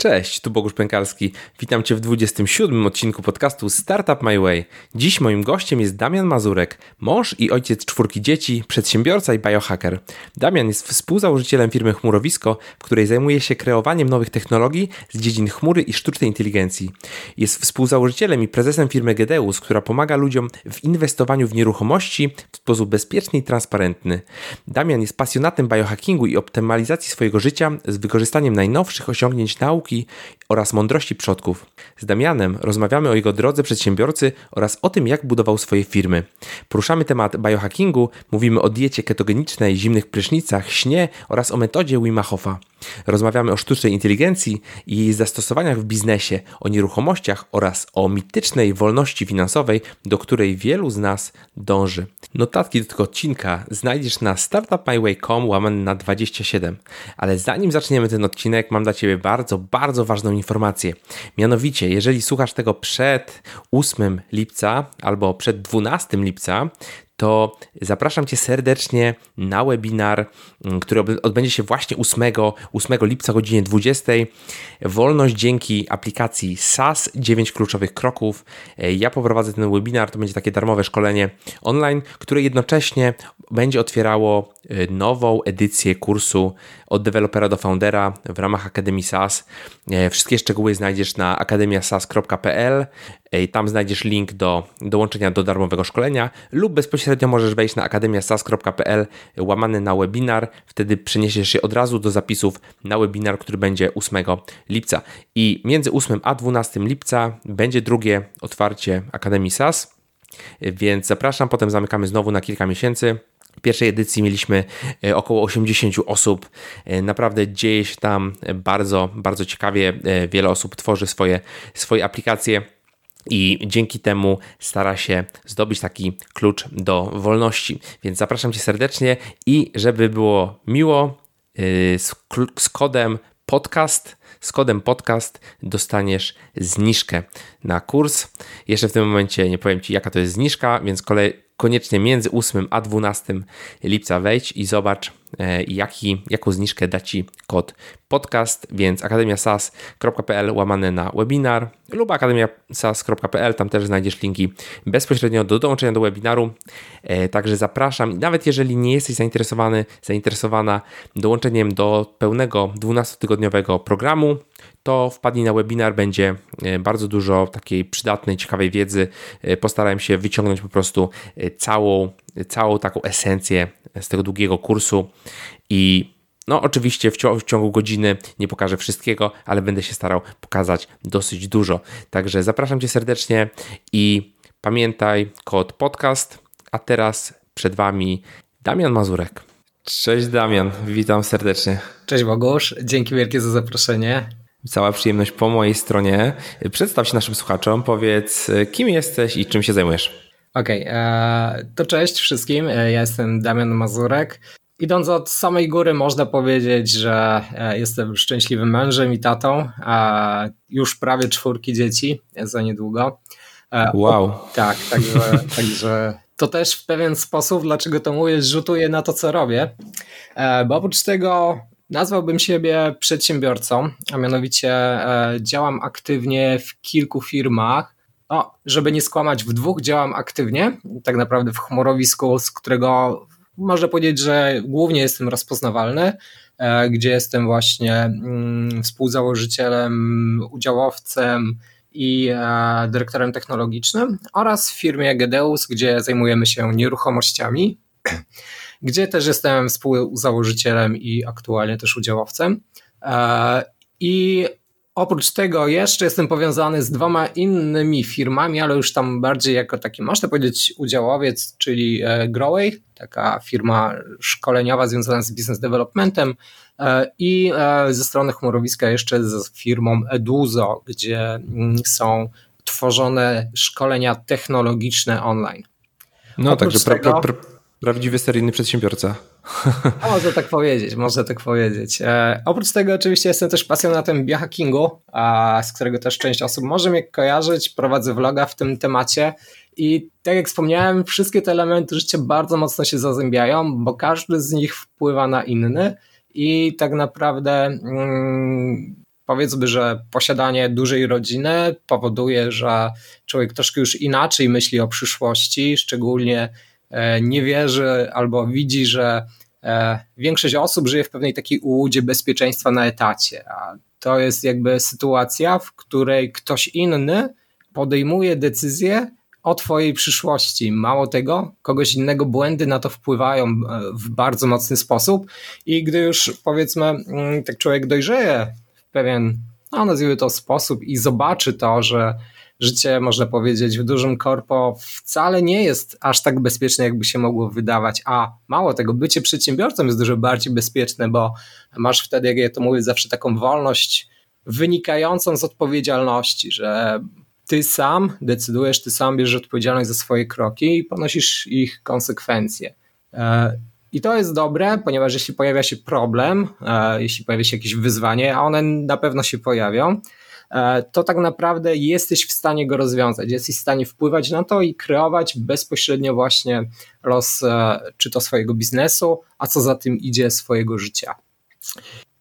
Cześć, tu Bogusz Pękalski. Witam Cię w 27 odcinku podcastu Startup My Way. Dziś moim gościem jest Damian Mazurek, mąż i ojciec czwórki dzieci, przedsiębiorca i biohacker. Damian jest współzałożycielem firmy Chmurowisko, w której zajmuje się kreowaniem nowych technologii z dziedzin chmury i sztucznej inteligencji. Jest współzałożycielem i prezesem firmy Gedeus, która pomaga ludziom w inwestowaniu w nieruchomości w sposób bezpieczny i transparentny. Damian jest pasjonatem biohackingu i optymalizacji swojego życia z wykorzystaniem najnowszych osiągnięć nauki nauki oraz mądrości przodków. Z Damianem rozmawiamy o jego drodze przedsiębiorcy oraz o tym, jak budował swoje firmy. Poruszamy temat biohackingu, mówimy o diecie ketogenicznej, zimnych prysznicach, śnie oraz o metodzie Wim Hofa. Rozmawiamy o sztucznej inteligencji i jej zastosowaniach w biznesie, o nieruchomościach oraz o mitycznej wolności finansowej, do której wielu z nas dąży. Notatki do tego odcinka znajdziesz na startupmyway.com łamany na 27. Ale zanim zaczniemy ten odcinek, mam dla Ciebie bardzo, bardzo ważną informację. Mianowicie, jeżeli słuchasz tego przed 8 lipca albo przed 12 lipca, to zapraszam Cię serdecznie na webinar, mm, który odbędzie się właśnie 8, 8 lipca o godzinie 20. Wolność dzięki aplikacji SAS 9 kluczowych kroków. E, ja poprowadzę ten webinar, to będzie takie darmowe szkolenie online, które jednocześnie będzie otwierało e, nową edycję kursu od dewelopera do foundera w ramach Akademii SAS. E, wszystkie szczegóły znajdziesz na akademiasas.pl. Tam znajdziesz link do dołączenia do darmowego szkolenia lub bezpośrednio możesz wejść na akademiasas.pl łamany na webinar. Wtedy przeniesiesz się od razu do zapisów na webinar, który będzie 8 lipca. I między 8 a 12 lipca będzie drugie otwarcie Akademii SAS, więc zapraszam. Potem zamykamy znowu na kilka miesięcy. W pierwszej edycji mieliśmy e, około 80 osób. E, naprawdę dzieje się tam bardzo, bardzo ciekawie. E, wiele osób tworzy swoje, swoje aplikacje i dzięki temu stara się zdobyć taki klucz do wolności. Więc zapraszam Cię serdecznie i żeby było miło, y, z, z kodem podcast, z kodem podcast dostaniesz zniżkę na kurs. Jeszcze w tym momencie nie powiem Ci, jaka to jest zniżka, więc kolej, koniecznie między 8 a 12 lipca wejdź i zobacz, jaki, jaką zniżkę da Ci kod podcast, więc akademiasas.pl łamane na webinar lub akademiasas.pl, tam też znajdziesz linki bezpośrednio do dołączenia do webinaru, e, także zapraszam, nawet jeżeli nie jesteś zainteresowany, zainteresowana dołączeniem do pełnego 12-tygodniowego programu, to wpadnij na webinar, będzie e, bardzo dużo takiej przydatnej, ciekawej wiedzy. E, postarałem się wyciągnąć po prostu e, całą, całą taką esencję z tego długiego kursu i no, oczywiście w, w, ciągu godziny nie pokażę wszystkiego, ale będę się starał pokazać dosyć dużo. Także zapraszam Cię serdecznie i pamiętaj kod podcast. A teraz przed Wami Damian Mazurek. Cześć Damian, witam serdecznie. Cześć Bogusz, dzięki wielkie za zaproszenie. Cała przyjemność po mojej stronie. Przedstaw się naszym słuchaczom, powiedz kim jesteś i czym się zajmujesz. Okej, okay, e, to cześć wszystkim. E, ja jestem Damian Mazurek. Idąc od samej góry, można powiedzieć, że e, jestem szczęśliwym mężem i tatą. Już prawie czwórki dzieci za niedługo. Wow. O, tak, także, także to też w pewien sposób, dlaczego to mówię, rzutuje na to, co robię. Bo oprócz tego Nazwałbym siebie przedsiębiorcą, a mianowicie działam aktywnie w kilku firmach. No, żeby nie skłamać, w dwóch działam aktywnie, tak naprawdę w chmurowisku, z którego można powiedzieć, że głównie jestem rozpoznawalny, e, gdzie jestem właśnie mm, współzałożycielem, udziałowcem i e, dyrektorem technologicznym oraz w firmie Gedeus, gdzie zajmujemy się nieruchomościami gdzie też jestem współzałożycielem i aktualnie też udziałowcem. E, I oprócz tego jeszcze jestem powiązany z dwoma innymi firmami, ale już tam bardziej jako taki, można powiedzieć, udziałowiec, czyli e, Groway, taka firma szkoleniowa związana z business developmentem e, i ze strony chmurowiska jeszcze z firmą Eduzo, gdzie mm, są tworzone szkolenia technologiczne online. No, Oprócz także tego, pra, pra, Prawdziwy seryjny przedsiębiorca. Można tak powiedzieć, można tak powiedzieć. E, oprócz tego oczywiście jestem też pasjonatem biohackingu, a, z którego też część osób może mnie kojarzyć. Prowadzę vloga w tym temacie i tak jak wspomniałem, wszystkie te elementy życia bardzo mocno się zazębiają, bo każdy z nich wpływa na inny i tak naprawdę mm, powiedzmy, że posiadanie dużej rodziny powoduje, że człowiek troszkę już inaczej myśli o przyszłości, szczególnie nie wierzy albo widzi, że e, większość osób żyje w pewnej takiej ułudzie bezpieczeństwa na etacie, a to jest jakby sytuacja, w której ktoś inny podejmuje decyzję o Twojej przyszłości. Mało tego, kogoś innego błędy na to wpływają e, w bardzo mocny sposób, i gdy już powiedzmy, mm, tak człowiek dojrzeje w pewien, no nazwijmy to sposób i zobaczy to, że życie, można powiedzieć, w dużym korpo wcale nie jest aż tak bezpieczne, jakby się mogło wydawać. A mało tego, bycie przedsiębiorcą jest dużo bardziej bezpieczne, bo masz wtedy, jak ja to mówię, zawsze taką wolność wynikającą z odpowiedzialności, że ty sam decydujesz, ty sam bierzesz odpowiedzialność za swoje kroki i ponosisz ich konsekwencje. E, I to jest dobre, ponieważ jeśli pojawia się problem, e, jeśli pojawia się jakieś wyzwanie, a one na pewno się pojawią, to tak naprawdę jesteś w stanie go rozwiązać, jesteś w stanie wpływać na to i kreować bezpośrednio właśnie los czy to swojego biznesu, a co za tym idzie swojego życia.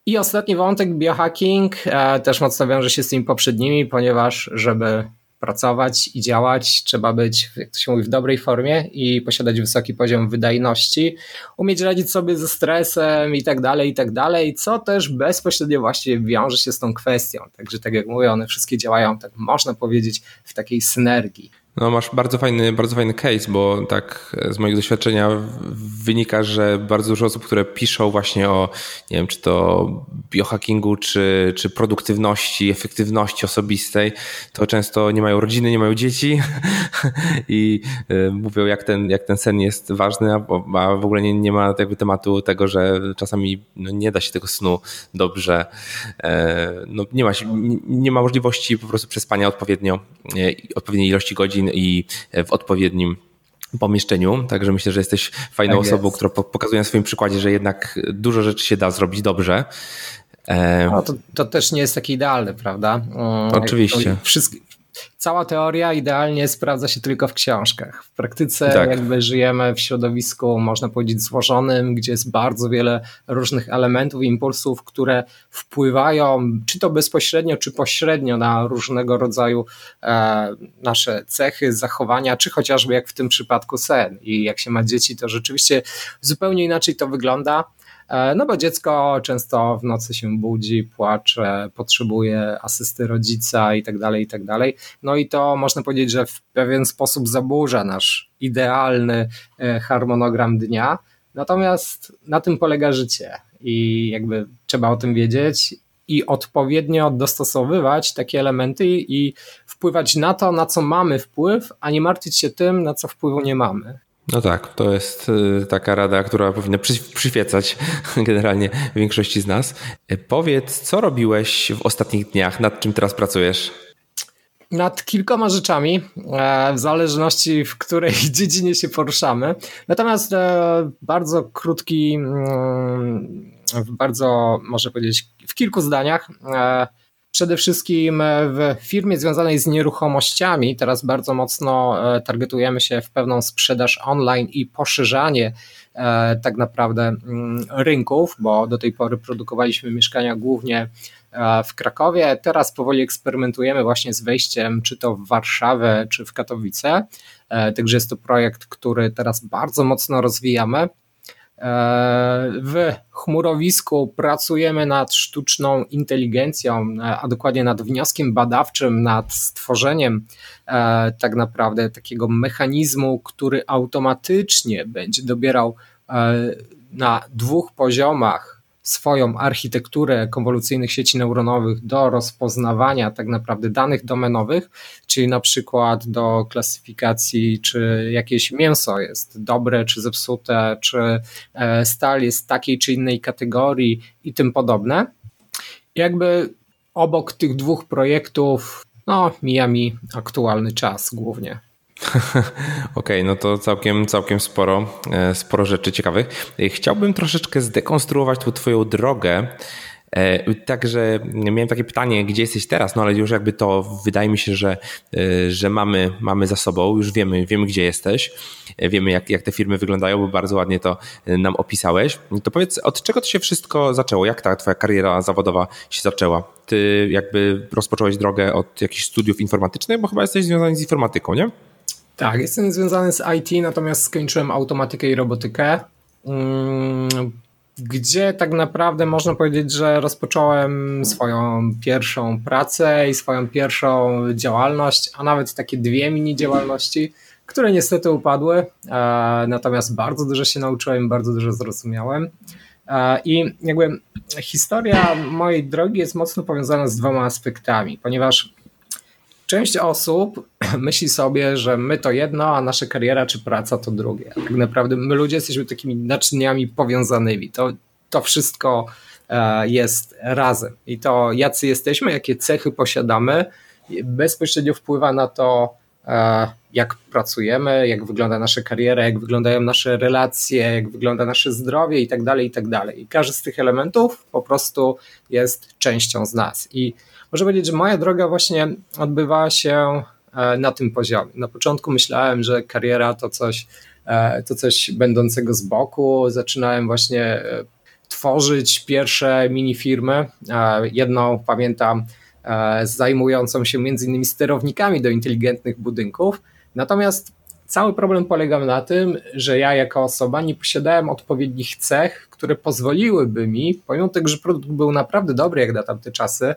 I ostatni wątek, biohacking, też mocno wiąże się z tymi poprzednimi, ponieważ żeby pracować i działać, trzeba być, jak to się mówi, w dobrej formie i posiadać wysoki poziom wydajności, umieć radzić sobie ze stresem i tak dalej, i tak dalej, co też bezpośrednio właśnie wiąże się z tą kwestią. Także tak jak mówię, one wszystkie działają, tak można powiedzieć, w takiej synergii. No masz bardzo fajny, bardzo fajny case, bo tak z mojego doświadczenia wynika, że bardzo dużo osób, które piszą właśnie o, nie wiem, czy to biohackingu, czy, czy produktywności, efektywności osobistej, to często nie mają rodziny, nie mają dzieci i y, mówią, jak ten, jak ten sen jest ważny, a, w ogóle nie, nie ma jakby tematu tego, że czasami no, nie da się tego snu dobrze, e, no, nie, ma, nie ma możliwości po prostu przespania odpowiednio, e, odpowiedniej ilości godzin i w odpowiednim pomieszczeniu. Także myślę, że jesteś fajną tak osobą, która pokazuje na swoim przykładzie, że jednak dużo rzeczy się da zrobić dobrze. No to, to też nie jest takie idealne, prawda? Oczywiście. Wszystkie, cała teoria idealnie sprawdza się tylko w książkach. W praktyce tak. jakby żyjemy w środowisku, można powiedzieć, złożonym, gdzie jest bardzo wiele różnych elementów impulsów, które wpływają czy to bezpośrednio, czy pośrednio na różnego rodzaju e, nasze cechy, zachowania, czy chociażby jak w tym przypadku sen. I jak się ma dzieci, to rzeczywiście zupełnie inaczej to wygląda. E, no bo dziecko często w nocy się budzi, płacze, potrzebuje asysty rodzica i tak dalej, i tak dalej. No i to można powiedzieć, że w pewien sposób zaburza nasz idealny e, harmonogram dnia. Natomiast na tym polega życie i jakby trzeba o tym wiedzieć i odpowiednio dostosowywać takie elementy i wpływać na to, na co mamy wpływ, a nie martwić się tym, na co wpływu nie mamy. No tak, to jest y, taka rada, która powinna przyświecać generalnie większości z nas. Y, powiedz, co robiłeś w ostatnich dniach, nad czym teraz pracujesz? Nad kilkoma rzeczami, e, w zależności w której dziedzinie się poruszamy. Natomiast e, bardzo krótki, mm, bardzo, może powiedzieć, w kilku zdaniach e, Przede wszystkim e, w firmie związanej z nieruchomościami teraz bardzo mocno e, targetujemy się w pewną sprzedaż online i poszerzanie e, tak naprawdę mm, rynków, bo do tej pory produkowaliśmy mieszkania głównie w Krakowie. Teraz powoli eksperymentujemy właśnie z wejściem, czy to w Warszawę, czy w Katowice. Także jest to projekt, który teraz bardzo mocno rozwijamy. W chmurowisku pracujemy nad sztuczną inteligencją, a dokładnie nad wnioskiem badawczym, nad stworzeniem e, tak naprawdę takiego mechanizmu, który automatycznie będzie dobierał e, na dwóch poziomach swoją architekturę konwolucyjnych sieci neuronowych do rozpoznawania tak naprawdę danych domenowych, czyli na przykład do klasyfikacji, czy jakieś mięso jest dobre, czy zepsute, czy e, stal jest takiej czy innej kategorii i tym podobne. Jakby obok tych dwóch projektów, no, mija mi aktualny czas głównie. Okej, okay, no to całkiem, całkiem sporo, e, sporo rzeczy ciekawych. E, chciałbym troszeczkę zdekonstruować tą twoją drogę E, także miałem takie pytanie, gdzie jesteś teraz, no ale już jakby to wydaje mi się, że, że mamy, mamy za sobą, już wiemy, wiemy gdzie jesteś, wiemy jak, jak te firmy wyglądają, bo bardzo ładnie to nam opisałeś. To powiedz, od czego to się wszystko zaczęło? Jak ta twoja kariera zawodowa się zaczęła? Ty jakby rozpocząłeś drogę od jakichś studiów informatycznych, bo chyba jesteś związany z informatyką, nie? Tak, jestem związany z IT, natomiast skończyłem automatykę i robotykę. Mm, gdzie tak naprawdę można powiedzieć, że rozpocząłem swoją pierwszą pracę i swoją pierwszą działalność, a nawet takie dwie mini działalności, które niestety upadły. E, natomiast bardzo dużo się nauczyłem, bardzo dużo zrozumiałem. E, I jakby historia mojej drogi jest mocno powiązana z dwoma aspektami, ponieważ część osób myśli sobie, że my to jedno, a nasza kariera czy praca to drugie. Tak naprawdę my ludzie jesteśmy takimi naczyniami powiązanymi. To, to wszystko e, jest razem. I to, jacy jesteśmy, jakie cechy posiadamy, bezpośrednio wpływa na to, e, jak pracujemy, jak wygląda nasza kariera, jak wyglądają nasze relacje, jak wygląda nasze zdrowie i tak dalej, i tak dalej. I każdy z tych elementów po prostu jest częścią z nas. I można powiedzieć, że moja droga właśnie odbywała się e, na tym poziomie. Na początku myślałem, że kariera to coś, e, to coś będącego z boku. Zaczynałem właśnie e, tworzyć pierwsze mini firmy. Jedną pamiętam zajmującą się między innymi sterownikami do inteligentnych budynków. Natomiast cały problem polegał na tym, że ja jako osoba nie posiadałem odpowiednich cech, które pozwoliłyby mi, pomimo tego, że produkt był naprawdę dobry jak na tamte czasy,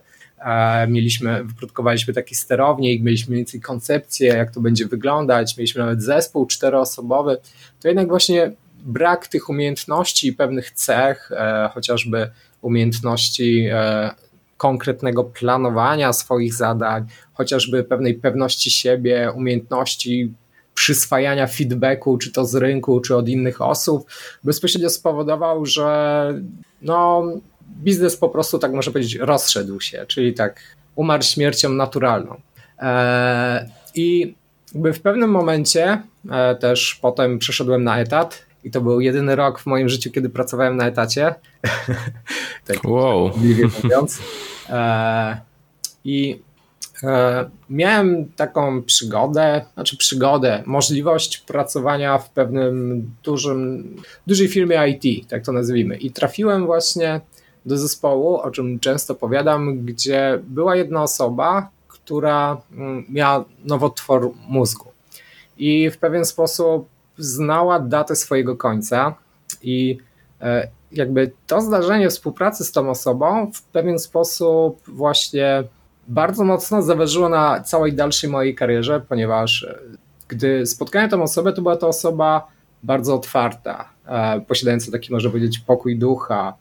mieliśmy, wyprodukowaliśmy takie sterownie i mieliśmy więcej koncepcję, jak to będzie wyglądać, mieliśmy nawet zespół czteroosobowy, to jednak właśnie brak tych umiejętności i pewnych cech, e, chociażby umiejętności e, konkretnego planowania swoich zadań, chociażby pewnej pewności siebie, umiejętności przyswajania feedbacku, czy to z rynku, czy od innych osób, bezpośrednio spowodował, że no, biznes po prostu, tak można powiedzieć, rozszedł się, czyli tak umarł śmiercią naturalną. E, I w pewnym momencie e, też potem przeszedłem na etat i to był jedyny rok w moim życiu, kiedy pracowałem na etacie. tak wow. mówiąc. E, I miałem taką przygodę, znaczy przygodę, możliwość pracowania w pewnym dużym, dużej firmie IT, tak to nazwijmy. I trafiłem właśnie do zespołu, o czym często powiadam, gdzie była jedna osoba, która mm, miała nowotwór mózgu i w pewien sposób znała datę swojego końca i e, jakby to zdarzenie współpracy z tą osobą w pewien sposób właśnie bardzo mocno zaważyło na całej dalszej mojej karierze, ponieważ e, gdy spotkałem tą osobę, to była to osoba bardzo otwarta, e, posiadająca taki, można powiedzieć, pokój ducha,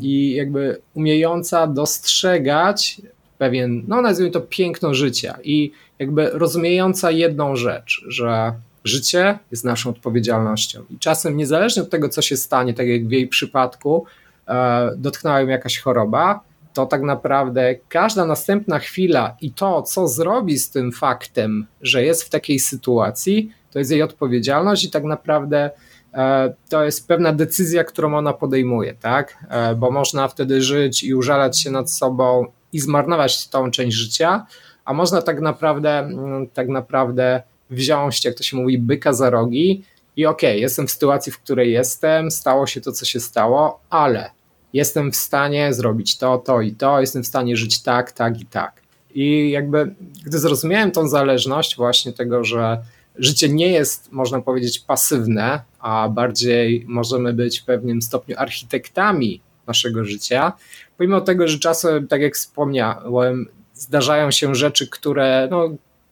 i jakby umiejąca dostrzegać pewien, no nazwijmy to piękno życia i jakby rozumiejąca jedną rzecz, że życie jest naszą odpowiedzialnością. I czasem niezależnie od tego, co się stanie, tak jak w jej przypadku, e, dotknęła ją jakaś choroba, to tak naprawdę każda następna chwila i to, co zrobi z tym faktem, że jest w takiej sytuacji, to jest jej odpowiedzialność i tak naprawdę E, to jest pewna decyzja, którą ona podejmuje, tak? E, bo można wtedy żyć i użalać się nad sobą i zmarnować tą część życia, a można tak naprawdę, mm, tak naprawdę wziąć, jak to się mówi, byka za rogi i okej, okay, jestem w sytuacji, w której jestem, stało się to, co się stało, ale jestem w stanie zrobić to, to i to, jestem w stanie żyć tak, tak i tak. I jakby, gdy zrozumiałem tą zależność właśnie tego, że życie nie jest, można powiedzieć, pasywne, a bardziej możemy być w pewnym stopniu architektami naszego życia. Pomimo tego, że czasem, tak jak wspomniałem, zdarzają się rzeczy, które, no,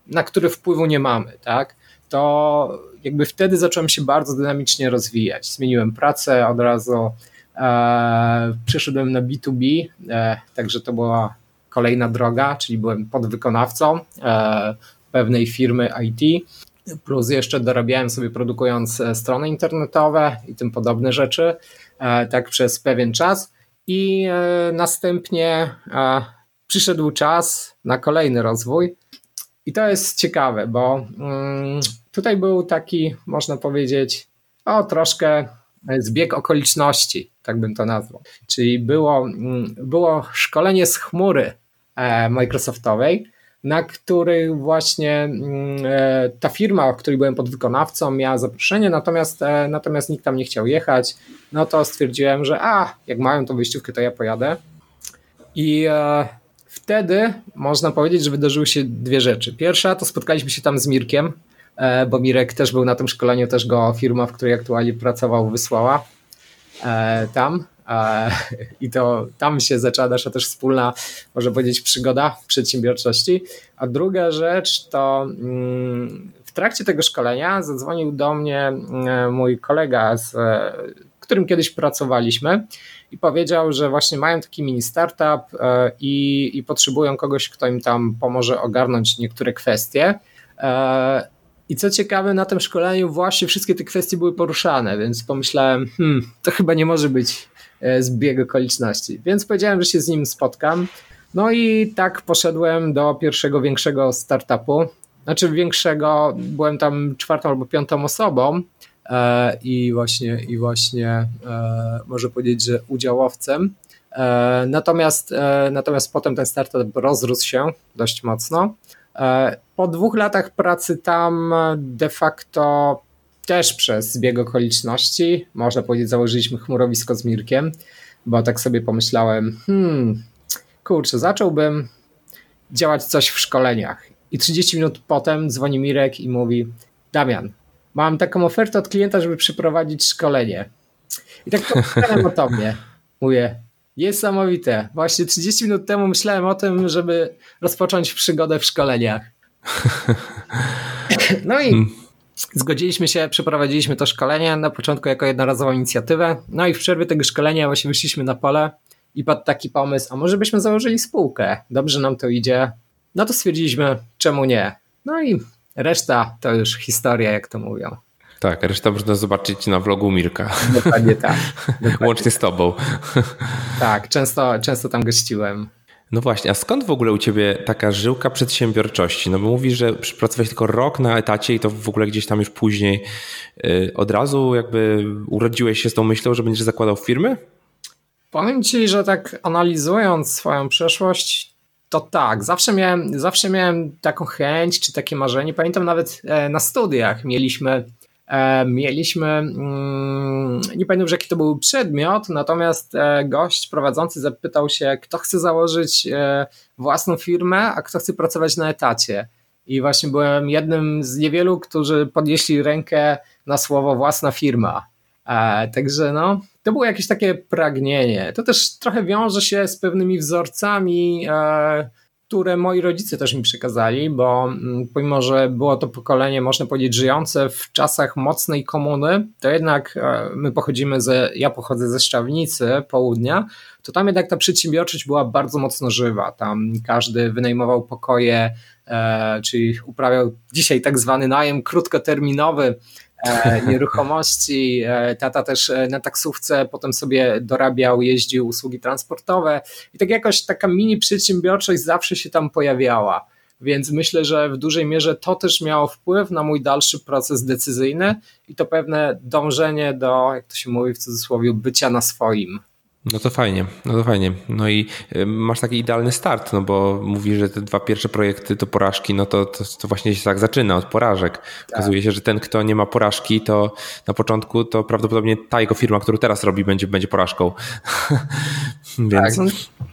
na które wpływu nie mamy, tak? To jakby wtedy zacząłem się bardzo dynamicznie rozwijać. Zmieniłem pracę od razu, e, przeszedłem na B2B, e, także to była kolejna droga, czyli byłem podwykonawcą e, pewnej firmy IT plus jeszcze dorabiałem sobie produkując e, strony internetowe i tym podobne rzeczy, e, tak przez pewien czas. I e, następnie przyszedł czas na kolejny rozwój. I to jest ciekawe, bo mm, tutaj był taki, można powiedzieć, o troszkę zbieg okoliczności, tak bym to nazwał. Czyli było, mm, było szkolenie z chmury Microsoftowej, na których właśnie mm, e, ta firma, o której byłem podwykonawcą, miała zaproszenie, natomiast, e, natomiast nikt tam nie chciał jechać. No to stwierdziłem, że a, jak mają tą wyjściówkę, to ja pojadę. I e, wtedy można powiedzieć, że wydarzyły się dwie rzeczy. Pierwsza to spotkaliśmy się tam z Mirkiem, bo Mirek też był na tym szkoleniu, też go firma, w której aktualnie pracował, wysłała tam. I to tam się zaczęła nasza też wspólna, może powiedzieć, przygoda przedsiębiorczości. A druga rzecz to mm, w trakcie tego szkolenia zadzwonił do mnie mm, mój kolega, z którym kiedyś pracowaliśmy i powiedział, że właśnie mają taki mini startup e, i, i potrzebują kogoś, kto im tam pomoże ogarnąć niektóre kwestie. E, I co ciekawe, na tym szkoleniu właśnie wszystkie te kwestie były poruszane, więc pomyślałem, hmm, to chyba nie może być E, zbieg okoliczności. Więc powiedziałem, że się z nim spotkam. No i tak poszedłem do pierwszego większego startupu. Znaczy większego, byłem tam czwartą albo piątą osobą e, i właśnie, i właśnie e, może powiedzieć, że udziałowcem. Natomiast, natomiast potem ten startup rozrósł się dość mocno. Po dwóch latach pracy tam de facto też przez zbieg okoliczności, można powiedzieć, założyliśmy chmurowisko z Mirkiem, bo tak sobie pomyślałem, hmm, kurczę, zacząłbym działać coś w szkoleniach. I 30 minut potem dzwoni Mirek i mówi: Damian, mam taką ofertę od klienta, żeby przeprowadzić szkolenie. I tak pomyślałem o tobie. Mówię, niesamowite. Właśnie 30 minut temu myślałem o tym, żeby rozpocząć przygodę w szkoleniach. No i hmm. Zgodziliśmy się, przeprowadziliśmy to szkolenie na początku jako jednorazową inicjatywę. No i w przerwie tego szkolenia właśnie wyszliśmy na pole i padł taki pomysł, a może byśmy założyli spółkę? Dobrze nam to idzie. No to stwierdziliśmy, czemu nie? No i reszta to już historia, jak to mówią. Tak, reszta można zobaczyć na vlogu Mirka. Dokładnie tak. Dokładnie Łącznie z tobą. Tak, często, często tam gościłem. No właśnie, a skąd w ogóle u ciebie taka żyłka przedsiębiorczości? No bo mówisz, że pracowałeś tylko rok na etacie i to w ogóle gdzieś tam już później yy, od razu jakby urodziłeś się z tą myślą, że będziesz zakładał firmy? Powiem ci, że tak analizując swoją przeszłość, to tak, zawsze miałem, zawsze miałem taką chęć czy takie marzenie. Pamiętam nawet e, na studiach mieliśmy mieliśmy, mm, nie pamiętam już jaki to był przedmiot, natomiast e, gość prowadzący zapytał się, kto chce założyć e, własną firmę, a kto chce pracować na etacie. I właśnie byłem jednym z niewielu, którzy podnieśli rękę na słowo własna firma. Także no, to było jakieś takie pragnienie. To też trochę wiąże się z pewnymi wzorcami które moi rodzice też mi przekazali, bo mm, pomimo, że było to pokolenie, można powiedzieć, żyjące w czasach mocnej komuny, to jednak e, my pochodzimy ze, ja pochodzę ze Szczawnicy, południa, to tam jednak ta przedsiębiorczość była bardzo mocno żywa. Tam każdy wynajmował pokoje, e, czyli uprawiał dzisiaj tak zwany najem krótkoterminowy, nieruchomości. E, tata też e, na taksówce potem sobie dorabiał, jeździł usługi transportowe i tak jakoś taka mini przedsiębiorczość zawsze się tam pojawiała. Więc myślę, że w dużej mierze to też miało wpływ na mój dalszy proces decyzyjny i to pewne dążenie do, jak to się mówi w cudzysłowie, bycia na swoim. No to fajnie, no to fajnie. No i y, masz taki idealny start, no bo mówisz, że te dwa pierwsze projekty to porażki, no to, to, to właśnie się tak zaczyna od porażek. Tak. Okazuje się, że ten, kto nie ma porażki, to na początku to prawdopodobnie ta jego firma, którą teraz robi, będzie, będzie porażką. Więc... Tak.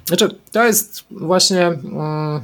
Znaczy, to jest właśnie. Mm,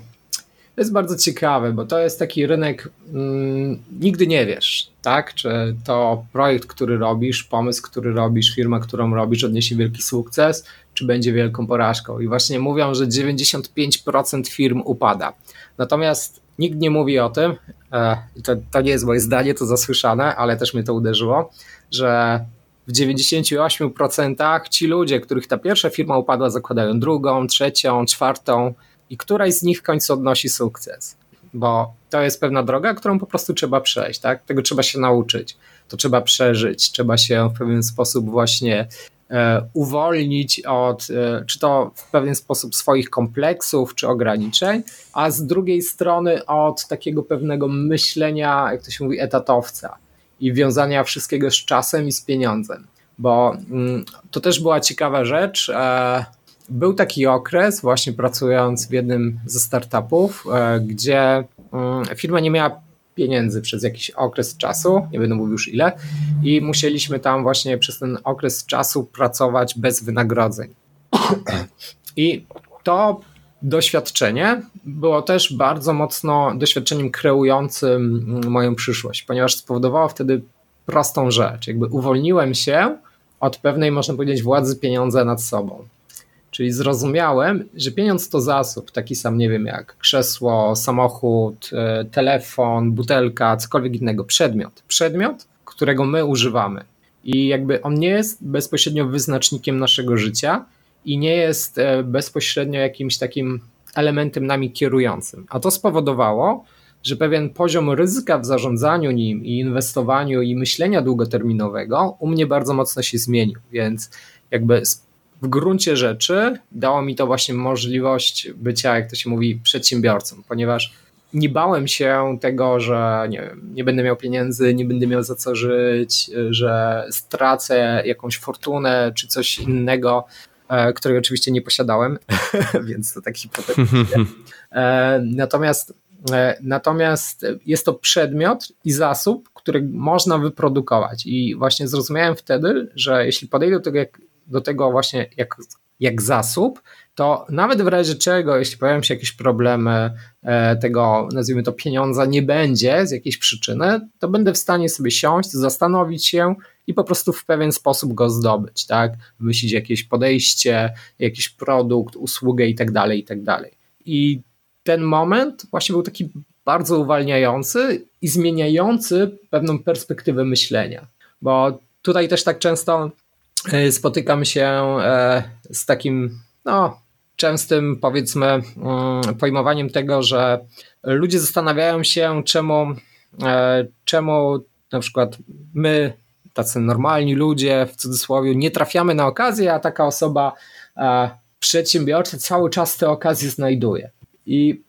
to jest bardzo ciekawe, bo to jest taki rynek, mm, nigdy nie wiesz, tak? Czy to projekt, który robisz, pomysł, który robisz, firma, którą robisz, odniesie wielki sukces, czy będzie wielką porażką. I właśnie mówią, że 95% firm upada. Natomiast nikt nie mówi o tym, e, to, to nie jest moje zdanie, to zasłyszane, ale też mnie to uderzyło, że w 98% ci ludzie, których ta pierwsza firma upadła, zakładają drugą, trzecią, czwartą i któraś z nich w końcu odnosi sukces. Bo to jest pewna droga, którą po prostu trzeba przejść, tak? Tego trzeba się nauczyć, to trzeba przeżyć, trzeba się w pewien sposób właśnie e, uwolnić od, e, czy to w pewien sposób swoich kompleksów czy ograniczeń, a z drugiej strony od takiego pewnego myślenia, jak to się mówi, etatowca i wiązania wszystkiego z czasem i z pieniądzem. bo mm, to też była ciekawa rzecz. Był taki okres, właśnie pracując w jednym ze startupów, e, gdzie mm, firma nie miała pieniędzy przez jakiś okres czasu, nie będę mówił już ile, i musieliśmy tam właśnie przez ten okres czasu pracować bez wynagrodzeń. I to doświadczenie było też bardzo mocno doświadczeniem kreującym moją przyszłość, ponieważ spowodowało wtedy prostą rzecz. Jakby uwolniłem się od pewnej, można powiedzieć, władzy pieniądza nad sobą. Czyli zrozumiałem, że pieniądz to zasób, taki sam, nie wiem, jak krzesło, samochód, e, telefon, butelka, cokolwiek innego, przedmiot. Przedmiot, którego my używamy. I jakby on nie jest bezpośrednio wyznacznikiem naszego życia i nie jest e, bezpośrednio jakimś takim elementem nami kierującym. A to spowodowało, że pewien poziom ryzyka w zarządzaniu nim i inwestowaniu i myślenia długoterminowego u mnie bardzo mocno się zmienił, więc jakby w gruncie rzeczy dało mi to właśnie możliwość bycia, jak to się mówi, przedsiębiorcą, ponieważ nie bałem się tego, że nie, wiem, nie będę miał pieniędzy, nie będę miał za co żyć, że stracę jakąś fortunę czy coś innego, e, której oczywiście nie posiadałem, więc to taki hipotetycznie. E, natomiast E, natomiast jest to przedmiot i zasób, który można wyprodukować. I właśnie zrozumiałem wtedy, że jeśli podejdę do tego, jak, do tego właśnie jak, jak zasób, to nawet w razie czego, jeśli pojawią się jakieś problemy, e, tego nazwijmy to pieniądza nie będzie z jakiejś przyczyny, to będę w stanie sobie siąść, zastanowić się i po prostu w pewien sposób go zdobyć, tak? Wymyślić jakieś podejście, jakiś produkt, usługę i tak dalej, i tak dalej. I ten moment właśnie był taki bardzo uwalniający i zmieniający pewną perspektywę myślenia. Bo tutaj też tak często spotykam się e, z takim, no, częstym, powiedzmy, mm, pojmowaniem tego, że ludzie zastanawiają się, czemu, e, czemu na przykład my, tacy normalni ludzie, w cudzysłowie, nie trafiamy na okazję, a taka osoba przedsiębiorcy cały czas te okazje znajduje. I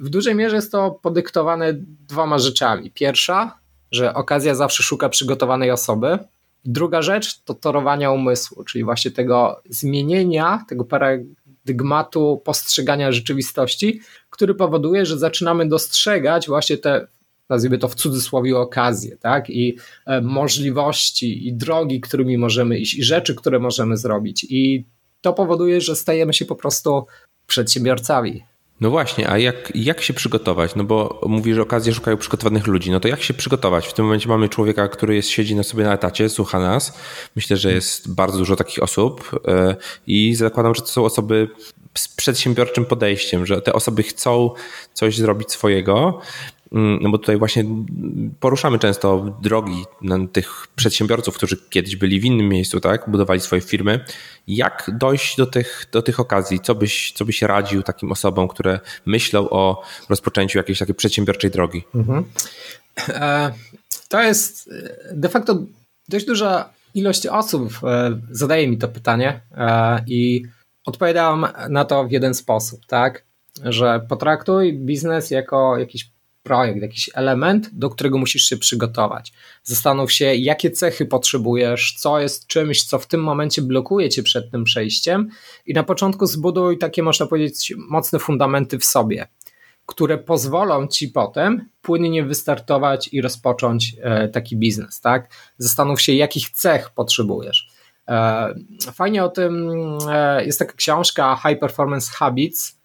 w dużej mierze jest to podyktowane dwoma rzeczami. Pierwsza, że okazja zawsze szuka przygotowanej osoby. Druga rzecz to torowania umysłu, czyli właśnie tego zmienienia, tego paradygmatu postrzegania rzeczywistości, który powoduje, że zaczynamy dostrzegać właśnie te, nazwijmy to w cudzysłowie, okazje, tak? I e, możliwości, i drogi, którymi możemy iść, i rzeczy, które możemy zrobić. I to powoduje, że stajemy się po prostu przedsiębiorcami. No właśnie, a jak, jak się przygotować? No bo mówisz, że okazje szukają przygotowanych ludzi. No to jak się przygotować? W tym momencie mamy człowieka, który jest, siedzi na sobie na etacie, słucha nas. Myślę, że jest bardzo dużo takich osób e, i zakładam, że to są osoby z przedsiębiorczym podejściem, że te osoby chcą coś zrobić swojego, no bo tutaj właśnie poruszamy często drogi tych przedsiębiorców, którzy kiedyś byli w innym miejscu, tak, budowali swoje firmy. Jak dojść do tych, do tych okazji? Co byś, co byś radził takim osobom, które myślą o rozpoczęciu jakiejś takiej przedsiębiorczej drogi? Mhm. E, to jest de facto dość duża ilość osób e, zadaje mi to pytanie e, i odpowiadam na to w jeden sposób, tak? Że potraktuj biznes jako jakiś projekt, jakiś element, do którego musisz się przygotować. Zastanów się, jakie cechy potrzebujesz, co jest czymś, co w tym momencie blokuje cię przed tym przejściem, i na początku zbuduj takie, można powiedzieć, mocne fundamenty w sobie, które pozwolą ci potem płynnie wystartować i rozpocząć e, taki biznes. Tak? Zastanów się, jakich cech potrzebujesz. E, fajnie o tym e, jest taka książka High Performance Habits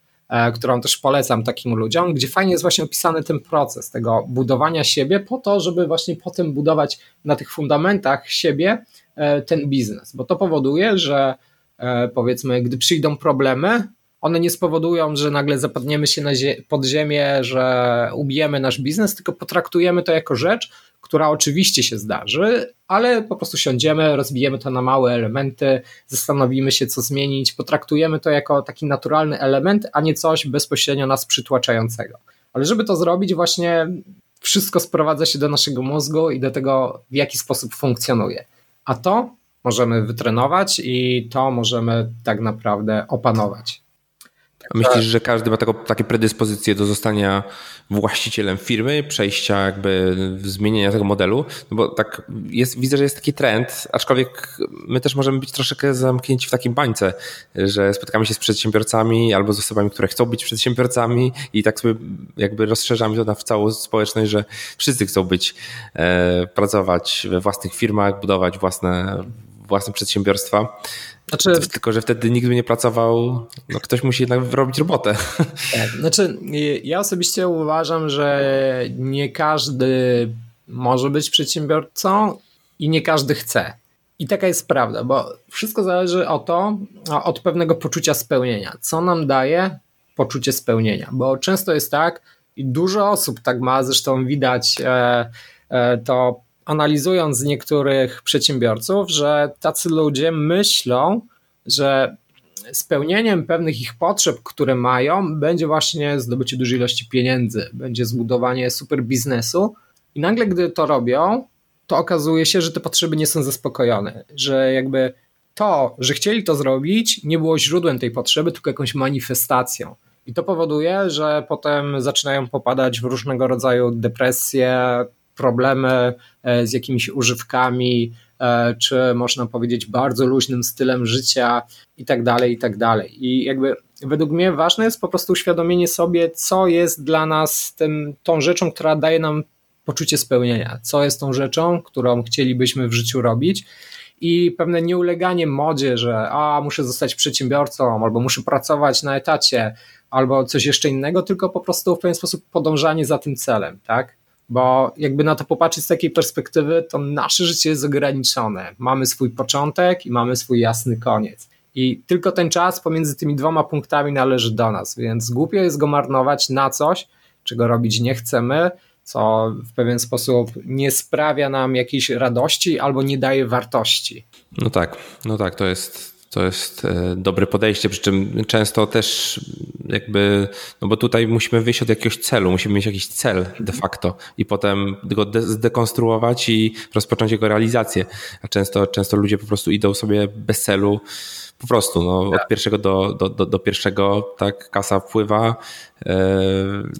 którą też polecam takim ludziom, gdzie fajnie jest właśnie opisany ten proces tego budowania siebie po to, żeby właśnie potem budować na tych fundamentach siebie e, ten biznes, bo to powoduje, że e, powiedzmy, gdy przyjdą problemy, one nie spowodują, że nagle zapadniemy się zie pod ziemię, że ubijemy nasz biznes, tylko potraktujemy to jako rzecz, która oczywiście się zdarzy, ale po prostu siądziemy, rozbijemy to na małe elementy, zastanowimy się, co zmienić, potraktujemy to jako taki naturalny element, a nie coś bezpośrednio nas przytłaczającego. Ale żeby to zrobić, właśnie wszystko sprowadza się do naszego mózgu i do tego, w jaki sposób funkcjonuje. A to możemy wytrenować i to możemy tak naprawdę opanować. A myślisz, że każdy ma taką, takie predyspozycje do zostania właścicielem firmy, przejścia jakby zmienienia tego modelu? No bo tak jest, widzę, że jest taki trend, aczkolwiek my też możemy być troszeczkę zamknięci w takim bańce, że spotykamy się z przedsiębiorcami albo z osobami, które chcą być przedsiębiorcami i tak sobie jakby rozszerzamy to na całą społeczność, że wszyscy chcą być, e, pracować we własnych firmach, budować własne, własne przedsiębiorstwa. Znaczy, Tylko, że wtedy nikt by nie pracował, no ktoś musi jednak robić robotę. Tak, znaczy ja osobiście uważam, że nie każdy może być przedsiębiorcą i nie każdy chce. I taka jest prawda, bo wszystko zależy o to, od pewnego poczucia spełnienia. Co nam daje poczucie spełnienia? Bo często jest tak, i dużo osób tak ma, zresztą widać e, e, to analizując niektórych przedsiębiorców, że tacy ludzie myślą, że spełnieniem pewnych ich potrzeb, które mają, będzie właśnie zdobycie dużej ilości pieniędzy, będzie zbudowanie super biznesu. I nagle, gdy to robią, to okazuje się, że te potrzeby nie są zaspokojone, że jakby to, że chcieli to zrobić, nie było źródłem tej potrzeby, tylko jakąś manifestacją. I to powoduje, że potem zaczynają popadać w różnego rodzaju depresje, problemy e, z jakimiś używkami, e, czy można powiedzieć bardzo luźnym stylem życia i tak dalej, i tak dalej. I jakby według mnie ważne jest po prostu uświadomienie sobie, co jest dla nas tym, tą rzeczą, która daje nam poczucie spełnienia, co jest tą rzeczą, którą chcielibyśmy w życiu robić i pewne nieuleganie modzie, że a muszę zostać przedsiębiorcą, albo muszę pracować na etacie, albo coś jeszcze innego, tylko po prostu w pewien sposób podążanie za tym celem, tak? Bo jakby na to popatrzeć z takiej perspektywy, to nasze życie jest ograniczone. Mamy swój początek i mamy swój jasny koniec. I tylko ten czas pomiędzy tymi dwoma punktami należy do nas, więc głupio jest go marnować na coś, czego robić nie chcemy, co w pewien sposób nie sprawia nam jakiejś radości albo nie daje wartości. No tak, no tak, to jest, to jest e, dobre podejście, przy czym często też jakby, no bo tutaj musimy wyjść od jakiegoś celu, musimy mieć jakiś cel de facto i potem go zdekonstruować i rozpocząć jego realizację. A często, często ludzie po prostu idą sobie bez celu, po prostu no, od tak. pierwszego do, do, do, do, pierwszego tak kasa wpływa, e,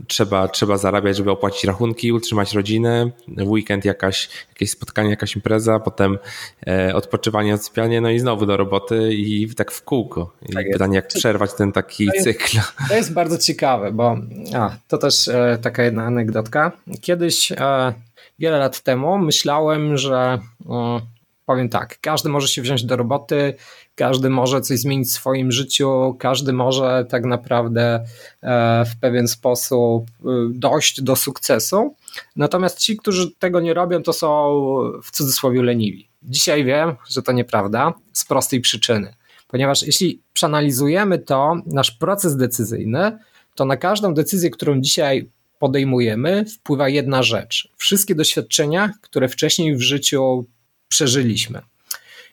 trzeba, trzeba zarabiać, żeby opłacić rachunki, utrzymać rodzinę, w weekend jakaś, jakieś spotkanie, jakaś impreza, potem e, odpoczywanie, odsypianie, no i znowu do roboty i tak w kółko. I tak pytanie, jak przerwać ten taki to jest, cykl. To jest bardzo ciekawe, bo a, to też e, taka jedna anegdotka. Kiedyś e, wiele lat temu myślałem, że powiem tak, każdy może się wziąć do roboty, każdy może coś zmienić w swoim życiu, każdy może tak naprawdę e, w pewien sposób e, dojść do sukcesu. Natomiast ci, którzy tego nie robią, to są w cudzysłowie leniwi. Dzisiaj wiem, że to nieprawda z prostej przyczyny. Ponieważ jeśli przeanalizujemy to, nasz proces decyzyjny, to na każdą decyzję, którą dzisiaj podejmujemy, wpływa jedna rzecz. Wszystkie doświadczenia, które wcześniej w życiu przeżyliśmy.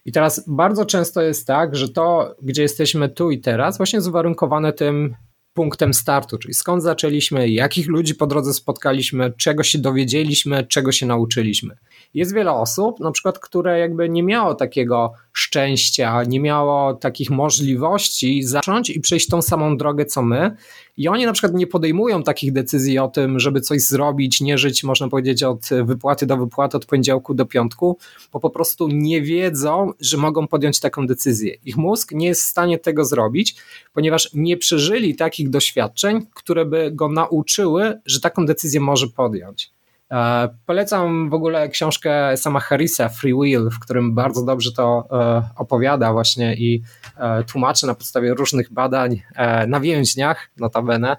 I teraz bardzo często jest tak, że to, gdzie jesteśmy tu i teraz, właśnie jest uwarunkowane tym punktem startu, czyli skąd zaczęliśmy, jakich ludzi po drodze spotkaliśmy, czego się dowiedzieliśmy, czego się nauczyliśmy. Jest wiele osób, na przykład, które jakby nie miało takiego szczęścia, nie miało takich możliwości zacząć i przejść tą samą drogę co my. I oni na przykład nie podejmują takich decyzji o tym, żeby coś zrobić, nie żyć, można powiedzieć, od wypłaty do wypłaty, od poniedziałku do piątku, bo po prostu nie wiedzą, że mogą podjąć taką decyzję. Ich mózg nie jest w stanie tego zrobić, ponieważ nie przeżyli takich doświadczeń, które by go nauczyły, że taką decyzję może podjąć. E, polecam w ogóle książkę sama Harrisa, Free Will, w którym bardzo dobrze to e, opowiada właśnie i e, tłumaczy na podstawie różnych badań na więźniach, notabene.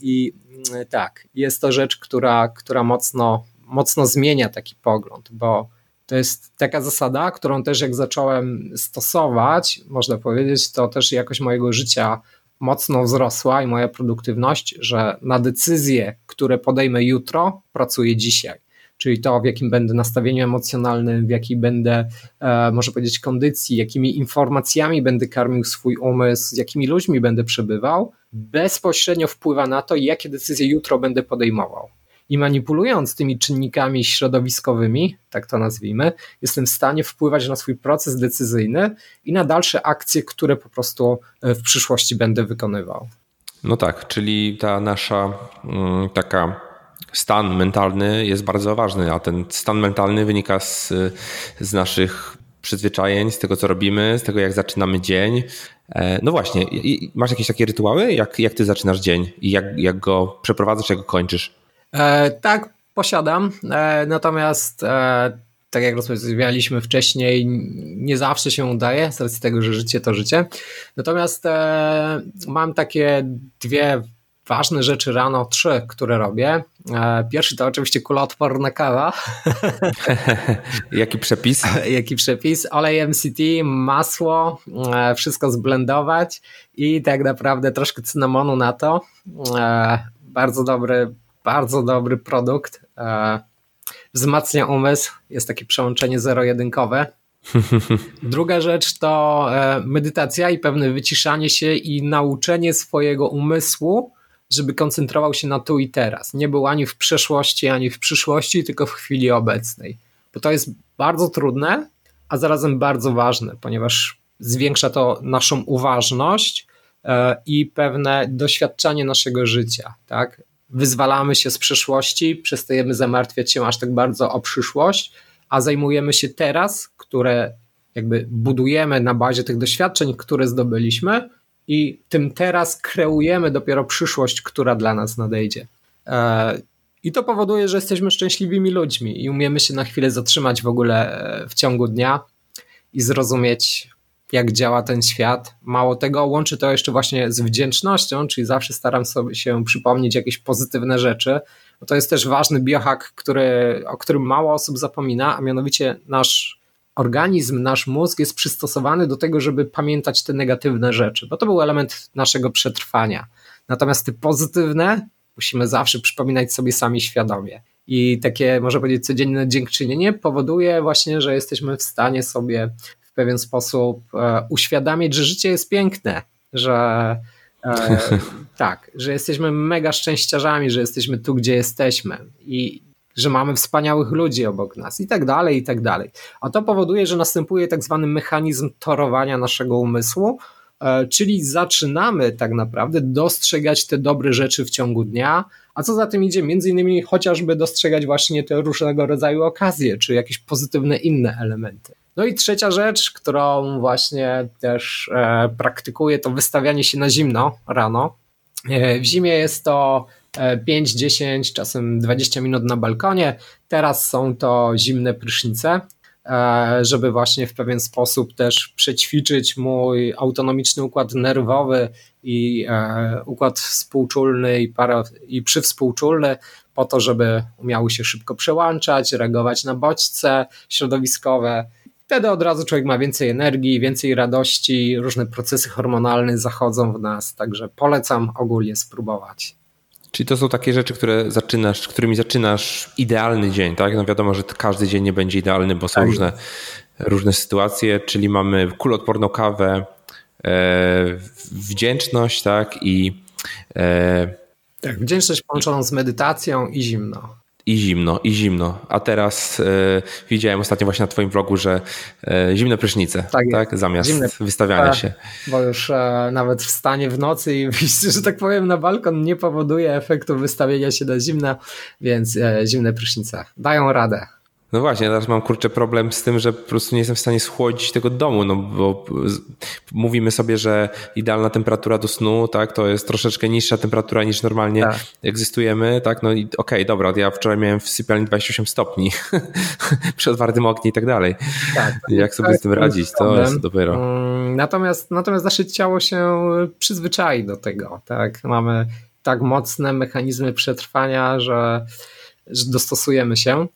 I mm, tak, jest to rzecz, która, która mocno, mocno zmienia taki pogląd, bo to jest taka zasada, którą też jak zacząłem stosować, można powiedzieć, to też jakość mojego życia mocno wzrosła i moja produktywność, że na decyzje, które podejmę jutro, pracuję dzisiaj. Czyli to, w jakim będę nastawieniu emocjonalnym, w jakiej będę, e, może powiedzieć, kondycji, jakimi informacjami będę karmił swój umysł, z jakimi ludźmi będę przebywał, bezpośrednio wpływa na to, jakie decyzje jutro będę podejmował. I manipulując tymi czynnikami środowiskowymi, tak to nazwijmy, jestem w stanie wpływać na swój proces decyzyjny i na dalsze akcje, które po prostu e, w przyszłości będę wykonywał. No tak, czyli ta nasza mm, taka stan mentalny jest bardzo ważny, a ten stan mentalny wynika z, z naszych przyzwyczajeń, z tego co robimy, z tego jak zaczynamy dzień. E, no właśnie, masz jakieś takie rytuały? Jak, jak ty zaczynasz dzień i jak, jak go przeprowadzasz, jak go kończysz? E, tak, posiadam. E, natomiast e, tak jak rozmawialiśmy wcześniej, nie zawsze się udaje, z racji tego, że życie to życie. Natomiast e, mam takie dwie ważne rzeczy rano, trzy, które robię. E, pierwszy to oczywiście kuloodporna kawa. Jaki przepis? Jaki przepis? Olej MCT, masło, e, wszystko zblendować i tak naprawdę troszkę cynamonu na to. Bardzo dobry, bardzo dobry produkt. Wzmacnia umysł, jest takie przełączenie zero-jedynkowe. Druga rzecz to medytacja i pewne wyciszanie się i nauczenie swojego umysłu, żeby koncentrował się na tu i teraz. Nie był ani w przeszłości, ani w przyszłości, tylko w chwili obecnej. Bo to jest bardzo trudne, a zarazem bardzo ważne, ponieważ zwiększa to naszą uważność e, i pewne doświadczanie naszego życia. Tak? Wyzwalamy się z przeszłości, przestajemy zamartwiać się aż tak bardzo o przyszłość, a zajmujemy się teraz, które jakby budujemy na bazie tych doświadczeń, które zdobyliśmy, i tym teraz kreujemy dopiero przyszłość, która dla nas nadejdzie. E, I to powoduje, że jesteśmy szczęśliwymi ludźmi i umiemy się na chwilę zatrzymać w ogóle e, w ciągu dnia i zrozumieć, jak działa ten świat. Mało tego, łączy to jeszcze właśnie z wdzięcznością, czyli zawsze staram sobie się przypomnieć jakieś pozytywne rzeczy, bo to jest też ważny biohack, który, o którym mało osób zapomina, a mianowicie nasz organizm, nasz mózg jest przystosowany do tego, żeby pamiętać te negatywne rzeczy, bo to był element naszego przetrwania. Natomiast te pozytywne musimy zawsze przypominać sobie sami świadomie. I takie, można powiedzieć, codzienne dziękczynienie powoduje właśnie, że jesteśmy w stanie sobie w pewien sposób e, uświadamiać, że życie jest piękne, że e, tak, że jesteśmy mega szczęściarzami, że jesteśmy tu, gdzie jesteśmy. I że mamy wspaniałych ludzi obok nas i tak dalej, i tak dalej. A to powoduje, że następuje tak zwany mechanizm torowania naszego umysłu, e, czyli zaczynamy tak naprawdę dostrzegać te dobre rzeczy w ciągu dnia, a co za tym idzie, między innymi chociażby dostrzegać właśnie te różnego rodzaju okazje, czy jakieś pozytywne inne elementy. No i trzecia rzecz, którą właśnie też e, praktykuję, to wystawianie się na zimno rano. E, w zimie jest to 5, 10, czasem 20 minut na balkonie. Teraz są to zimne prysznice, e, żeby właśnie w pewien sposób też przećwiczyć mój autonomiczny układ nerwowy i e, układ współczulny i, para, i przywspółczulny, po to, żeby umiały się szybko przełączać, reagować na bodźce środowiskowe. Wtedy od razu człowiek ma więcej energii, więcej radości, różne procesy hormonalne zachodzą w nas, także polecam ogólnie spróbować. Czyli to są takie rzeczy, które zaczynasz, którymi zaczynasz idealny dzień, tak? No wiadomo, że każdy dzień nie będzie idealny, bo są tak. różne, różne sytuacje, czyli mamy kulotporną kawę, e, wdzięczność, tak? I e, tak, wdzięczność połączoną z medytacją i zimno i zimno, i zimno. A teraz e, widziałem ostatnio właśnie na Twoim vlogu, że e, zimne prysznice, tak, tak? zamiast zimne, wystawiania się. Bo już e, nawet wstanie w nocy i wyjście, że tak powiem, na balkon nie powoduje efektu wystawienia się na zimno, więc e, zimne prysznice dają radę. No właśnie, teraz mam kurczę problem z tym, że po prostu nie jestem w stanie schłodzić tego domu, no bo mówimy sobie, że idealna temperatura do snu, tak, to jest troszeczkę niższa temperatura niż normalnie tak. egzystujemy, tak, no i okej, okay, dobra, ja wczoraj miałem w sypialni 28 stopni przy otwartym oknie i tak dalej. Tak, Jak sobie z tym radzić, to jest dopiero. Mm, natomiast, natomiast nasze ciało się przyzwyczai do tego, tak, mamy tak mocne mechanizmy przetrwania, że, że dostosujemy się.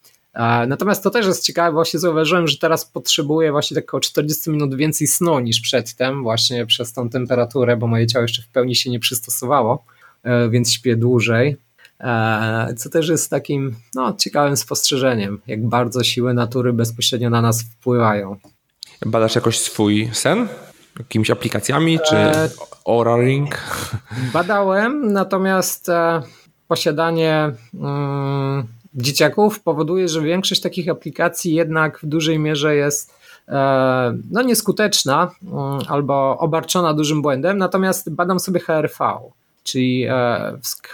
Natomiast to też jest ciekawe, właśnie zauważyłem, że teraz potrzebuję właśnie tak około 40 minut więcej snu niż przedtem, właśnie przez tą temperaturę, bo moje ciało jeszcze w pełni się nie przystosowało, e, więc śpię dłużej. E, co też jest takim no, ciekawym spostrzeżeniem, jak bardzo siły natury bezpośrednio na nas wpływają. Badasz jakoś swój sen? Jakimiś aplikacjami, czy e... Aura Ring? Badałem, natomiast posiadanie mm, dzieciaków powoduje, że większość takich aplikacji jednak w dużej mierze jest e, no, nieskuteczna mm, albo obarczona dużym błędem, natomiast badam sobie HRV, czyli e,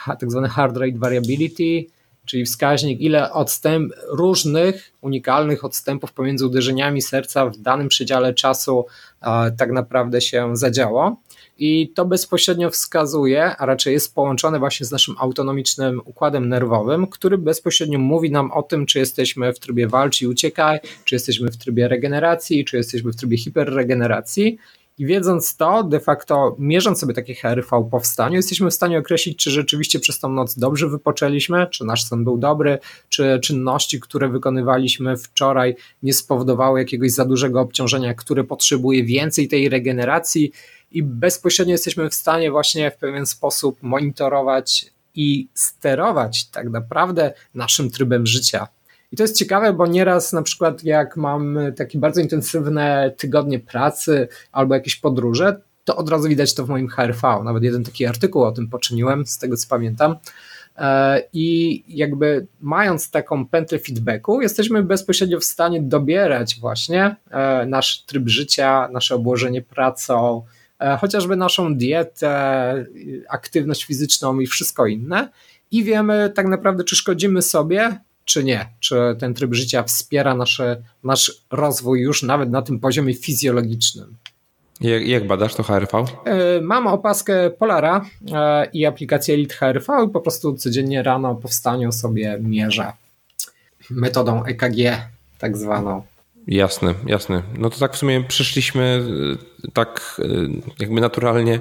tak zwany hard rate variability, czyli wskaźnik, ile odstęp, różnych unikalnych odstępów pomiędzy uderzeniami serca w danym przedziale czasu tak naprawdę się zadziało. I to bezpośrednio wskazuje, a raczej jest połączone właśnie z naszym autonomicznym układem nerwowym, który bezpośrednio mówi nam o tym, czy jesteśmy w trybie walcz i uciekaj, czy jesteśmy w trybie regeneracji, czy jesteśmy w trybie hiperregeneracji. I wiedząc to, de facto mierząc sobie takie HRV po wstaniu, jesteśmy w stanie określić, czy rzeczywiście przez tą noc dobrze wypoczęliśmy, czy nasz sen był dobry, czy czynności, które wykonywaliśmy wczoraj nie spowodowały jakiegoś za dużego obciążenia, które potrzebuje więcej tej regeneracji i bezpośrednio jesteśmy w stanie właśnie w pewien sposób monitorować i sterować tak naprawdę naszym trybem życia. I to jest ciekawe, bo nieraz na przykład jak mam takie bardzo intensywne tygodnie pracy albo jakieś podróże, to od razu widać to w moim HRV. Nawet jeden taki artykuł o tym poczyniłem, z tego co pamiętam. E, I jakby mając taką pętlę feedbacku, jesteśmy bezpośrednio w stanie dobierać właśnie e, nasz tryb życia, nasze obłożenie pracą, chociażby naszą dietę, aktywność fizyczną i wszystko inne. I wiemy tak naprawdę, czy szkodzimy sobie, czy nie, czy ten tryb życia wspiera nasze, nasz rozwój już nawet na tym poziomie fizjologicznym. Jak, jak badasz to HRV? E, mam opaskę Polara e, i aplikację Elite HRV i po prostu codziennie rano po wstaniu sobie mierzę metodą EKG tak zwaną. Jasne, jasne. No to tak w sumie przyszliśmy e, tak jakby naturalnie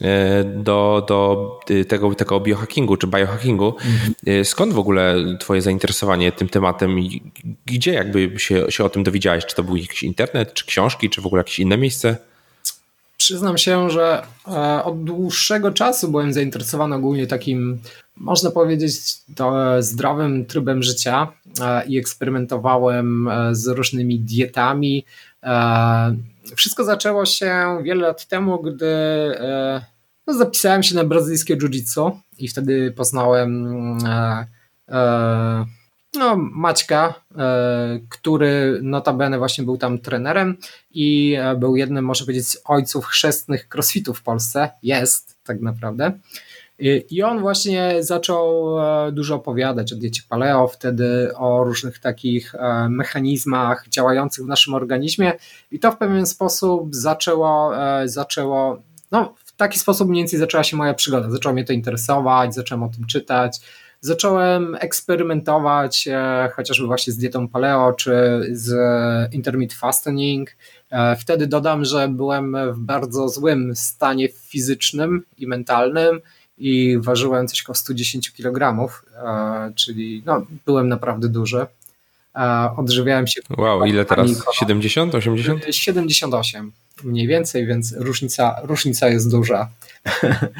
E, do, do tego, tego biohackingu czy biohackingu. Mhm. Skąd w ogóle twoje zainteresowanie tym tematem i gdzie jakby się, się o tym dowiedziałeś? Czy to był jakiś internet, czy książki, czy w ogóle jakieś inne miejsce? Przyznam się, że e, od dłuższego czasu byłem zainteresowany ogólnie takim, można powiedzieć, zdrowym trybem życia i eksperymentowałem z różnymi dietami. Wszystko zaczęło się wiele lat temu, gdy no, zapisałem się na brazylijskie jiu-jitsu i wtedy poznałem e, e, no, Maćka, e, który notabene właśnie był tam trenerem i e, był jednym, można powiedzieć, ojców chrzestnych crossfitu w Polsce. Jest tak naprawdę. I on właśnie zaczął e, dużo opowiadać o diecie paleo, wtedy o różnych takich e, mechanizmach działających w naszym organizmie i to w pewien sposób zaczęło, zaczęło no, taki sposób mniej więcej zaczęła się moja przygoda. Zaczęło mnie to interesować, zacząłem o tym czytać. Zacząłem eksperymentować e, chociażby właśnie z dietą paleo czy z intermittent fasting. E, wtedy dodam, że byłem w bardzo złym stanie fizycznym i mentalnym i ważyłem coś około 110 kg, e, czyli no, byłem naprawdę duży. Odżywiałem się. Wow, ile teraz? 70, 80? 78 mniej więcej, więc różnica, różnica jest duża.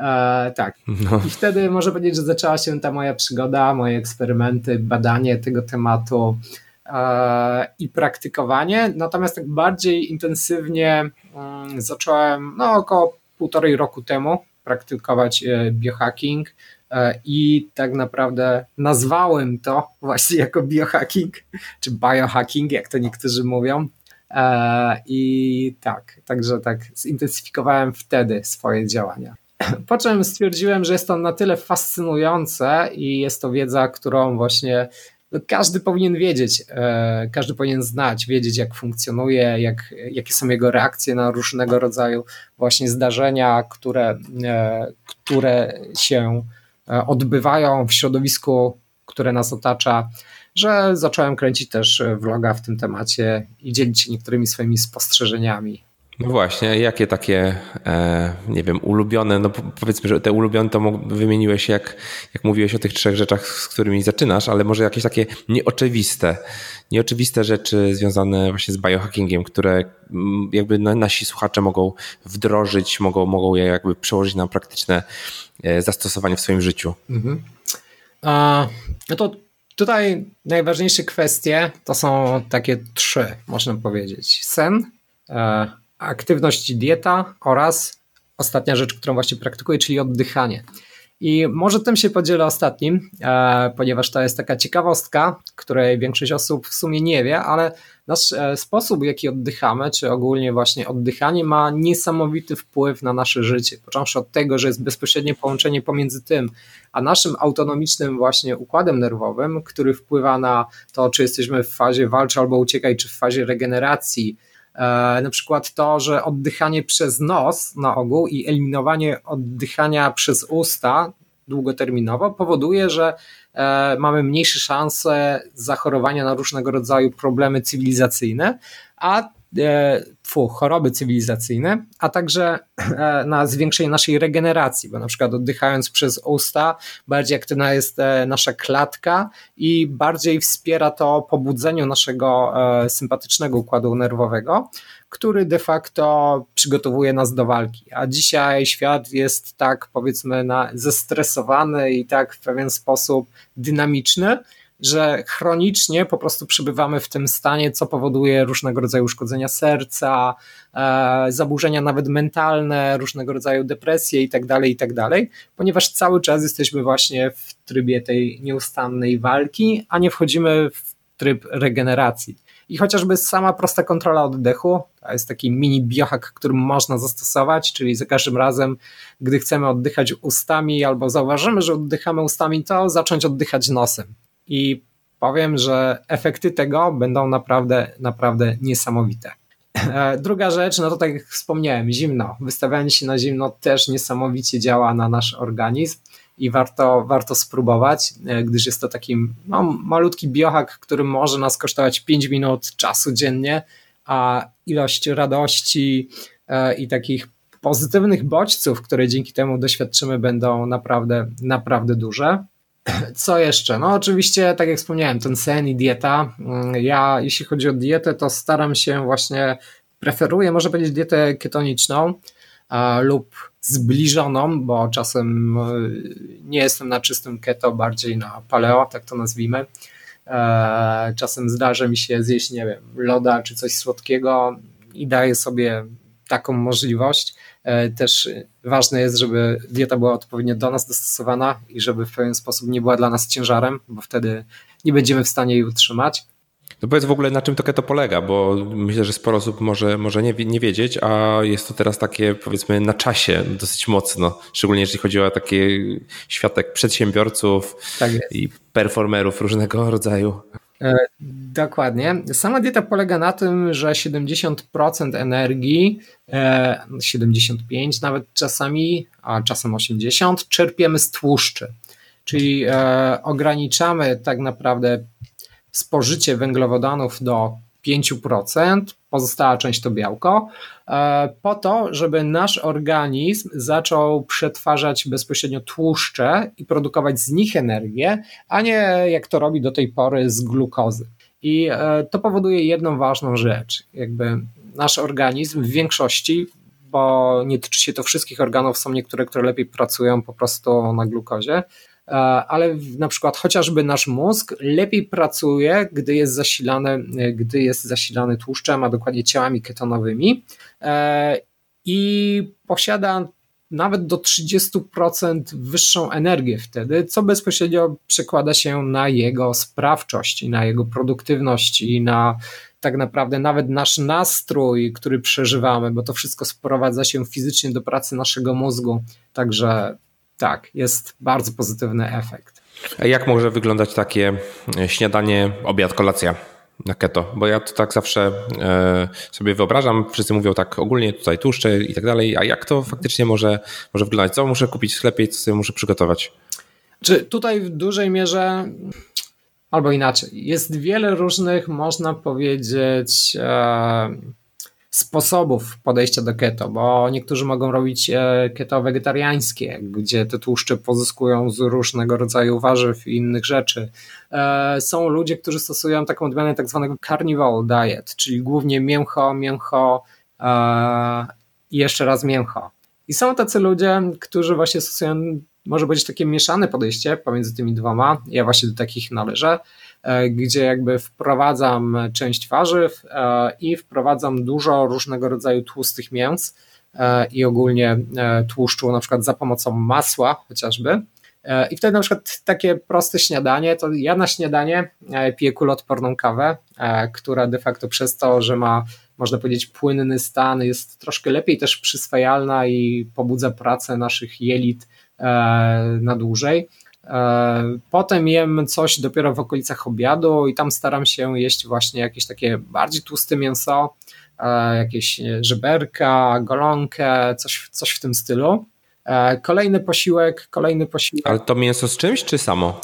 E, tak. No. I wtedy może powiedzieć, że zaczęła się ta moja przygoda, moje eksperymenty, badanie tego tematu e, i praktykowanie. Natomiast tak bardziej intensywnie mm, zacząłem no, około półtorej roku temu praktykować e, biohacking e, i tak naprawdę nazwałem to właśnie jako biohacking, czy biohacking, jak to niektórzy mówią. E, I tak, także tak zintensyfikowałem wtedy swoje działania. Po czym stwierdziłem, że jest to na tyle fascynujące i jest to wiedza, którą właśnie no, każdy powinien wiedzieć, e, każdy powinien znać, wiedzieć jak funkcjonuje, jak, jakie są jego reakcje na różnego rodzaju właśnie zdarzenia, które, e, które się odbywają w środowisku, które nas otacza że zacząłem kręcić też vloga w tym temacie i dzielić się niektórymi swoimi spostrzeżeniami. No właśnie, jakie takie, e, nie wiem, ulubione, no powiedzmy, że te ulubione to wymieniłeś, jak, jak mówiłeś o tych trzech rzeczach, z którymi zaczynasz, ale może jakieś takie nieoczywiste, nieoczywiste rzeczy związane właśnie z biohackingiem, które mm, jakby nasi słuchacze mogą wdrożyć, mogą, mogą je jakby przełożyć na praktyczne e, zastosowanie w swoim życiu. Mhm. A, no to Tutaj najważniejsze kwestie to są takie trzy, można powiedzieć. Sen, e, aktywność dieta oraz ostatnia rzecz, którą właśnie praktykuję, czyli oddychanie. I może tym się podzielę ostatnim, e, ponieważ to jest taka ciekawostka, której większość osób w sumie nie wie, ale nasz e, sposób, w jaki oddychamy, czy ogólnie właśnie oddychanie, ma niesamowity wpływ na nasze życie. Począwszy od tego, że jest bezpośrednie połączenie pomiędzy tym, a naszym autonomicznym właśnie układem nerwowym, który wpływa na to, czy jesteśmy w fazie walczy albo uciekaj, czy w fazie regeneracji, na przykład to, że oddychanie przez nos na ogół i eliminowanie oddychania przez usta długoterminowo powoduje, że e, mamy mniejsze szanse zachorowania na różnego rodzaju problemy cywilizacyjne, a E, fu, choroby cywilizacyjne, a także e, na zwiększenie naszej regeneracji, bo na przykład oddychając przez usta bardziej aktywna jest e, nasza klatka i bardziej wspiera to pobudzeniu naszego sympatycznego układu nerwowego, który de facto przygotowuje nas do walki. A dzisiaj świat jest tak powiedzmy na, zestresowany i tak w pewien sposób dynamiczny, że chronicznie po prostu przebywamy w tym stanie, co powoduje różnego rodzaju uszkodzenia serca, e, zaburzenia nawet mentalne, różnego rodzaju depresje itd., tak itd., tak ponieważ cały czas jesteśmy właśnie w trybie tej nieustannej walki, a nie wchodzimy w tryb regeneracji. I chociażby sama prosta kontrola oddechu, to jest taki mini biohack, który można zastosować, czyli za każdym razem, gdy chcemy oddychać ustami albo zauważymy, że oddychamy ustami, to zacząć oddychać nosem i powiem, że efekty tego będą naprawdę, naprawdę niesamowite. E, druga rzecz, no to tak jak wspomniałem, zimno. Wystawianie się na zimno też niesamowicie działa na nasz organizm i warto, warto spróbować, e, gdyż jest to taki no, malutki biohak, który może nas kosztować 5 minut czasu dziennie, a ilość radości e, i takich pozytywnych bodźców, które dzięki temu doświadczymy, będą naprawdę, naprawdę duże. Co jeszcze? No oczywiście, tak jak wspomniałem, ten sen i dieta. Mm, ja, jeśli chodzi o dietę, to staram się właśnie, preferuję, może powiedzieć, dietę ketoniczną lub zbliżoną, bo czasem e, nie jestem na czystym keto, bardziej na paleo, tak to nazwijmy. E, czasem zdarza mi się zjeść, nie wiem, loda czy coś słodkiego i daję sobie taką możliwość. E, też ważne jest, żeby dieta była odpowiednio do nas dostosowana i żeby w pewien sposób nie była dla nas ciężarem, bo wtedy nie będziemy w stanie jej utrzymać. No powiedz w ogóle na czym to polega, bo myślę, że sporo osób może, może nie, nie wiedzieć, a jest to teraz takie powiedzmy na czasie dosyć mocno, szczególnie jeżeli chodzi o takie światek przedsiębiorców tak i performerów różnego rodzaju. Dokładnie. Sama dieta polega na tym, że 70% energii, 75 e, nawet czasami, a czasem 80, czerpiemy z tłuszczy. Czyli e, ograniczamy tak naprawdę spożycie węglowodanów do 5%, pozostała część to białko, e, po to, żeby nasz organizm zaczął przetwarzać bezpośrednio tłuszcze i produkować z nich energię, a nie jak to robi do tej pory z glukozy. I e, to powoduje jedną ważną rzecz. Jakby nasz organizm w większości, bo nie tyczy się to wszystkich organów, są niektóre, które lepiej pracują po prostu na glukozie, E, ale na przykład chociażby nasz mózg lepiej pracuje, gdy jest zasilany, e, gdy jest zasilany tłuszczem, a dokładnie ciałami ketonowymi i posiada nawet do 30% wyższą energię wtedy, co bezpośrednio przekłada się na jego sprawczość na jego produktywność i na tak naprawdę nawet nasz nastrój, który przeżywamy, bo to wszystko sprowadza się fizycznie do pracy naszego mózgu. Także tak, jest bardzo pozytywny efekt. A jak może wyglądać takie śniadanie, obiad, kolacja? Na keto, bo ja to tak zawsze e, sobie wyobrażam, wszyscy mówią tak ogólnie tutaj tłuszcze i tak dalej, a jak to faktycznie może, może wyglądać? Co muszę kupić w sklepie i co sobie muszę przygotować? Czy tutaj w dużej mierze, albo inaczej, jest wiele różnych, można powiedzieć, e, sposobów podejścia do keto, bo niektórzy mogą robić e, keto wegetariańskie, gdzie te tłuszcze pozyskują z różnego rodzaju warzyw i innych rzeczy. E, są ludzie, którzy stosują taką odmianę tak zwanego carnivore diet, czyli głównie mięcho, mięcho e, i jeszcze raz mięcho. I są tacy ludzie, którzy właśnie stosują, może być takie mieszane podejście pomiędzy tymi dwoma. Ja właśnie do takich należę. E, gdzie jakby wprowadzam część warzyw e, i wprowadzam dużo różnego rodzaju tłustych mięs, i ogólnie tłuszczu, na przykład za pomocą masła chociażby. I wtedy na przykład takie proste śniadanie, to ja na śniadanie piję kuloodporną kawę, która de facto przez to, że ma można powiedzieć, płynny stan, jest troszkę lepiej też przyswajalna i pobudza pracę naszych jelit e, na dłużej. E, potem jem coś dopiero w okolicach obiadu i tam staram się jeść właśnie jakieś takie bardziej tłuste mięso, e, jakieś żeberka, golonkę, coś, coś w tym stylu. Kolejny posiłek, kolejny posiłek. Ale to mięso z czymś, czy samo?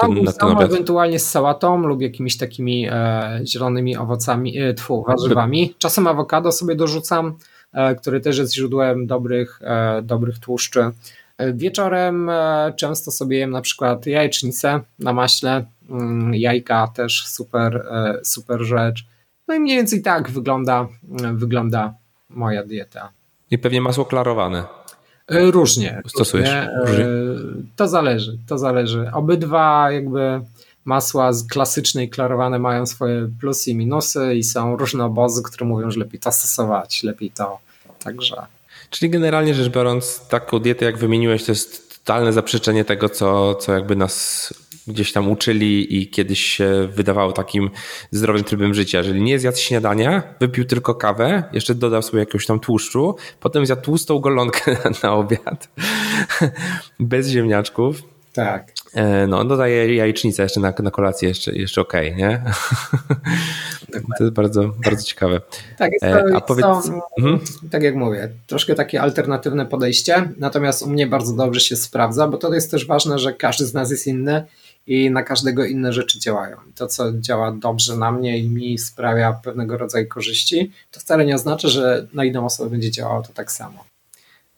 ten, na obiad. ewentualnie z sałatą lub jakimiś takimi e, zielonymi owocami, e, tfu, warzywami. Czasem awokado sobie dorzucam, e, który też jest źródłem dobrych, e, dobrych tłuszczy. E, wieczorem e, często sobie jem na przykład jajecznicę na maśle, mm, jajka też super, super rzecz. No i mniej więcej tak wygląda, wygląda moja dieta. I pewnie masło klarowane. E, różnie. Stosujesz? Różnie. E, to zależy, to zależy. Obydwa jakby masła klasyczne i klarowane mają swoje plusy i minusy i są różne obozy, które mówią, że lepiej to stosować, lepiej to. Także. Czyli generalnie rzecz biorąc, taką dietę jak wymieniłeś, to jest totalne zaprzeczenie tego, co, co jakby nas gdzieś tam uczyli i kiedyś się wydawało takim zdrowym trybem życia. Jeżeli nie zjadł śniadania, wypił tylko kawę, jeszcze dodał sobie jakiegoś tam tłuszczu, potem zjadł tłustą golonkę na obiad, bez ziemniaczków. Tak. E, no, dodaję jajecznicę jeszcze na, na kolację, jeszcze, jeszcze okej, okay, nie? To jest bardzo, bardzo ciekawe. Tak, jest e, to, A powiedz... Mhm. tak jak mówię, troszkę takie alternatywne podejście, natomiast u mnie bardzo dobrze się sprawdza, bo to jest też ważne, że każdy z nas jest inny i na każdego inne rzeczy działają. To, co działa dobrze na mnie i mi sprawia pewnego rodzaju korzyści, to wcale nie oznacza, że na inną osobę będzie działało to tak samo.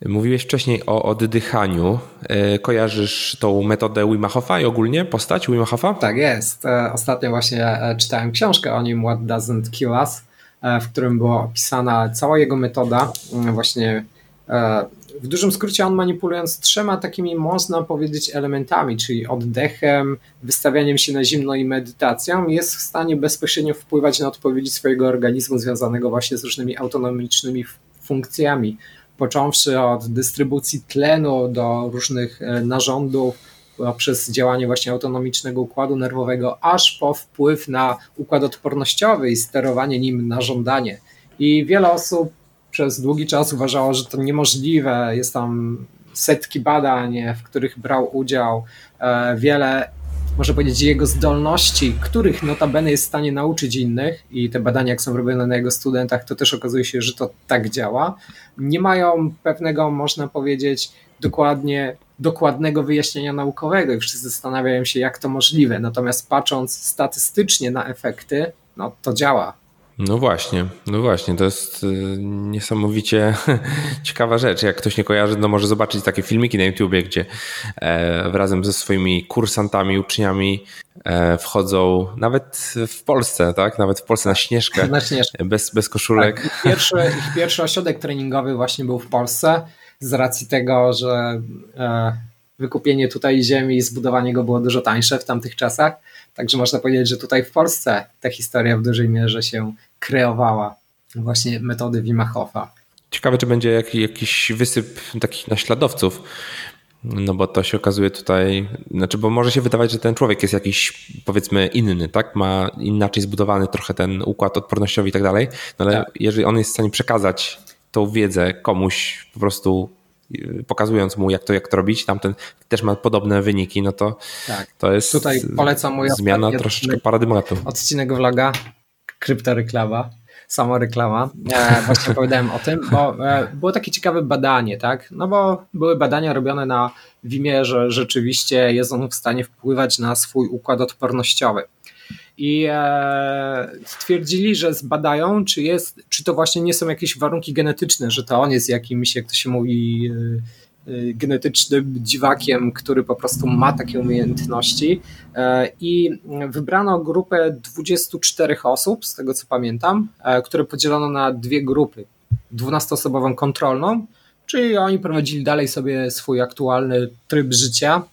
Mówiłeś wcześniej o oddychaniu. E, kojarzysz tą metodę Wim Hofa i ogólnie postać Wim Hofa? Tak jest. E, ostatnio właśnie e, czytałem książkę o nim What Doesn't Kill Us, w którym była opisana cała jego metoda. Właśnie w dużym skrócie on manipulując trzema takimi można powiedzieć elementami, czyli oddechem, wystawianiem się na zimno i medytacją, jest w stanie bezpośrednio wpływać na odpowiedzi swojego organizmu związanego właśnie z różnymi autonomicznymi funkcjami począwszy od dystrybucji tlenu do różnych e, narządów, poprzez działanie właśnie autonomicznego układu nerwowego, aż po wpływ na układ odpornościowy i sterowanie nim na żądanie. I wiele osób przez długi czas uważało, że to niemożliwe. Jest tam setki badań, w których brał udział. E, wiele można powiedzieć, jego zdolności, których notabene jest w stanie nauczyć innych i te badania, jak są robione na jego studentach, to też okazuje się, że to tak działa, nie mają pewnego, można powiedzieć, dokładnie dokładnego wyjaśnienia naukowego i wszyscy zastanawiają się, jak to możliwe. Natomiast patrząc statystycznie na efekty, no to działa. No właśnie, no właśnie, to jest y, niesamowicie ciekawa rzecz. Jak ktoś nie kojarzy, no może zobaczyć takie filmiki na YouTubie, gdzie e, razem ze swoimi kursantami, uczniami e, wchodzą nawet w Polsce, tak? Nawet w Polsce na Śnieżkę. Na Śnieżkę. Bez, bez koszulek. Tak. Pierwszy, ich pierwszy ośrodek treningowy właśnie był w Polsce z racji tego, że e, wykupienie tutaj ziemi i zbudowanie go było dużo tańsze w tamtych czasach. Także można powiedzieć, że tutaj w Polsce ta historia w dużej mierze się kreowała właśnie metody Wima Hofa. Ciekawe, czy będzie jakiś wysyp takich naśladowców, no bo to się okazuje tutaj, znaczy, bo może się wydawać, że ten człowiek jest jakiś powiedzmy inny, tak? Ma inaczej zbudowany trochę ten układ odpornościowy i tak dalej, no ale tak. jeżeli on jest w stanie przekazać tą wiedzę komuś po prostu pokazując mu, jak to, jak to robić, tamten też ma podobne wyniki, no to tak. to jest Tutaj polecam mój zmiana troszeczkę paradygmatu. Odcinek vloga kryptoreklama, sama reklama. E, właśnie opowiadałem o tym, bo e, było takie ciekawe badanie, tak? No bo były badania robione na Wimie, że rzeczywiście jest on w stanie wpływać na swój układ odpornościowy. I e, stwierdzili, że zbadają, czy, jest, czy to właśnie nie są jakieś warunki genetyczne, że to on jest jakimś, jak to się mówi, e, Y, genetycznym dziwakiem, który po prostu ma takie umiejętności. E, I wybrano grupę 24 osób, z tego co pamiętam, e, które podzielono na dwie grupy. 12-osobową kontrolną, czyli oni prowadzili dalej sobie swój aktualny tryb życia, e,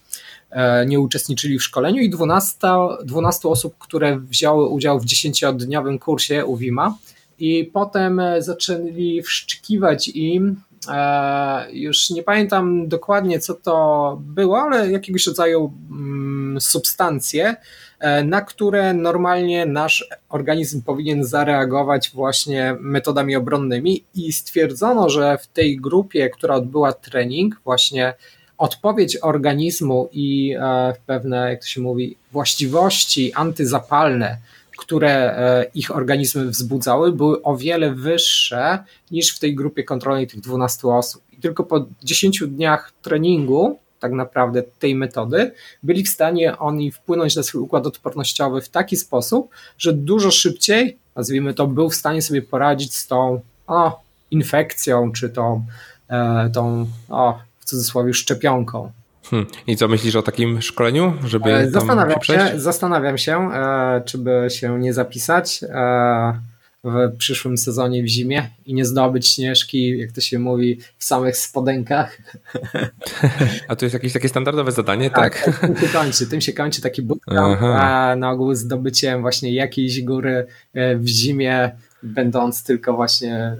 nie uczestniczyli w szkoleniu i 12, 12 osób, które wzięły udział w 10-dniowym kursie UWIMA i potem zaczęli wszczykiwać im e, już nie pamiętam dokładnie co to było, ale jakiegoś rodzaju mm, substancje, e, na które normalnie nasz organizm powinien zareagować właśnie metodami obronnymi. I stwierdzono, że w tej grupie, która odbyła trening, właśnie odpowiedź organizmu i e, pewne, jak to się mówi, właściwości antyzapalne, które e, ich organizmy wzbudzały, były o wiele wyższe niż w tej grupie kontrolnej tych 12 osób. I tylko po 10 dniach treningu, tak naprawdę tej metody, byli w stanie oni wpłynąć na swój układ odpornościowy w taki sposób, że dużo szybciej, nazwijmy to, był w stanie sobie poradzić z tą o, infekcją, czy tą, e, tą o, cudzysłowie szczepionką. Hmm. I co myślisz o takim szkoleniu, żeby e, zastanawiam się, się, Zastanawiam się, e, czy by się nie zapisać e, w przyszłym sezonie w zimie i nie zdobyć śnieżki, jak to się mówi, w samych spodenkach. A to jest jakieś takie standardowe zadanie, tak? tak? Tym się kończy, tym się kończy taki bootcamp, a na ogół zdobyciem właśnie jakiejś góry w zimie, będąc tylko właśnie,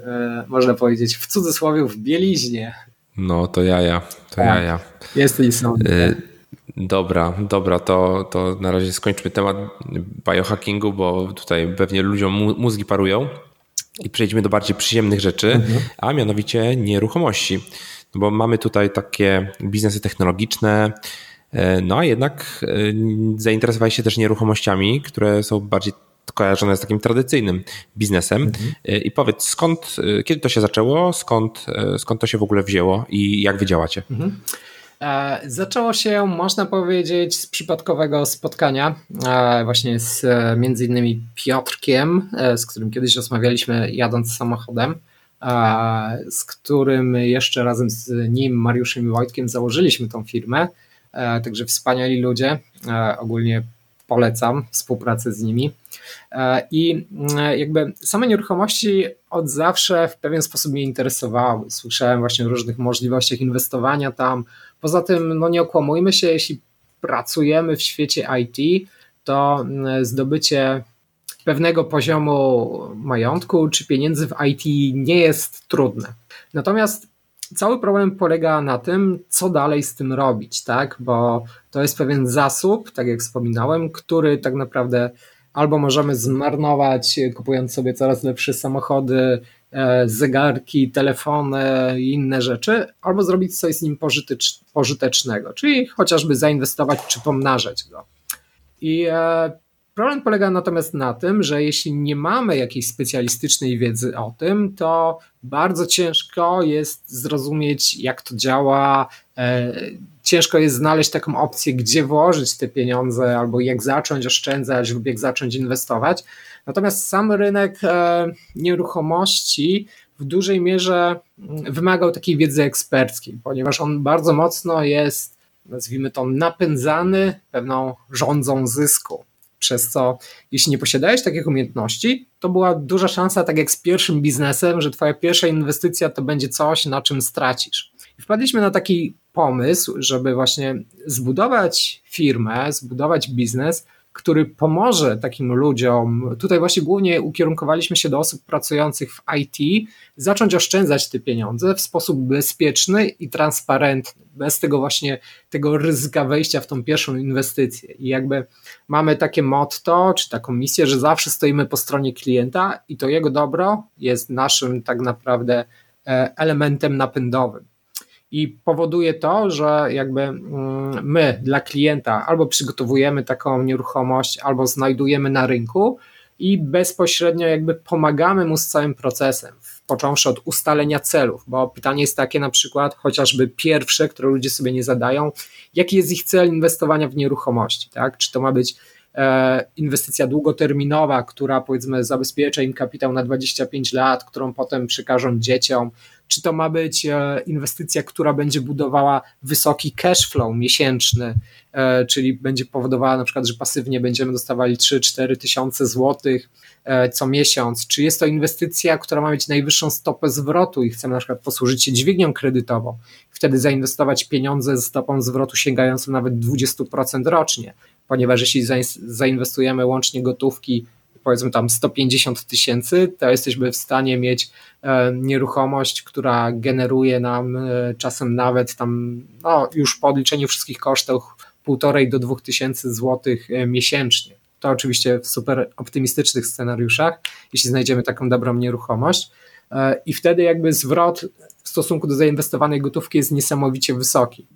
można powiedzieć, w cudzysłowie w bieliźnie. No to jaja, to tak. jaja. Jest i są. Y, dobra, dobra, to, to na razie skończmy temat biohackingu, bo tutaj pewnie ludziom mózgi parują i przejdźmy do bardziej przyjemnych rzeczy, mhm. a mianowicie nieruchomości. No bo mamy tutaj takie biznesy technologiczne, y, no a jednak y, zainteresowałeś się też nieruchomościami, które są bardziej kojarzone z takim tradycyjnym biznesem. Mhm. I powiedz, skąd, kiedy to się zaczęło, skąd, skąd to się w ogóle wzięło i jak wy działacie? Mhm. E, zaczęło się, można powiedzieć, z przypadkowego spotkania e, właśnie z e, między innymi Piotrkiem, z którym kiedyś rozmawialiśmy jadąc samochodem, z którym jeszcze razem z nim, Mariuszem i Wojtkiem założyliśmy tą firmę. Także wspaniali ludzie, ogólnie polecam współpracę z nimi. I jakby same nieruchomości od zawsze w pewien sposób mnie interesowały. Słyszałem właśnie o różnych możliwościach inwestowania tam, Poza tym, no nie okłamujmy się, jeśli pracujemy w świecie IT, to mm, zdobycie pewnego poziomu majątku czy pieniędzy w IT nie jest trudne. Natomiast cały problem polega na tym, co dalej z tym robić, tak? Bo to jest pewien zasób, tak jak wspominałem, który tak naprawdę albo możemy zmarnować, kupując sobie coraz lepsze samochody, E, zegarki, telefony i inne rzeczy, albo zrobić coś z nim pożytecznego, czyli chociażby zainwestować czy pomnażać go. I e, problem polega natomiast na tym, że jeśli nie mamy jakiejś specjalistycznej wiedzy o tym, to bardzo ciężko jest zrozumieć, jak to działa. E, ciężko jest znaleźć taką opcję, gdzie włożyć te pieniądze, albo jak zacząć oszczędzać, lub jak zacząć inwestować. Natomiast sam rynek e, nieruchomości w dużej mierze mm, wymagał takiej wiedzy eksperckiej, ponieważ on bardzo mocno jest, nazwijmy to, napędzany pewną rządzą zysku. Przez co, jeśli nie posiadałeś takich umiejętności, to była duża szansa, tak jak z pierwszym biznesem, że Twoja pierwsza inwestycja to będzie coś, na czym stracisz. I wpadliśmy na taki pomysł, żeby właśnie zbudować firmę, zbudować biznes, który pomoże takim ludziom, tutaj właśnie głównie ukierunkowaliśmy się do osób pracujących w IT, zacząć oszczędzać te pieniądze w sposób bezpieczny i transparentny, bez tego właśnie tego ryzyka wejścia w tą pierwszą inwestycję. I jakby mamy takie motto, czy taką misję, że zawsze stoimy po stronie klienta i to jego dobro jest naszym tak naprawdę e, elementem napędowym i powoduje to, że jakby mm, my dla klienta albo przygotowujemy taką nieruchomość, albo znajdujemy na rynku i bezpośrednio jakby pomagamy mu z całym procesem, począwszy od ustalenia celów, bo pytanie jest takie na przykład, chociażby pierwsze, które ludzie sobie nie zadają, jaki jest ich cel inwestowania w nieruchomości, tak? Czy to ma być inwestycja długoterminowa, która powiedzmy zabezpiecza im kapitał na 25 lat, którą potem przekażą dzieciom, czy to ma być e, inwestycja, która będzie budowała wysoki cash flow miesięczny, e, czyli będzie powodowała na przykład, że pasywnie będziemy dostawali 3-4 tysiące złotych e, co miesiąc, czy jest to inwestycja, która ma mieć najwyższą stopę zwrotu i chcemy na przykład posłużyć się dźwignią kredytową, wtedy zainwestować pieniądze ze stopą zwrotu sięgającą nawet 20% rocznie, ponieważ jeśli zainwestujemy łącznie gotówki powiedzmy tam 150 tysięcy, to jesteśmy w stanie mieć e, nieruchomość, która generuje nam e, czasem nawet tam, no już po odliczeniu wszystkich kosztów, półtorej do dwóch tysięcy złotych miesięcznie. To oczywiście w super optymistycznych scenariuszach, jeśli znajdziemy taką dobrą nieruchomość. I wtedy jakby zwrot w stosunku do zainwestowanej gotówki jest niesamowicie wysoki.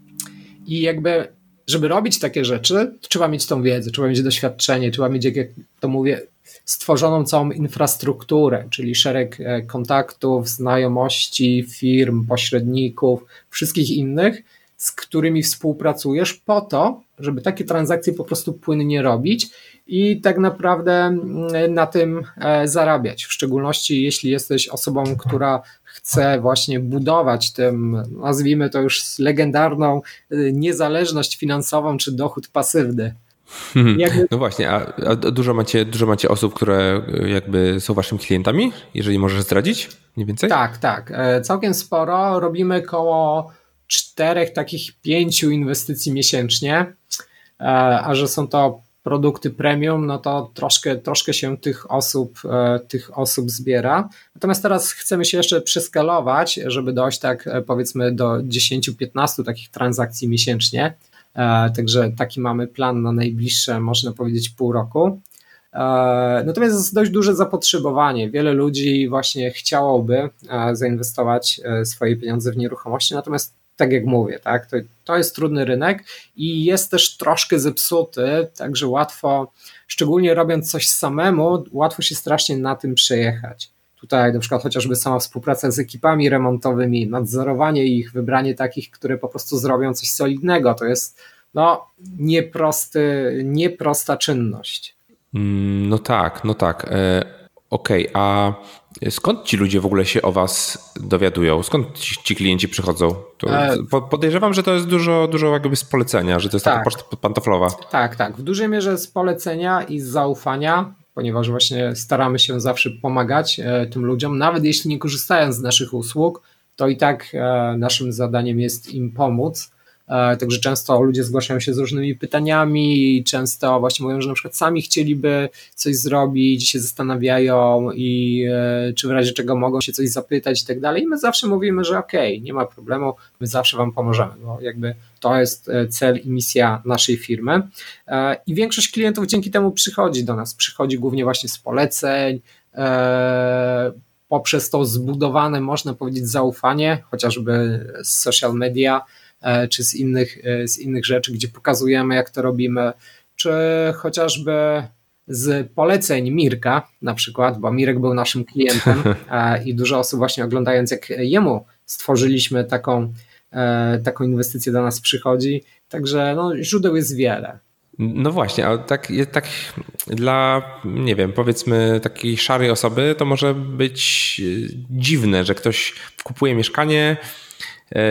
I jakby żeby robić takie rzeczy, trzeba mieć tą wiedzę, trzeba mieć doświadczenie, trzeba mieć, jak to mówię, stworzoną całą infrastrukturę, czyli szereg e, kontaktów, znajomości, firm, pośredników, wszystkich innych, z którymi współpracujesz po to, żeby takie transakcje po prostu płynnie robić i tak naprawdę mm, na tym e, zarabiać. W szczególności jeśli jesteś osobą, która chce właśnie budować tym, nazwijmy to już legendarną y, niezależność finansową czy dochód pasywny. Hmm. Jakby... No właśnie, a, a, dużo, macie, dużo macie osób, które y, jakby są waszymi klientami, jeżeli możesz zdradzić mniej więcej? Tak, tak. E, całkiem sporo. Robimy koło czterech, takich pięciu inwestycji miesięcznie, e, a że są to produkty premium, no to troszkę, troszkę się tych osób, e, tych osób zbiera. Natomiast teraz chcemy się jeszcze przeskalować, żeby dojść tak e, powiedzmy do 10-15 takich transakcji miesięcznie. E, także taki mamy plan na najbliższe, można powiedzieć, pół roku. Natomiast jest dość duże zapotrzebowanie. Wiele ludzi właśnie chciałoby zainwestować swoje pieniądze w nieruchomości, natomiast tak jak mówię, tak, to, to jest trudny rynek i jest też troszkę zepsuty, także łatwo, szczególnie robiąc coś samemu, łatwo się strasznie na tym przejechać. Tutaj na przykład chociażby sama współpraca z ekipami remontowymi, nadzorowanie ich, wybranie takich, które po prostu zrobią coś solidnego, to jest no, nieprosty, nieprosta czynność. Mm, no tak, no tak. E, okej, okay, a Skąd ci ludzie w ogóle się o was dowiadują? Skąd ci, ci klienci przychodzą? E... Podejrzewam, że to jest dużo, dużo jakby z polecenia, że to jest tak. taka pantoflowa. Tak, tak. W dużej mierze z polecenia i z zaufania, ponieważ właśnie staramy się zawsze pomagać e, tym ludziom, nawet jeśli nie korzystają z naszych usług, to i tak e, naszym zadaniem jest im pomóc także często ludzie zgłaszają się z różnymi pytaniami, często właśnie mówią, że na przykład sami chcieliby coś zrobić, się zastanawiają i e, czy w razie czego mogą się coś zapytać i tak dalej. I my zawsze mówimy, że okej, okay, nie ma problemu, my zawsze Wam pomożemy, bo jakby to jest e, cel i misja naszej firmy. I większość klientów dzięki temu przychodzi do nas, przychodzi głównie właśnie z poleceń, poprzez to zbudowane, można powiedzieć, zaufanie, chociażby z social media, E, czy z innych, e, z innych rzeczy, gdzie pokazujemy, jak to robimy, czy chociażby z poleceń Mirka na przykład, bo Mirek był naszym klientem e, i dużo osób właśnie oglądając, jak jemu stworzyliśmy taką, taką inwestycję do nas przychodzi. Także no, źródeł jest wiele. No właśnie, ale tak, tak dla, nie wiem, powiedzmy takiej szarej osoby to może być dziwne, że ktoś kupuje mieszkanie, E,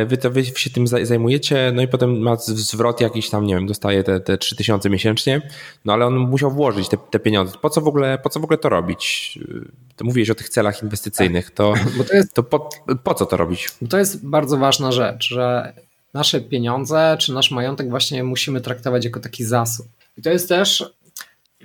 wy, to, wy się tym zajmujecie, no i potem ma zwrot jakiś tam, nie wiem, dostaje te, te 3000 miesięcznie, no ale on musiał włożyć te, te pieniądze. Po co, w ogóle, po co w ogóle to robić? Ty mówiłeś o tych celach inwestycyjnych, to, to, jest, to po, po co to robić? To jest bardzo ważna rzecz, że nasze pieniądze czy nasz majątek właśnie musimy traktować jako taki zasób. I to jest też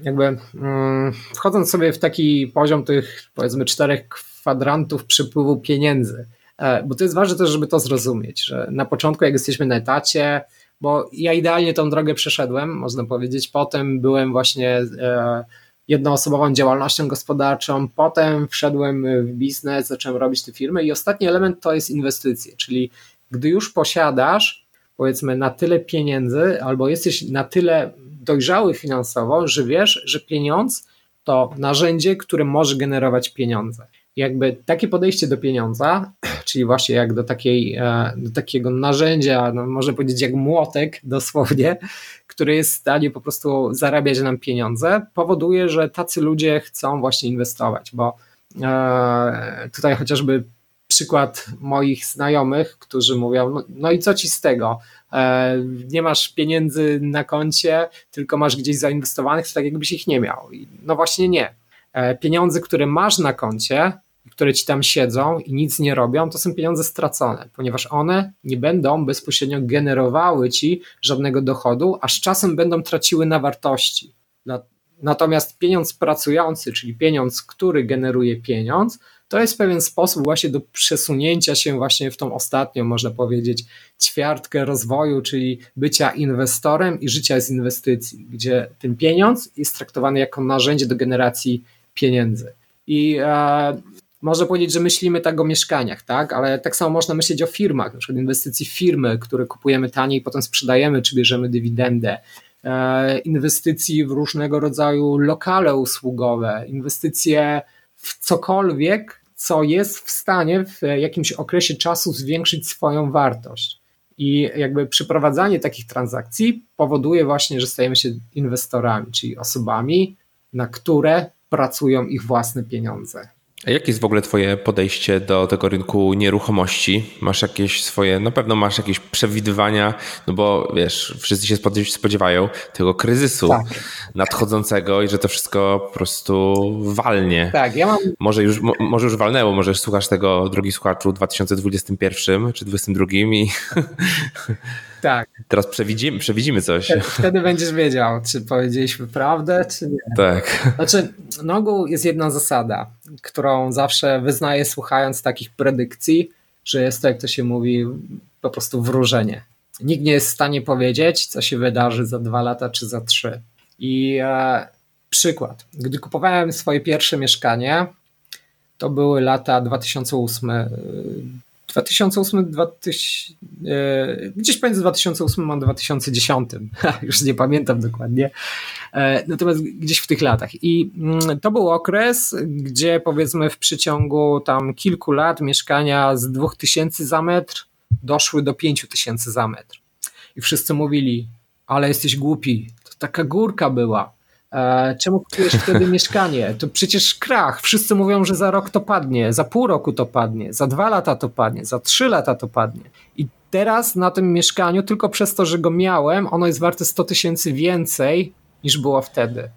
jakby mm, wchodząc sobie w taki poziom tych powiedzmy czterech kwadrantów przepływu pieniędzy, E, bo to jest ważne też, żeby to zrozumieć, że na początku, jak jesteśmy na etacie, bo ja idealnie tą drogę przeszedłem, można powiedzieć, potem byłem właśnie e, jednoosobową działalnością gospodarczą, potem wszedłem w biznes, zacząłem robić te firmy i ostatni element to jest inwestycje, czyli gdy już posiadasz powiedzmy na tyle pieniędzy albo jesteś na tyle dojrzały finansowo, że wiesz, że pieniądz to narzędzie, które może generować pieniądze jakby takie podejście do pieniądza, czyli właśnie jak do, takiej, e, do takiego narzędzia, no można powiedzieć jak młotek dosłownie, który jest w stanie po prostu zarabiać nam pieniądze, powoduje, że tacy ludzie chcą właśnie inwestować, bo e, tutaj chociażby przykład moich znajomych, którzy mówią, no, no i co ci z tego? E, nie masz pieniędzy na koncie, tylko masz gdzieś zainwestowanych, to tak jakbyś ich nie miał. No właśnie nie. Pieniądze, które masz na koncie, które ci tam siedzą i nic nie robią, to są pieniądze stracone, ponieważ one nie będą bezpośrednio generowały ci żadnego dochodu, a z czasem będą traciły na wartości. Natomiast pieniądz pracujący, czyli pieniądz, który generuje pieniądz, to jest pewien sposób właśnie do przesunięcia się właśnie w tą ostatnią, można powiedzieć, ćwiartkę rozwoju, czyli bycia inwestorem i życia z inwestycji, gdzie ten pieniądz jest traktowany jako narzędzie do generacji pieniędzy. I e, można powiedzieć, że myślimy tak o mieszkaniach, tak? ale tak samo można myśleć o firmach, na przykład inwestycji firmy, które kupujemy taniej potem sprzedajemy, czy bierzemy dywidendę. E, inwestycji w różnego rodzaju lokale usługowe, inwestycje w cokolwiek, co jest w stanie w jakimś okresie czasu zwiększyć swoją wartość. I jakby przeprowadzanie takich transakcji powoduje właśnie, że stajemy się inwestorami, czyli osobami, na które pracują ich własne pieniądze. A jakie jest w ogóle Twoje podejście do tego rynku nieruchomości? Masz jakieś swoje, na pewno masz jakieś przewidywania, no bo wiesz, wszyscy się spodziewają tego kryzysu tak. nadchodzącego i że to wszystko po prostu walnie. Tak, ja mam. Może już, może już walnęło, może słuchasz tego, drogi słuchaczu, w 2021 czy 2022 i. Tak. Teraz przewidzimy, przewidzimy coś. Wtedy będziesz wiedział, czy powiedzieliśmy prawdę, czy nie. Tak. Znaczy, na ogół jest jedna zasada, którą zawsze wyznaję słuchając takich predykcji, że jest to, jak to się mówi, po prostu wróżenie. Nikt nie jest w stanie powiedzieć, co się wydarzy za dwa lata czy za trzy. I e, przykład. Gdy kupowałem swoje pierwsze mieszkanie, to były lata 2008, 2008, 2000, gdzieś pomiędzy 2008 a 2010, już nie pamiętam dokładnie, e, natomiast gdzieś w tych latach. I mm, to był okres, gdzie powiedzmy w przeciągu tam kilku lat mieszkania z 2000 za metr doszły do 5000 za metr. I wszyscy mówili, ale jesteś głupi, to taka górka była. Czemu kupujesz wtedy mieszkanie? To przecież krach. Wszyscy mówią, że za rok to padnie, za pół roku to padnie, za dwa lata to padnie, za trzy lata to padnie. I teraz na tym mieszkaniu, tylko przez to, że go miałem, ono jest warte 100 tysięcy więcej niż było wtedy.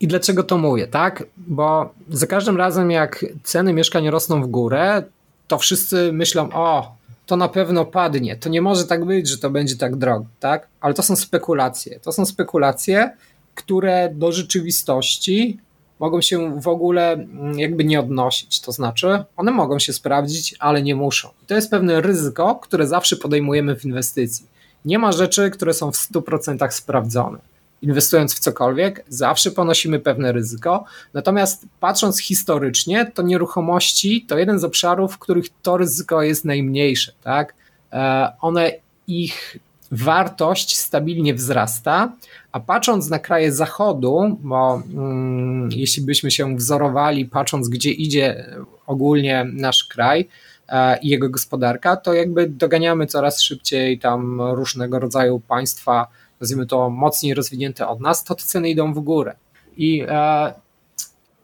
I dlaczego to mówię, tak? Bo za każdym razem, jak ceny mieszkań rosną w górę, to wszyscy myślą, o, to na pewno padnie. To nie może tak być, że to będzie tak drogo, tak? Ale to są spekulacje. To są spekulacje, które do rzeczywistości mogą się w ogóle mm, jakby nie odnosić. To znaczy, one mogą się sprawdzić, ale nie muszą. I to jest pewne ryzyko, które zawsze podejmujemy w inwestycji. Nie ma rzeczy, które są w 100% sprawdzone. Inwestując w cokolwiek, zawsze ponosimy pewne ryzyko. Natomiast patrząc historycznie, to nieruchomości to jeden z obszarów, w których to ryzyko jest najmniejsze. Tak? E, one ich wartość stabilnie wzrasta, a patrząc na kraje zachodu, bo mm, jeśli byśmy się wzorowali, patrząc gdzie idzie ogólnie nasz kraj e, i jego gospodarka, to jakby doganiamy coraz szybciej tam różnego rodzaju państwa, nazwijmy to mocniej rozwinięte od nas, to te ceny idą w górę. I e,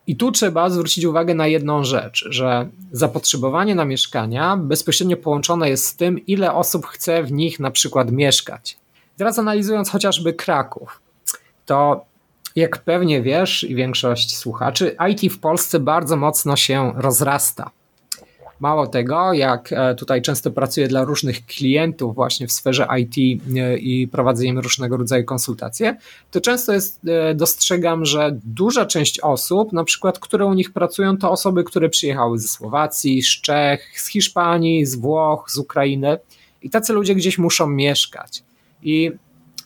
i tu trzeba zwrócić uwagę na jedną rzecz, że zapotrzebowanie na mieszkania bezpośrednio połączone jest z tym, ile osób chce w nich na przykład mieszkać. Teraz analizując chociażby Kraków, to jak pewnie wiesz i większość słuchaczy, IT w Polsce bardzo mocno się rozrasta. Mało tego, jak e, tutaj często pracuję dla różnych klientów właśnie w sferze IT e, i prowadzę im różnego rodzaju konsultacje, to często jest, e, dostrzegam, że duża część osób, na przykład, które u nich pracują, to osoby, które przyjechały ze Słowacji, z Czech, z Hiszpanii, z Włoch, z Ukrainy i tacy ludzie gdzieś muszą mieszkać. I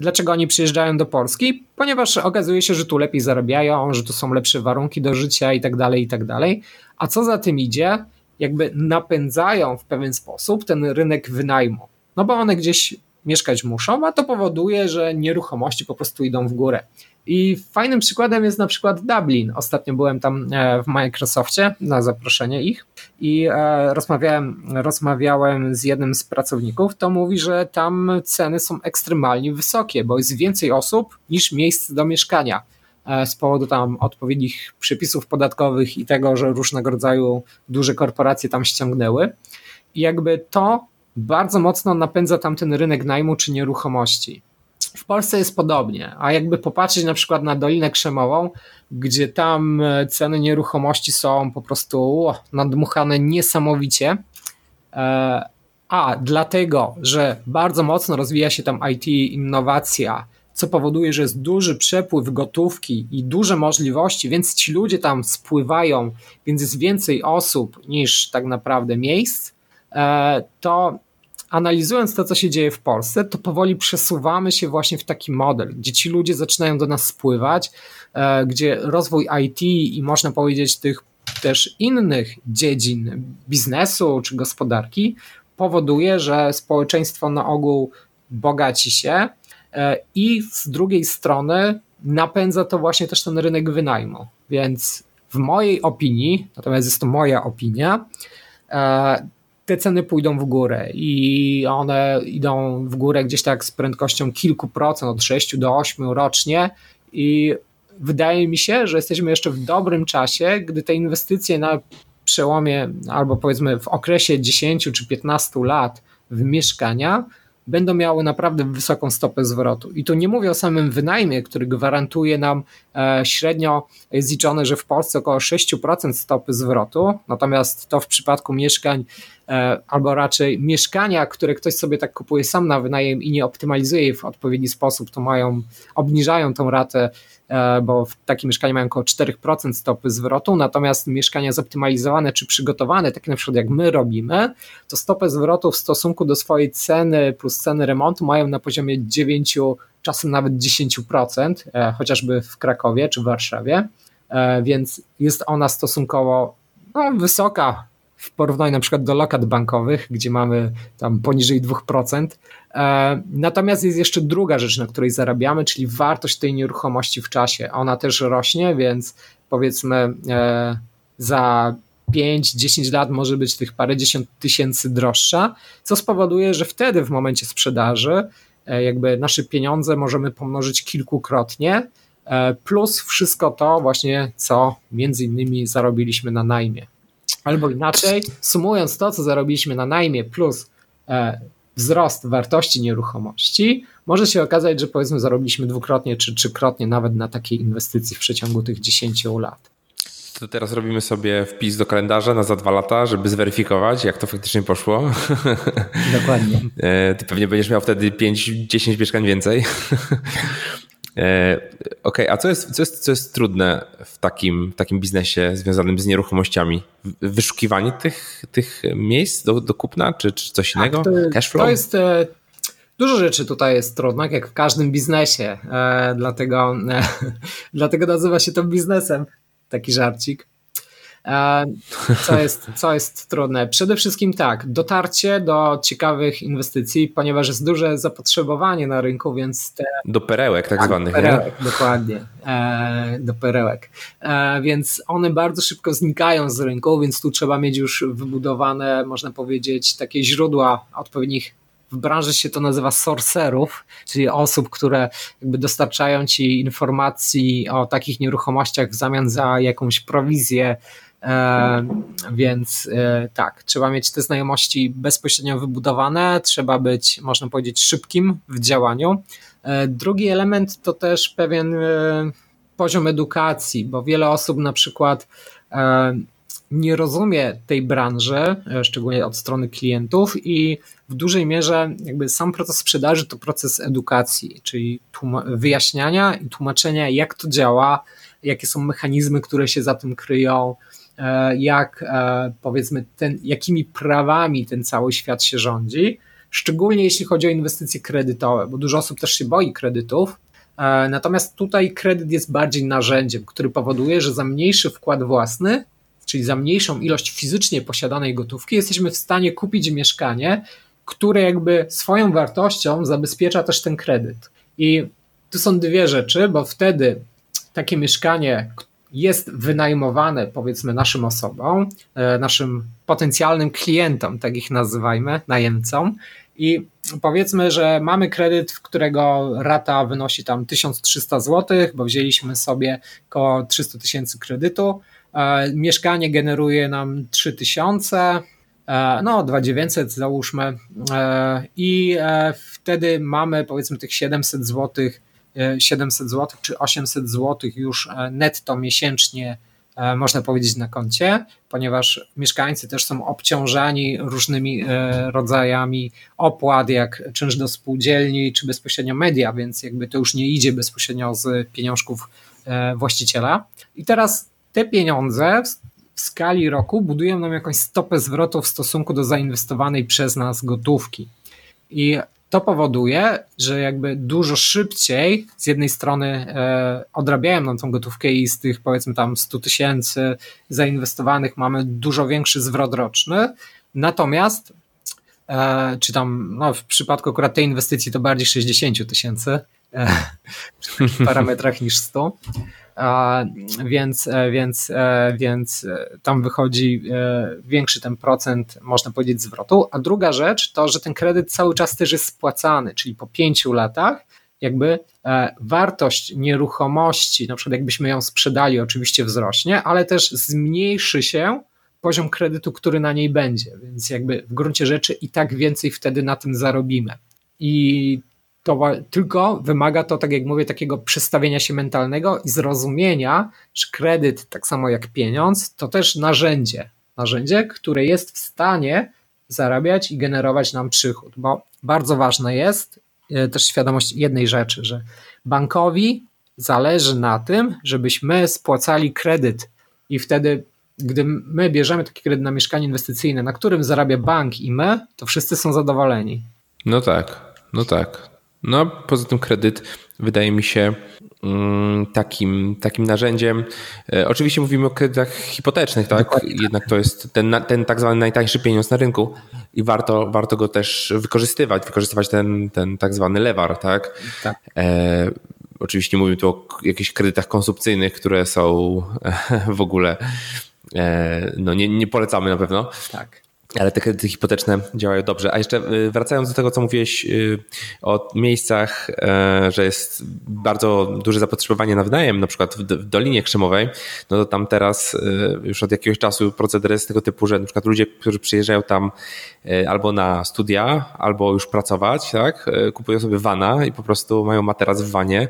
Dlaczego oni przyjeżdżają do Polski? Ponieważ okazuje się, że tu lepiej zarabiają, że tu są lepsze warunki do życia i tak dalej, i tak dalej. A co za tym idzie? jakby napędzają w pewien sposób ten rynek wynajmu. No bo one gdzieś mieszkać muszą, a to powoduje, że nieruchomości po prostu idą w górę. I fajnym przykładem jest na przykład Dublin. Ostatnio byłem tam e, w Microsoftie na zaproszenie ich i e, rozmawiałem, rozmawiałem z jednym z pracowników. To mówi, że tam ceny są ekstremalnie wysokie, bo jest więcej osób niż miejsc do mieszkania. E, z powodu tam odpowiednich przepisów podatkowych i tego, że różnego rodzaju duże korporacje tam ściągnęły. I jakby to bardzo mocno napędza tamten rynek najmu czy nieruchomości. W Polsce jest podobnie, a jakby popatrzeć na przykład na Dolinę Krzemową, gdzie tam e, ceny nieruchomości są po prostu nadmuchane niesamowicie, e, a dlatego, że bardzo mocno rozwija się tam IT, innowacja, co powoduje, że jest duży przepływ gotówki i duże możliwości, więc ci ludzie tam spływają, więc jest więcej osób niż tak naprawdę miejsc, e, to analizując to, co się dzieje w Polsce, to powoli przesuwamy się właśnie w taki model, gdzie ci ludzie zaczynają do nas spływać, e, gdzie rozwój IT i można powiedzieć tych też innych dziedzin biznesu czy gospodarki powoduje, że społeczeństwo na ogół bogaci się e, i z drugiej strony napędza to właśnie też ten rynek wynajmu. Więc w mojej opinii, natomiast jest to moja opinia, e, te ceny pójdą w górę i one idą w górę gdzieś tak z prędkością kilku procent, od 6 do 8 rocznie. I wydaje mi się, że jesteśmy jeszcze w dobrym czasie, gdy te inwestycje na przełomie albo powiedzmy w okresie 10 czy 15 lat w mieszkania będą miały naprawdę wysoką stopę zwrotu. I tu nie mówię o samym wynajmie, który gwarantuje nam e, średnio, jest liczone, że w Polsce około 6% stopy zwrotu, natomiast to w przypadku mieszkań, e, albo raczej mieszkania, które ktoś sobie tak kupuje sam na wynajem i nie optymalizuje je w odpowiedni sposób, to mają, obniżają tą ratę bo takie mieszkania mają około 4% stopy zwrotu, natomiast mieszkania zoptymalizowane czy przygotowane, takie na przykład jak my robimy, to stopę zwrotu w stosunku do swojej ceny plus ceny remontu mają na poziomie 9, czasem nawet 10%, e, chociażby w Krakowie czy w Warszawie, e, więc jest ona stosunkowo no, wysoka w porównaniu na przykład do lokat bankowych, gdzie mamy tam poniżej 2%. E, natomiast jest jeszcze druga rzecz, na której zarabiamy, czyli wartość tej nieruchomości w czasie. Ona też rośnie, więc powiedzmy e, za 5-10 lat może być tych parędziesiąt tysięcy droższa, co spowoduje, że wtedy w momencie sprzedaży e, jakby nasze pieniądze możemy pomnożyć kilkukrotnie, plus wszystko to właśnie, co między innymi zarobiliśmy na najmie. Albo inaczej, sumując to, co zarobiliśmy na najmie plus e, wzrost wartości nieruchomości, może się okazać, że powiedzmy zarobiliśmy dwukrotnie czy trzykrotnie nawet na takiej inwestycji w przeciągu tych 10 lat. To teraz robimy sobie wpis do kalendarza na za dwa lata, żeby zweryfikować, jak to faktycznie poszło. Dokładnie. E, ty pewnie będziesz miał wtedy 5-10 mieszkań więcej. E, okej, okay, a co jest, co, jest, co jest trudne w takim, takim biznesie związanym z nieruchomościami? Wyszukiwanie tych, tych miejsc do, do kupna, czy, czy coś tak, innego? Cashflow? To jest. E, dużo rzeczy tutaj jest trudnych, jak w każdym biznesie. E, dlatego, dlatego nazywa się to biznesem. Taki żarcik. E, co jest, co jest trudne? Przede wszystkim tak, dotarcie do ciekawych inwestycji, ponieważ jest duże zapotrzebowanie na rynku, więc te. Do perełek, tak, tak zwanych. Perełek, nie? dokładnie. E, do perełek. E, więc one bardzo szybko znikają z rynku, więc tu trzeba mieć już wybudowane, można powiedzieć, takie źródła odpowiednich w branży się to nazywa sorcerów, czyli osób, które jakby dostarczają ci informacji o takich nieruchomościach w zamian za jakąś prowizję E, więc e, tak, trzeba mieć te znajomości bezpośrednio wybudowane, trzeba być, można powiedzieć, szybkim w działaniu. E, drugi element to też pewien poziom edukacji, bo wiele osób na przykład nie rozumie tej branży, szczególnie od strony klientów, i w dużej mierze jakby sam proces sprzedaży to proces edukacji, czyli wyjaśniania i tłumaczenia, jak to działa, jakie są mechanizmy, które się za tym kryją, E, jak e, powiedzmy, ten, jakimi prawami ten cały świat się rządzi, szczególnie jeśli chodzi o inwestycje kredytowe, bo dużo osób też się boi kredytów. E, natomiast tutaj kredyt jest bardziej narzędziem, który powoduje, że za mniejszy wkład własny, czyli za mniejszą ilość fizycznie posiadanej gotówki, jesteśmy w stanie kupić mieszkanie, które jakby swoją wartością zabezpiecza też ten kredyt. I tu są dwie rzeczy, bo wtedy takie mieszkanie, jest wynajmowane powiedzmy naszym osobom, e, naszym potencjalnym klientom, tak ich nazywajmy, najemcom. I powiedzmy, że mamy kredyt, w którego rata wynosi tam 1300 zł, bo wzięliśmy sobie około 300 tysięcy kredytu. E, mieszkanie generuje nam 3000, e, no 2900 załóżmy i wtedy mamy powiedzmy tych 700 zł 700 zł czy 800 zł już e, netto miesięcznie e, można powiedzieć, na koncie, ponieważ mieszkańcy też są obciążani różnymi e, rodzajami opłat, jak czynsz do spółdzielni, czy bezpośrednio media, więc jakby to już nie idzie bezpośrednio z pieniążków właściciela. I teraz te pieniądze w skali roku budują nam jakąś stopę zwrotu w stosunku do zainwestowanej przez nas gotówki. I to powoduje, że jakby dużo szybciej z jednej strony e, odrabiają nam tą gotówkę i z tych powiedzmy tam 100 tysięcy zainwestowanych mamy dużo większy zwrot roczny, natomiast e, czy tam no, w przypadku akurat tej inwestycji to bardziej 60 tysięcy e, w parametrach niż 100, więc, e, więc, e, więc e, tam wychodzi większy ten procent, można powiedzieć, zwrotu. A druga rzecz to, że ten kredyt cały czas też jest spłacany, czyli po pięciu latach jakby wartość nieruchomości, na przykład jakbyśmy ją sprzedali, oczywiście wzrośnie, ale też zmniejszy się poziom kredytu, który na niej będzie, więc jakby w gruncie rzeczy i tak więcej wtedy na tym zarobimy. I tylko wymaga to, tak jak mówię, takiego przestawienia się mentalnego i zrozumienia, że kredyt, tak samo jak pieniądz, to też narzędzie. Narzędzie, które jest w stanie zarabiać i generować nam przychód, bo bardzo ważne jest e, też świadomość jednej rzeczy, że bankowi zależy na tym, żebyśmy spłacali kredyt i wtedy gdy my bierzemy taki kredyt na mieszkanie inwestycyjne, na którym zarabia bank i my, to wszyscy są zadowoleni. No tak, no tak. No, poza tym kredyt wydaje mi się mm, takim, takim narzędziem. E, oczywiście mówimy o kredytach hipotecznych, tak? Dokładnie. Jednak to jest ten, ten tak zwany najtańszy pieniądz na rynku i warto, warto go też wykorzystywać, wykorzystywać ten, ten tak zwany lewar, tak? tak. E, oczywiście mówimy tu o jakichś kredytach konsumpcyjnych, które są w ogóle e, no nie, nie polecamy na pewno. Tak ale te kredyty hipoteczne działają dobrze. A jeszcze y, wracając do tego, co mówiłeś y, o miejscach, e, że jest bardzo duże zapotrzebowanie na wynajem, na przykład w Dolinie Krzemowej, no to tam teraz y, już od jakiegoś czasu proceder jest tego typu, że na przykład ludzie, którzy przyjeżdżają tam albo na studia, albo już pracować, tak, kupują sobie vana i po prostu mają materac w wanie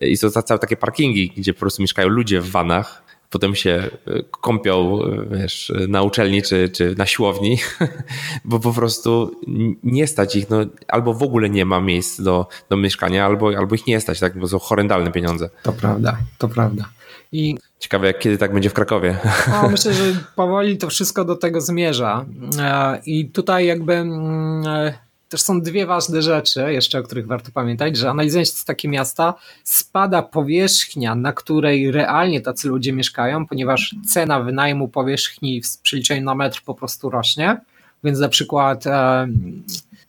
i są całe takie parkingi, gdzie po prostu mieszkają ludzie w vanach potem się e, kąpią e, wiesz, na uczelni czy, czy na siłowni, bo po prostu nie stać ich, no, albo w ogóle nie ma miejsc do, do mieszkania, albo, albo ich nie stać, tak, bo są horrendalne pieniądze. To prawda, to prawda. I Ciekawe, jak kiedy tak będzie w Krakowie. No, myślę, że powoli to wszystko do tego zmierza. E, I tutaj jakby mm, też są dwie ważne rzeczy, jeszcze o których warto pamiętać, że analizując takie miasta, spada powierzchnia, na której realnie tacy ludzie mieszkają, ponieważ cena wynajmu powierzchni w przeliczeniu na metr po prostu rośnie. Więc na przykład e,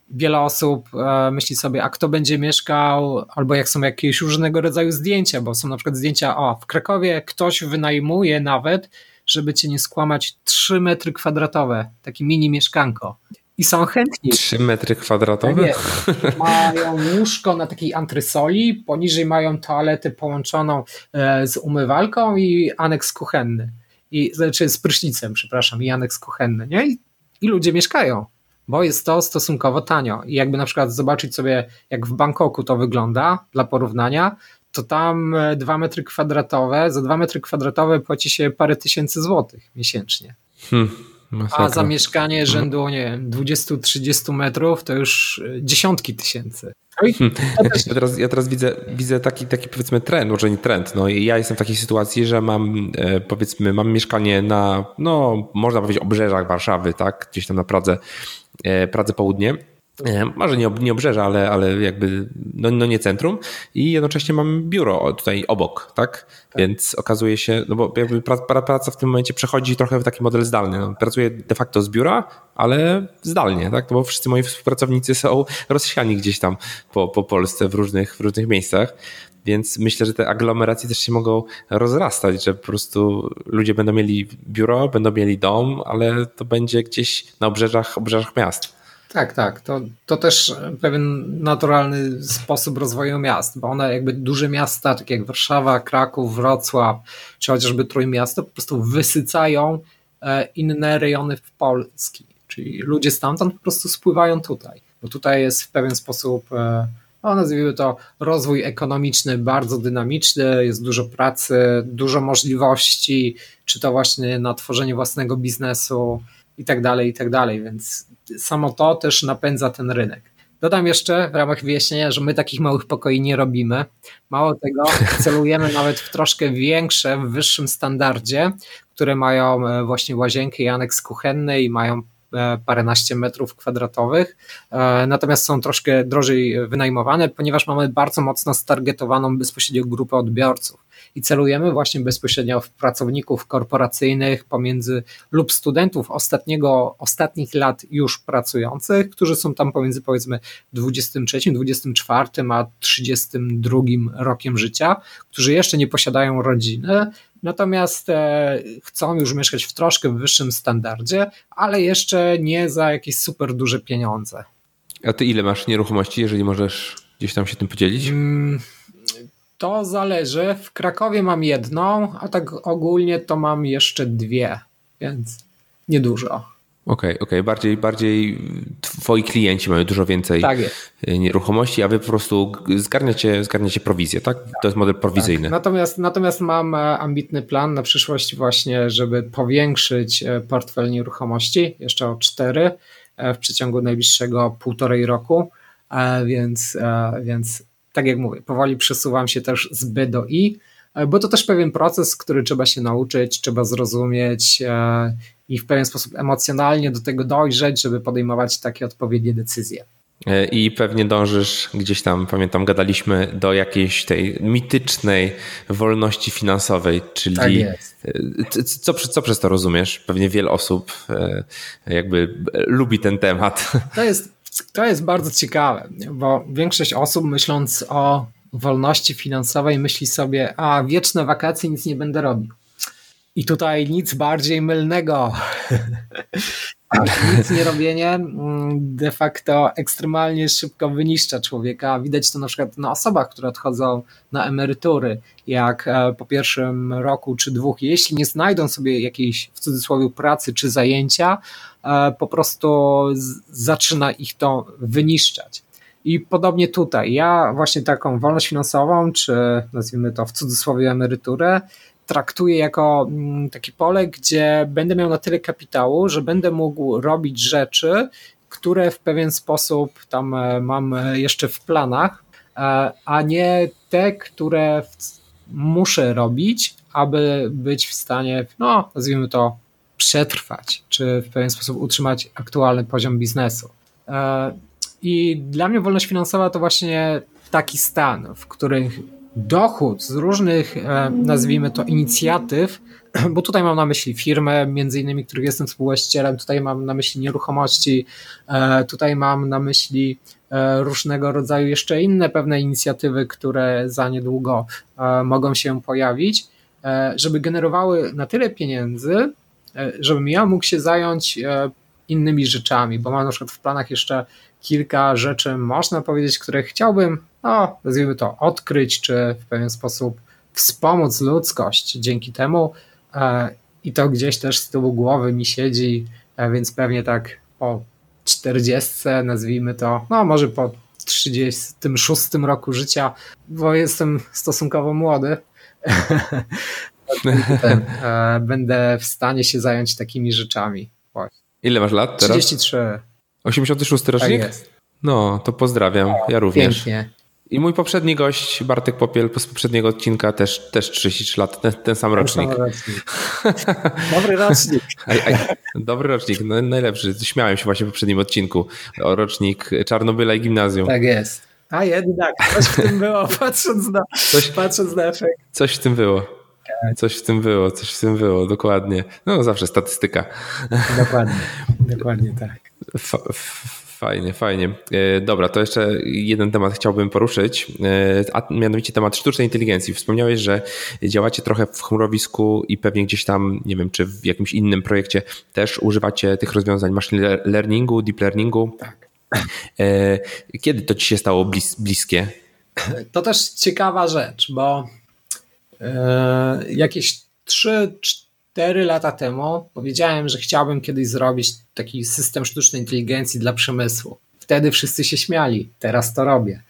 wiele osób e, myśli sobie, a kto będzie mieszkał, albo jak są jakieś różnego rodzaju zdjęcia, bo są na przykład zdjęcia, o, w Krakowie ktoś wynajmuje nawet, żeby cię nie skłamać, 3 metry kwadratowe, takie mini mieszkanko i są chętni. 3 metry kwadratowe? Tak mają łóżko na takiej antrysoli, poniżej mają toaletę połączoną e, z umywalką i aneks kuchenny. I, znaczy z prysznicem, przepraszam, i aneks kuchenny. Nie? I, I ludzie mieszkają, bo jest to stosunkowo tanio. I jakby na przykład zobaczyć sobie, jak w Bangkoku to wygląda dla porównania, to tam 2 e, metry kwadratowe, za 2 metry kwadratowe płaci się parę tysięcy złotych miesięcznie. Hmm. Masakra. A zamieszkanie rzędu, nie wiem, 20-30 metrów to już e, dziesiątki tysięcy. Hmm. Ja teraz, ja teraz widzę, widzę taki, taki powiedzmy trend, może nie trend. No, ja jestem w takiej sytuacji, że mam e, powiedzmy, mam mieszkanie na, no można powiedzieć, obrzeżach Warszawy, tak, gdzieś tam na Pradze, e, Pradze Południe może nie, nie obrzeża, ale, ale jakby no, no nie centrum i jednocześnie mam biuro tutaj obok, tak? tak. Więc okazuje się, no bo jakby praca w tym momencie przechodzi trochę w taki model zdalny. No, pracuję de facto z biura, ale zdalnie, tak? No bo wszyscy moi współpracownicy są rozsiani gdzieś tam po, po Polsce w różnych, w różnych miejscach. Więc myślę, że te aglomeracje też się mogą rozrastać, że po prostu ludzie będą mieli biuro, będą mieli dom, ale to będzie gdzieś na obrzeżach, obrzeżach miast. Tak, tak. To, to też pewien naturalny sposób rozwoju miast, bo one jakby duże miasta, takie jak Warszawa, Kraków, Wrocław, czy chociażby Trójmiasto, po prostu wysycają e, inne rejony w Polski. Czyli ludzie stamtąd po prostu spływają tutaj, bo tutaj jest w pewien sposób e, no, nazwijmy to rozwój ekonomiczny bardzo dynamiczny, jest dużo pracy, dużo możliwości, czy to właśnie na tworzenie własnego biznesu i tak dalej, i tak dalej, więc samo to też napędza ten rynek. Dodam jeszcze w ramach wyjaśnienia, że my takich małych pokoi nie robimy. Mało tego, celujemy nawet w troszkę większe, w wyższym standardzie, które mają e, właśnie łazienkę i aneks kuchenny i mają paręnaście metrów kwadratowych, e, natomiast są troszkę drożej wynajmowane, ponieważ mamy bardzo mocno stargetowaną bezpośrednio grupę odbiorców. I celujemy właśnie bezpośrednio w pracowników korporacyjnych pomiędzy lub studentów ostatniego, ostatnich lat już pracujących, którzy są tam pomiędzy powiedzmy 23, 24 a 32 rokiem życia, którzy jeszcze nie posiadają rodziny, natomiast e, chcą już mieszkać w troszkę wyższym standardzie, ale jeszcze nie za jakieś super duże pieniądze. A ty ile masz nieruchomości, jeżeli możesz gdzieś tam się tym podzielić? Hmm to zależy. W Krakowie mam jedną, a tak ogólnie to mam jeszcze dwie, więc niedużo. Okej, okay, okej. Okay. Bardziej, bardziej twoi klienci mają dużo więcej tak nieruchomości, a wy po prostu zgarniacie, zgarniacie prowizję, tak? To jest model prowizyjny. Tak. Natomiast, natomiast mam e, ambitny plan na przyszłość właśnie, żeby powiększyć e, portfel nieruchomości jeszcze o cztery e, w przeciągu najbliższego półtorej roku, więc, więc tak jak mówię, powoli przesuwam się też z B do I, e, bo to też pewien proces, który trzeba się nauczyć, trzeba zrozumieć e, i w pewien sposób emocjonalnie do tego dojrzeć, żeby podejmować takie odpowiednie decyzje. E, I pewnie dążysz gdzieś tam, pamiętam, gadaliśmy do jakiejś tej mitycznej wolności finansowej, czyli tak co, co przez to rozumiesz? Pewnie wiele osób jakby lubi ten temat. To jest to jest bardzo ciekawe, bo większość osób myśląc o wolności finansowej myśli sobie, a wieczne wakacje nic nie będę robił. I tutaj nic bardziej mylnego. nic nie robienie mm, de facto ekstremalnie szybko wyniszcza człowieka. Widać to na przykład na osobach, które odchodzą na emerytury, jak e, po pierwszym roku czy dwóch, jeśli nie znajdą sobie jakiejś w cudzysłowie pracy czy zajęcia, e, po prostu zaczyna ich to wyniszczać. I podobnie tutaj. Ja właśnie taką wolność finansową, czy nazwijmy to w cudzysłowie emeryturę, traktuję jako mm, takie pole, gdzie będę miał na tyle kapitału, że będę mógł robić rzeczy, które w pewien sposób tam e, mam jeszcze w planach, e, a nie te, które muszę robić, aby być w stanie, no nazwijmy to, przetrwać, czy w pewien sposób utrzymać aktualny poziom biznesu. E, I dla mnie wolność finansowa to właśnie taki stan, w którym dochód z różnych, e, nazwijmy to, inicjatyw, bo tutaj mam na myśli firmę, między innymi, których jestem współwłaścicielem, tutaj mam na myśli nieruchomości, e, tutaj mam na myśli e, różnego rodzaju jeszcze inne pewne inicjatywy, które za niedługo mogą się pojawić, żeby generowały na tyle pieniędzy, żebym ja mógł się zająć innymi rzeczami, bo mam na przykład w planach jeszcze kilka rzeczy, można powiedzieć, które chciałbym, no, nazwijmy to, odkryć, czy w pewien sposób wspomóc ludzkość dzięki temu. E, I to gdzieś też z tyłu głowy mi siedzi, e, więc pewnie tak po 40, nazwijmy to, no może po 36 roku życia, bo jestem stosunkowo młody. E, będę w stanie się zająć takimi rzeczami. Ile masz lat teraz? 33. 86 rocznik? Tak jest. No, to pozdrawiam. Ja również. Pięknie. I mój poprzedni gość, Bartek Popiel, z poprzedniego odcinka też, też 33 lat, ten, ten sam rocznik. Dobry rocznik. dobry rocznik, no, najlepszy. Śmiałem się właśnie w poprzednim odcinku o rocznik Czarnobyla i gimnazjum. Tak jest. A jednak, coś w tym było, patrząc na, coś, patrząc na efekt. Coś w tym było. Coś w tym było, coś w tym było, dokładnie. No zawsze statystyka. Dokładnie, dokładnie tak. Fajnie, fajnie. E, dobra, to jeszcze jeden temat chciałbym poruszyć, e, a mianowicie temat sztucznej inteligencji. Wspomniałeś, że działacie trochę w chmurowisku i pewnie gdzieś tam, nie wiem, czy w jakimś innym projekcie też używacie tych rozwiązań machine learningu, deep learningu. Tak. E, kiedy to ci się stało blis bliskie? To też ciekawa rzecz, bo jakieś 3-4 lata temu powiedziałem, że chciałbym kiedyś zrobić taki system sztucznej inteligencji dla przemysłu. Wtedy wszyscy się śmiali, teraz to robię.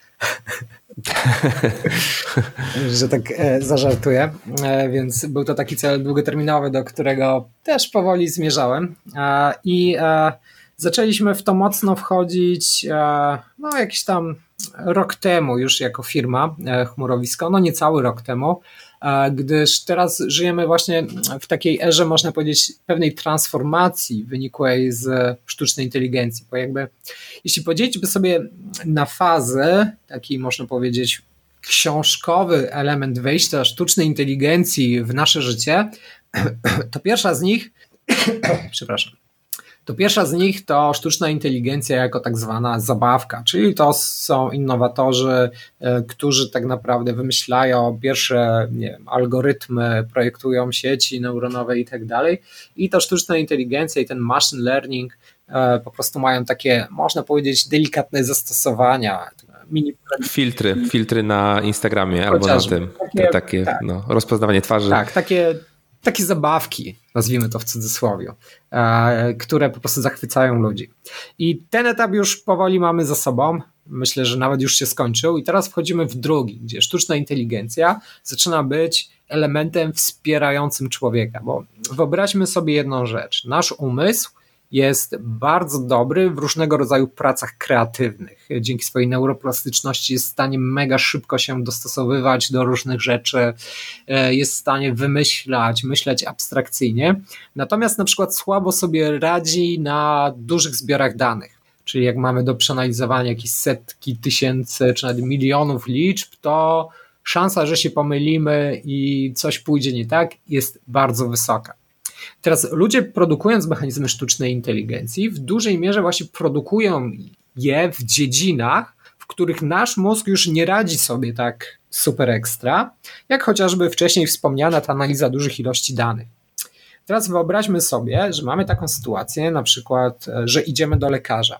że tak e, zażartuję. E, więc był to taki cel długoterminowy, do którego też powoli zmierzałem. E, I e, zaczęliśmy w to mocno wchodzić e, no, jakiś tam rok temu już jako firma e, Chmurowisko, no niecały rok temu gdyż teraz żyjemy właśnie w takiej erze, można powiedzieć, pewnej transformacji wynikłej z sztucznej inteligencji, bo jakby jeśli podzielić by sobie na fazy, taki można powiedzieć książkowy element wejścia sztucznej inteligencji w nasze życie, to pierwsza z nich, przepraszam, to pierwsza z nich to sztuczna inteligencja jako tak zwana zabawka, czyli to są innowatorzy, e, którzy tak naprawdę wymyślają pierwsze wiem, algorytmy, projektują sieci neuronowe i tak dalej. I ta sztuczna inteligencja i ten machine learning e, po prostu mają takie, można powiedzieć, delikatne zastosowania. Mini... Filtry, filtry na Instagramie Chociażby. albo na tym. Takie, takie tak. no, rozpoznawanie twarzy. Tak, takie takie zabawki, nazwijmy to w cudzysłowie, e, które po prostu zachwycają ludzi. I ten etap już powoli mamy za sobą. Myślę, że nawet już się skończył, i teraz wchodzimy w drugi, gdzie sztuczna inteligencja zaczyna być elementem wspierającym człowieka. Bo wyobraźmy sobie jedną rzecz: nasz umysł jest bardzo dobry w różnego rodzaju pracach kreatywnych. Dzięki swojej neuroplastyczności jest w stanie mega szybko się dostosowywać do różnych rzeczy, e, jest w stanie wymyślać, myśleć abstrakcyjnie. Natomiast na przykład słabo sobie radzi na dużych zbiorach danych. Czyli jak mamy do przeanalizowania jakieś setki tysięcy czy nawet milionów liczb, to szansa, że się pomylimy i coś pójdzie nie tak, jest bardzo wysoka. Teraz ludzie produkując mechanizmy sztucznej inteligencji w dużej mierze właśnie produkują je w dziedzinach, w których nasz mózg już nie radzi sobie tak super ekstra, jak chociażby wcześniej wspomniana ta analiza dużych ilości danych. Teraz wyobraźmy sobie, że mamy taką sytuację, na przykład, że idziemy do lekarza.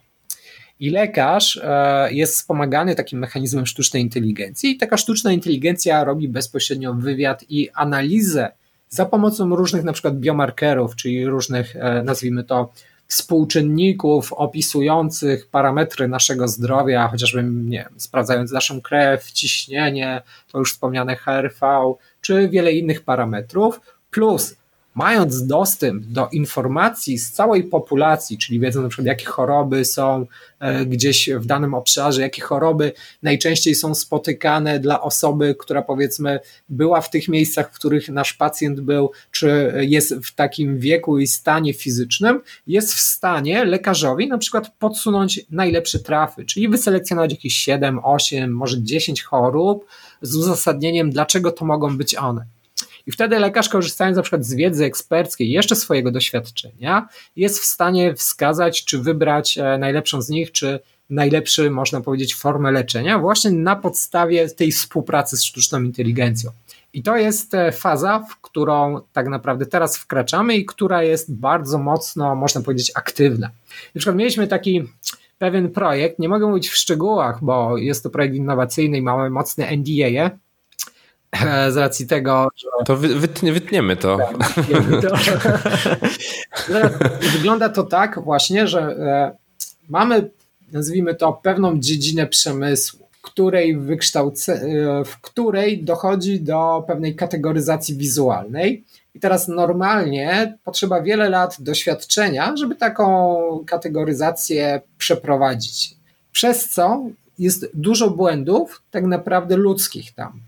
I lekarz e, jest wspomagany takim mechanizmem sztucznej inteligencji, i taka sztuczna inteligencja robi bezpośrednio wywiad i analizę za pomocą różnych na przykład biomarkerów, czyli różnych, e, nazwijmy to, współczynników opisujących parametry naszego zdrowia, chociażby nie sprawdzając naszą krew, ciśnienie, to już wspomniane HRV, czy wiele innych parametrów, plus mając dostęp do informacji z całej populacji, czyli wiedzą na przykład jakie choroby są e, gdzieś w danym obszarze, jakie choroby najczęściej są spotykane dla osoby, która powiedzmy była w tych miejscach, w których nasz pacjent był, czy jest w takim wieku i stanie fizycznym, jest w stanie lekarzowi na przykład podsunąć najlepsze trafy, czyli wyselekcjonować jakieś 7, 8, może 10 chorób z uzasadnieniem, dlaczego to mogą być one. I wtedy lekarz, korzystając na przykład z wiedzy eksperckiej, jeszcze swojego doświadczenia, jest w stanie wskazać, czy wybrać e, najlepszą z nich, czy najlepszy, można powiedzieć, formę leczenia, właśnie na podstawie tej współpracy z sztuczną inteligencją. I to jest e, faza, w którą tak naprawdę teraz wkraczamy i która jest bardzo mocno, można powiedzieć, aktywna. Na przykład mieliśmy taki pewien projekt, nie mogę mówić w szczegółach, bo jest to projekt innowacyjny i mamy mocne NDA, z racji tego, że... To wytnie, wytniemy to. Tak, to. Wygląda to tak właśnie, że e, mamy, nazwijmy to, pewną dziedzinę przemysłu, której wykształce, e, w której dochodzi do pewnej kategoryzacji wizualnej. I teraz normalnie potrzeba wiele lat doświadczenia, żeby taką kategoryzację przeprowadzić. Przez co jest dużo błędów, tak naprawdę ludzkich tam, e,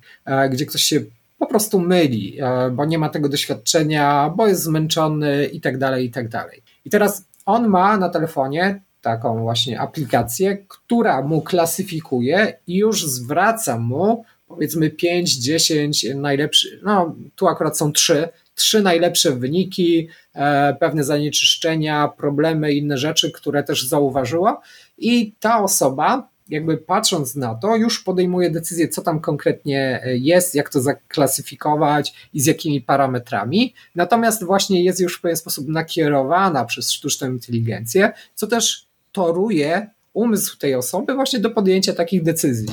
gdzie ktoś się po prostu myli, e, bo nie ma tego doświadczenia, bo jest zmęczony i tak dalej, i tak dalej. I teraz on ma na telefonie taką właśnie aplikację, która mu klasyfikuje i już zwraca mu powiedzmy 5, 10 najlepszych, no tu akurat są trzy, trzy najlepsze wyniki, e, pewne zanieczyszczenia, problemy, inne rzeczy, które też zauważyła i ta osoba jakby patrząc na to, już podejmuje decyzję, co tam konkretnie e, jest, jak to zaklasyfikować i z jakimi parametrami. Natomiast właśnie jest już w pewien sposób nakierowana przez sztuczną inteligencję, co też toruje umysł tej osoby właśnie do podjęcia takich decyzji.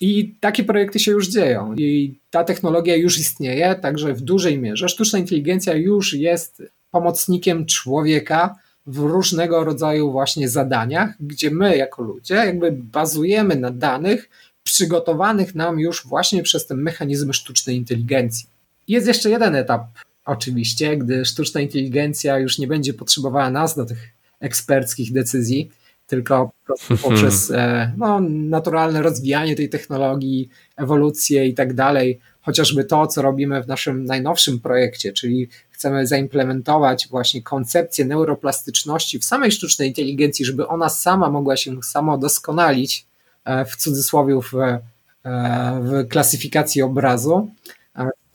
I takie projekty się już dzieją i ta technologia już istnieje, także w dużej mierze sztuczna inteligencja już jest pomocnikiem człowieka w różnego rodzaju właśnie zadaniach, gdzie my jako ludzie jakby bazujemy na danych przygotowanych nam już właśnie przez te mechanizmy sztucznej inteligencji. Jest jeszcze jeden etap, oczywiście, gdy sztuczna inteligencja już nie będzie potrzebowała nas do tych eksperckich decyzji, tylko poprzez e, no, naturalne rozwijanie tej technologii, ewolucję i tak dalej, chociażby to, co robimy w naszym najnowszym projekcie, czyli chcemy zaimplementować właśnie koncepcję neuroplastyczności w samej sztucznej inteligencji, żeby ona sama mogła się samo doskonalić, e, w cudzysłowie w, e, w klasyfikacji obrazu.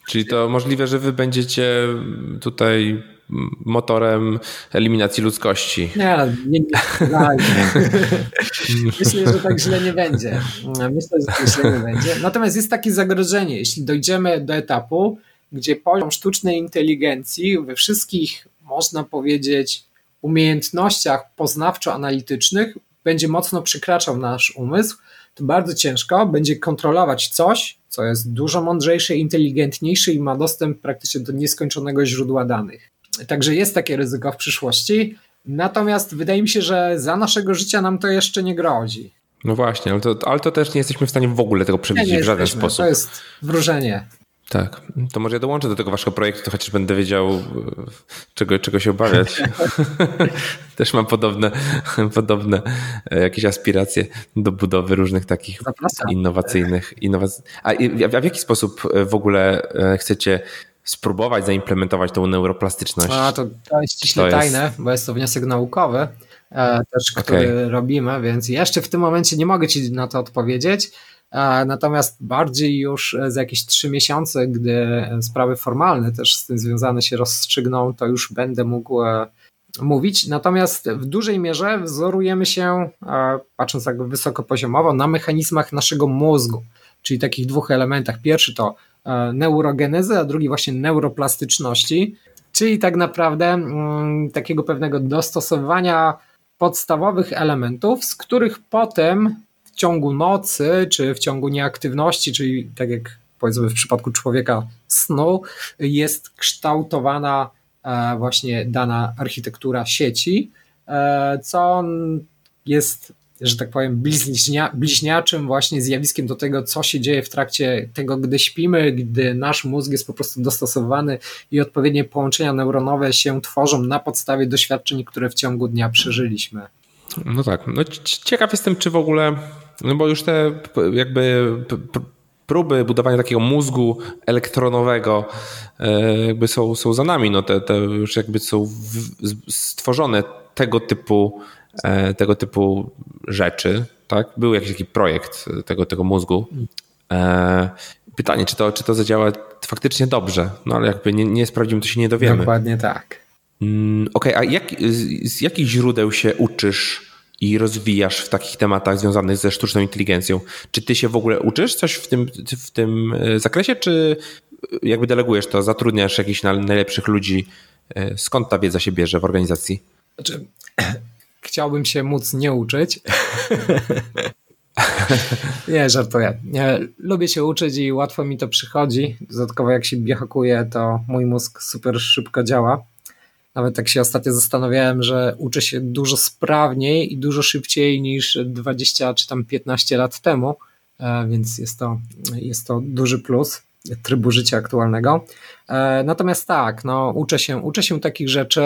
Czyli to możliwe, że wy będziecie tutaj motorem eliminacji ludzkości. Nie, nie, nie, Myślę, że tak źle nie będzie. Myślę, że tak źle nie będzie. Natomiast jest takie zagrożenie, jeśli dojdziemy do etapu, gdzie poziom sztucznej inteligencji we wszystkich, można powiedzieć, umiejętnościach poznawczo-analitycznych będzie mocno przekraczał nasz umysł, to bardzo ciężko będzie kontrolować coś, co jest dużo mądrzejsze, inteligentniejsze i ma dostęp praktycznie do nieskończonego źródła danych. Także jest takie ryzyko w przyszłości. Natomiast wydaje mi się, że za naszego życia nam to jeszcze nie grozi. No właśnie, ale to, ale to też nie jesteśmy w stanie w ogóle tego przewidzieć nie, nie w żaden jesteśmy. sposób. To jest wróżenie. Tak, to może ja dołączę do tego waszego projektu, to chociaż będę wiedział, e, czego, czego się obawiać. Też mam podobne, podobne e, jakieś aspiracje do budowy różnych takich Zapraszam. innowacyjnych. Innowac... A, a w jaki sposób e, w ogóle chcecie spróbować zaimplementować tą neuroplastyczność? A, to, to jest ściśle to tajne, jest... bo jest to wniosek naukowy też, który okay. robimy, więc jeszcze w tym momencie nie mogę ci na to odpowiedzieć. Natomiast bardziej już za jakieś trzy miesiące, gdy sprawy formalne też z tym związane się rozstrzygną, to już będę mógł e, mówić. Natomiast w dużej mierze wzorujemy się, e, patrząc tak wysokopoziomowo, na mechanizmach naszego mózgu, czyli takich dwóch elementach. Pierwszy to e, neurogenezy, a drugi właśnie neuroplastyczności, czyli tak naprawdę mm, takiego pewnego dostosowania podstawowych elementów, z których potem ciągu nocy, czy w ciągu nieaktywności, czyli tak jak powiedzmy w przypadku człowieka snu, jest kształtowana e, właśnie dana architektura sieci, e, co jest, że tak powiem, bliźnia, bliźniaczym właśnie zjawiskiem do tego, co się dzieje w trakcie tego, gdy śpimy, gdy nasz mózg jest po prostu dostosowany i odpowiednie połączenia neuronowe się tworzą na podstawie doświadczeń, które w ciągu dnia przeżyliśmy. No tak. No, ciekaw jestem, czy w ogóle no bo już te jakby próby budowania takiego mózgu elektronowego e, jakby są, są za nami. No te, te już jakby są stworzone tego typu, e, tego typu rzeczy. Tak? Był jakiś taki projekt tego, tego mózgu. E, pytanie, czy to, czy to zadziała faktycznie dobrze, no ale jakby nie, nie sprawdzimy, to się nie dowiemy. Dokładnie tak. Mm, okej, okay, a jak, z, z jakich źródeł się uczysz i rozwijasz w takich tematach związanych ze sztuczną inteligencją. Czy ty się w ogóle uczysz coś w tym, w tym e, zakresie, czy jakby delegujesz to, zatrudniasz jakichś najlepszych ludzi? E, skąd ta wiedza się bierze w organizacji? Znaczy, chciałbym się móc nie uczyć. nie, żartuję. Nie, lubię się uczyć i łatwo mi to przychodzi. Dodatkowo jak się biohakuję, to mój mózg super szybko działa. Nawet tak się ostatnio zastanawiałem, że uczę się dużo sprawniej i dużo szybciej niż 20 czy tam 15 lat temu, e, więc jest to, jest to duży plus trybu życia aktualnego. E, natomiast tak, no, uczę, się, uczę się takich rzeczy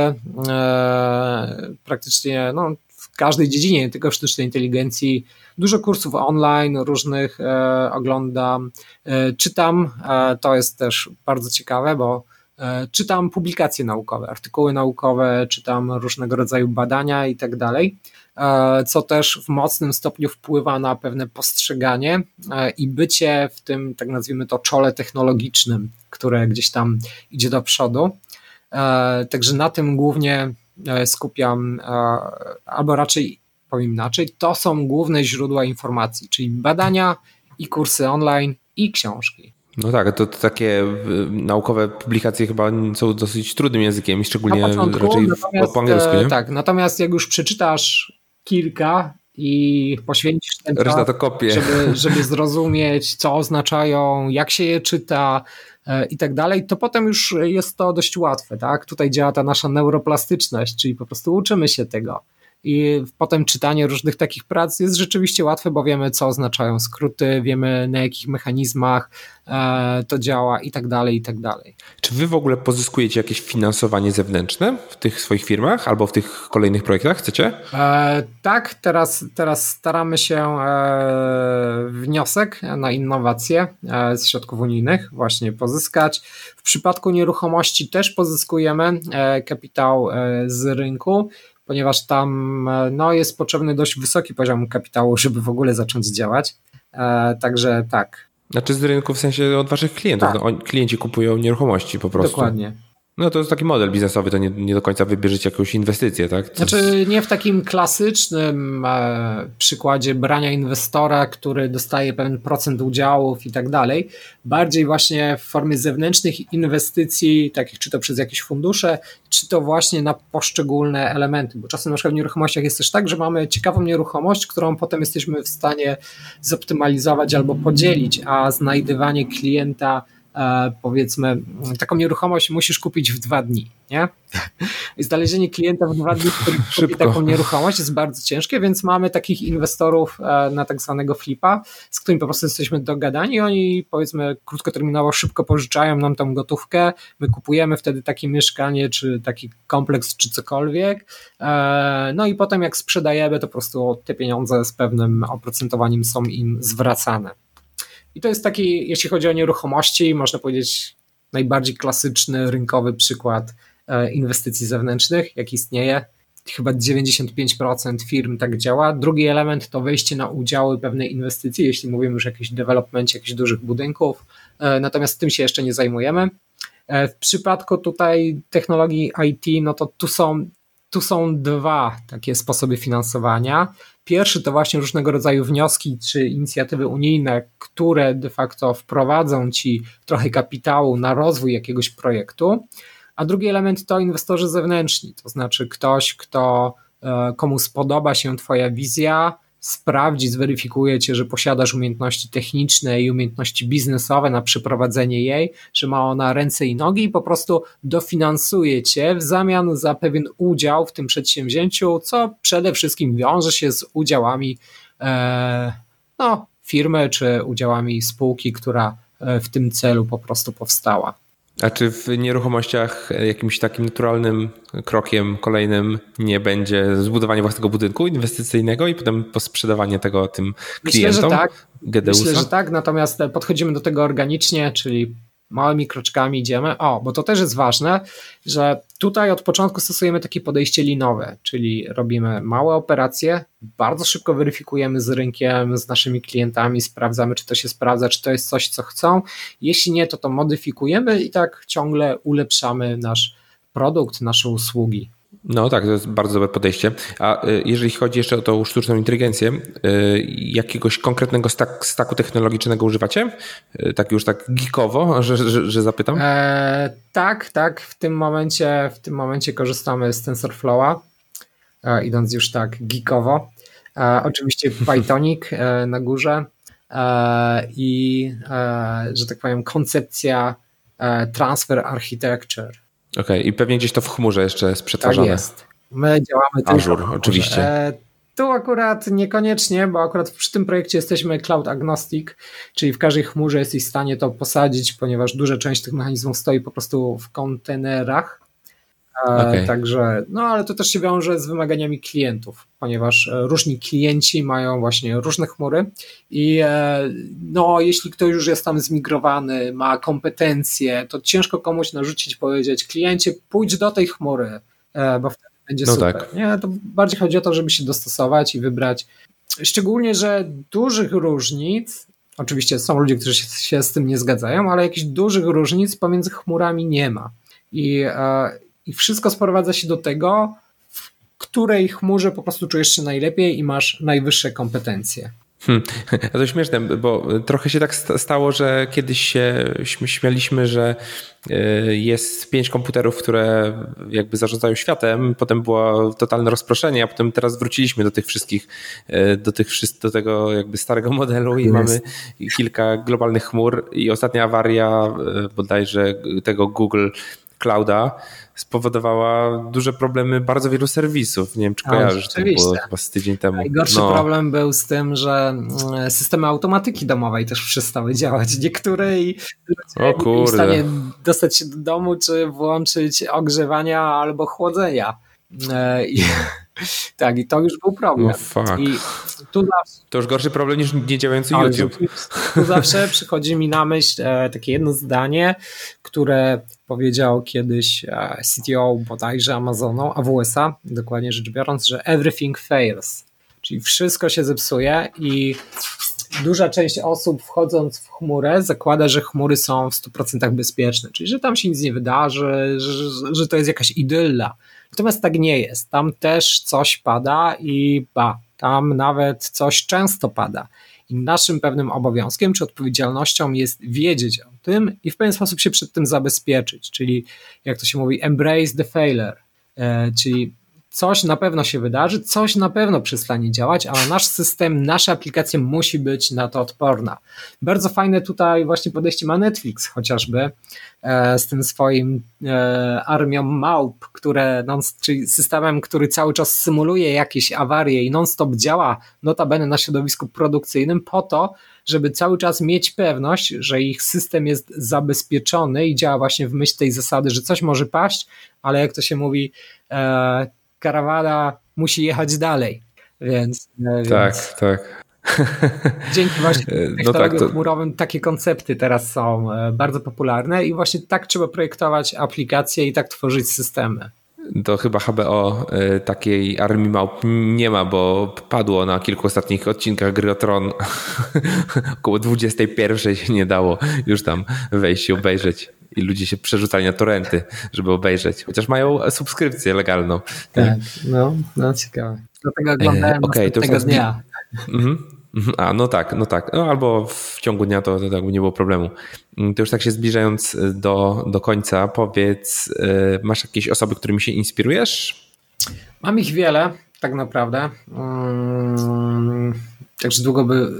e, praktycznie no, w każdej dziedzinie, nie tylko w sztucznej inteligencji. Dużo kursów online różnych oglądam, czytam. to jest też bardzo ciekawe, bo czytam publikacje naukowe, artykuły naukowe, czytam różnego rodzaju badania i tak dalej, e, co też w mocnym stopniu wpływa na pewne postrzeganie e, i bycie w tym, tak nazwijmy to, czole technologicznym, które gdzieś tam idzie do przodu. Także na tym głównie skupiam, albo raczej powiem inaczej, to są główne źródła informacji, czyli badania i kursy online i książki. No tak, to, to, takie naukowe publikacje chyba są dosyć trudnym językiem szczególnie raczej po angielsku, nie? Tak, natomiast jak już przeczytasz kilka i poświęcisz ten czas. Żeby, żeby zrozumieć, co oznaczają, jak się je czyta e, i tak dalej, to potem już jest to dość łatwe, tak? Tutaj działa ta nasza neuroplastyczność, czyli po prostu uczymy się tego. I potem czytanie różnych takich prac jest rzeczywiście łatwe, bo wiemy, co oznaczają skróty, wiemy na jakich mechanizmach e, to działa i tak dalej, i tak dalej. Czy wy w ogóle pozyskujecie jakieś finansowanie zewnętrzne w tych swoich firmach albo w tych kolejnych projektach? Chcecie? E, tak, teraz, teraz staramy się e, wniosek na innowacje e, z środków unijnych właśnie pozyskać. W przypadku nieruchomości też pozyskujemy e, kapitał e, z rynku ponieważ tam e, no, jest potrzebny dość wysoki poziom kapitału, żeby w ogóle zacząć działać. E, także tak. Znaczy z rynku w sensie od waszych klientów. Tak. No, klienci kupują nieruchomości po prostu. Dokładnie. No to jest taki model biznesowy, to nie, nie do końca wybierzecie jakąś inwestycję, tak? Co znaczy nie w takim klasycznym e, przykładzie brania inwestora, który dostaje pewien procent udziałów i tak dalej, bardziej właśnie w formie zewnętrznych inwestycji, takich czy to przez jakieś fundusze, czy to właśnie na poszczególne elementy, bo czasem na przykład w nieruchomościach jest też tak, że mamy ciekawą nieruchomość, którą potem jesteśmy w stanie zoptymalizować albo podzielić, a znajdywanie klienta powiedzmy, taką nieruchomość musisz kupić w dwa dni, nie? I znalezienie klienta w dwa dni, który kupi taką nieruchomość jest bardzo ciężkie, więc mamy takich inwestorów e, na tak zwanego flipa, z którymi po prostu jesteśmy dogadani, oni powiedzmy krótkoterminowo szybko pożyczają nam tą gotówkę, my kupujemy wtedy takie mieszkanie, czy taki kompleks, czy cokolwiek, e, no i potem jak sprzedajemy, to po prostu te pieniądze z pewnym oprocentowaniem są im zwracane. I to jest taki, jeśli chodzi o nieruchomości, można powiedzieć najbardziej klasyczny rynkowy przykład e, inwestycji zewnętrznych, jak istnieje. Chyba 95% firm tak działa. Drugi element to wejście na udziały pewnej inwestycji, jeśli mówimy już o jakimś developmencie jakichś dużych budynków. E, natomiast tym się jeszcze nie zajmujemy. E, w przypadku tutaj technologii IT, no to tu są, tu są dwa takie sposoby finansowania. Pierwszy to właśnie różnego rodzaju wnioski czy inicjatywy unijne, które de facto wprowadzą ci trochę kapitału na rozwój jakiegoś projektu. A drugi element to inwestorzy zewnętrzni, to znaczy ktoś, kto e, komu spodoba się Twoja wizja, sprawdzi, zweryfikuje cię, że posiadasz umiejętności techniczne i umiejętności biznesowe na przeprowadzenie jej, że ma ona ręce i nogi i po prostu dofinansuje cię w zamian za pewien udział w tym przedsięwzięciu, co przede wszystkim wiąże się z udziałami e, no, firmy czy udziałami spółki, która e, w tym celu po prostu powstała. A czy w nieruchomościach jakimś takim naturalnym krokiem kolejnym nie będzie zbudowanie własnego budynku inwestycyjnego i potem posprzedawanie tego tym klientom? Myślę, że tak. Myślę, że tak, natomiast podchodzimy do tego organicznie, czyli małymi kroczkami idziemy. O, bo to też jest ważne, że tutaj od początku stosujemy takie podejście linowe, czyli robimy małe operacje, bardzo szybko weryfikujemy z rynkiem, z naszymi klientami, sprawdzamy, czy to się sprawdza, czy to jest coś, co chcą. Jeśli nie, to to modyfikujemy i tak ciągle ulepszamy nasz produkt, nasze usługi. No tak, to jest bardzo dobre podejście. A y, jeżeli chodzi jeszcze o tą sztuczną inteligencję, y, jakiegoś konkretnego stak, staku technologicznego używacie? Y, tak już tak geekowo, że, że, że zapytam? E, tak, tak. W tym momencie, w tym momencie korzystamy z TensorFlowa, e, idąc już tak geekowo. E, oczywiście Pythonic e, na górze e, i, e, że tak powiem, koncepcja transfer architecture Okej, okay. i pewnie gdzieś to w chmurze jeszcze jest przetwarzane. Tak jest. My działamy Azure, tylko oczywiście. E, tu akurat niekoniecznie, bo akurat przy tym projekcie jesteśmy cloud agnostic, czyli w każdej chmurze jesteś w stanie to posadzić, ponieważ duża część tych mechanizmów stoi po prostu w kontenerach. E, okay. Także, no ale to też się wiąże z wymaganiami klientów, ponieważ e, różni klienci mają właśnie różne chmury i e, no, jeśli ktoś już jest tam zmigrowany, ma kompetencje, to ciężko komuś narzucić, powiedzieć kliencie, pójdź do tej chmury, bo wtedy będzie no super. Tak. Nie, to bardziej chodzi o to, żeby się dostosować i wybrać. Szczególnie, że dużych różnic, oczywiście są ludzie, którzy się, się z tym nie zgadzają, ale jakichś dużych różnic pomiędzy chmurami nie ma. I i wszystko sprowadza się do tego, w której chmurze po prostu czujesz się najlepiej i masz najwyższe kompetencje. Hmm. To śmieszne, bo trochę się tak stało, że kiedyś się śmialiśmy, że y, jest pięć komputerów, które jakby zarządzają światem, potem było totalne rozproszenie, a potem teraz wróciliśmy do tych wszystkich, y, do, tych, do tego jakby starego modelu i jest. mamy kilka globalnych chmur i ostatnia awaria y, bodajże tego Google clouda spowodowała duże problemy bardzo wielu serwisów. Nie wiem, czy kojarzysz, to było chyba z tydzień temu. Najgorszy no. problem był z tym, że mm, systemy automatyki domowej też przestały działać. Niektóre i o kurde. w stanie dostać się do domu, czy włączyć ogrzewania albo chłodzenia. E, I, tak, i to już był problem. Oh, I tu zawsze, to już gorszy problem niż niedziałający YouTube. Tu zawsze przychodzi mi na myśl e, takie jedno zdanie, które powiedział kiedyś e, CTO bodajże Amazonu, AWS-a, dokładnie rzecz biorąc, że everything fails. Czyli wszystko się zepsuje i duża część osób wchodząc w chmurę zakłada, że chmury są w 100% bezpieczne, czyli że tam się nic nie wydarzy, że, że to jest jakaś idylla. Natomiast tak nie jest. Tam też coś pada i ba, tam nawet coś często pada. I naszym pewnym obowiązkiem czy odpowiedzialnością jest wiedzieć o tym i w pewien sposób się przed tym zabezpieczyć, czyli jak to się mówi, embrace the failure, e, czyli coś na pewno się wydarzy, coś na pewno przestanie działać, ale nasz system, nasza aplikacja musi być na to odporna. Bardzo fajne tutaj właśnie podejście ma Netflix chociażby e, z tym swoim e, armią małp, które non, czyli systemem, który cały czas symuluje jakieś awarie i non-stop działa notabene na środowisku produkcyjnym po to, żeby cały czas mieć pewność, że ich system jest zabezpieczony i działa właśnie w myśl tej zasady, że coś może paść, ale jak to się mówi, e, karawana musi jechać dalej. Więc, e, tak, więc tak. Dzięki właśnie technologiom no tak, to... chmurowym takie koncepty teraz są e, bardzo popularne i właśnie tak trzeba projektować aplikacje i tak tworzyć systemy. To chyba HBO e, takiej armii małp nie ma, bo padło na kilku ostatnich odcinkach gry o Tron. Około 21 się nie dało już tam wejść i obejrzeć i ludzie się przerzucali na torenty, żeby obejrzeć. Chociaż mają subskrypcję legalną. Tak, no, no ciekawe. Dlatego oglądałem e, okay, tego dnia. Mhm. Mhm. A, no tak, no tak. No, albo w ciągu dnia to, to tak by nie było problemu. Mm, to już tak się zbliżając do, do końca, powiedz, e, masz jakieś osoby, którymi się inspirujesz? Mam ich wiele, tak naprawdę. Hmm, także długo by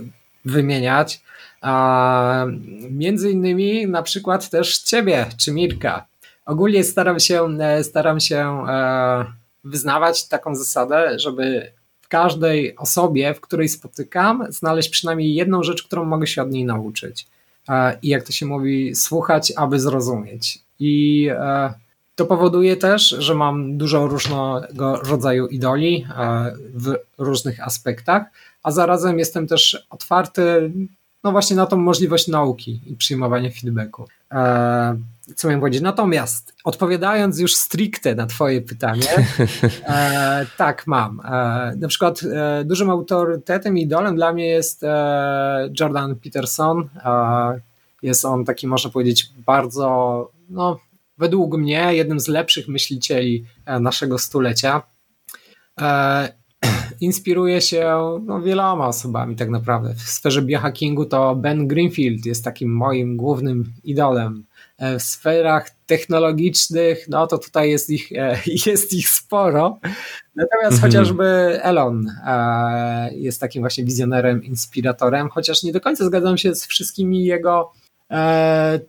wymieniać. A między innymi na przykład też ciebie, czy Mirka. Ogólnie staram się, e, staram się e, wyznawać taką zasadę, żeby każdej osobie, w której spotykam, znaleźć przynajmniej jedną rzecz, którą mogę się od niej nauczyć. E, I jak to się mówi, słuchać, aby zrozumieć. I to powoduje też, że mam dużo różnego rodzaju idoli w różnych aspektach, a zarazem jestem też otwarty no właśnie na tą możliwość nauki i przyjmowania feedbacku. E, co miałem powiedzieć? Natomiast odpowiadając już stricte na twoje pytanie, e, tak mam. E, na przykład e, dużym autorytetem i idolem dla mnie jest e, Jordan Peterson. E, jest on taki, można powiedzieć, bardzo, no według mnie, jednym z lepszych myślicieli naszego stulecia inspiruje się no, wieloma osobami tak naprawdę. W sferze biohackingu to Ben Greenfield jest takim moim głównym idolem. E, w sferach technologicznych, no to tutaj jest ich, e, jest ich sporo. Natomiast mhm. chociażby Elon e, jest takim właśnie wizjonerem, inspiratorem, chociaż nie do końca zgadzam się z wszystkimi jego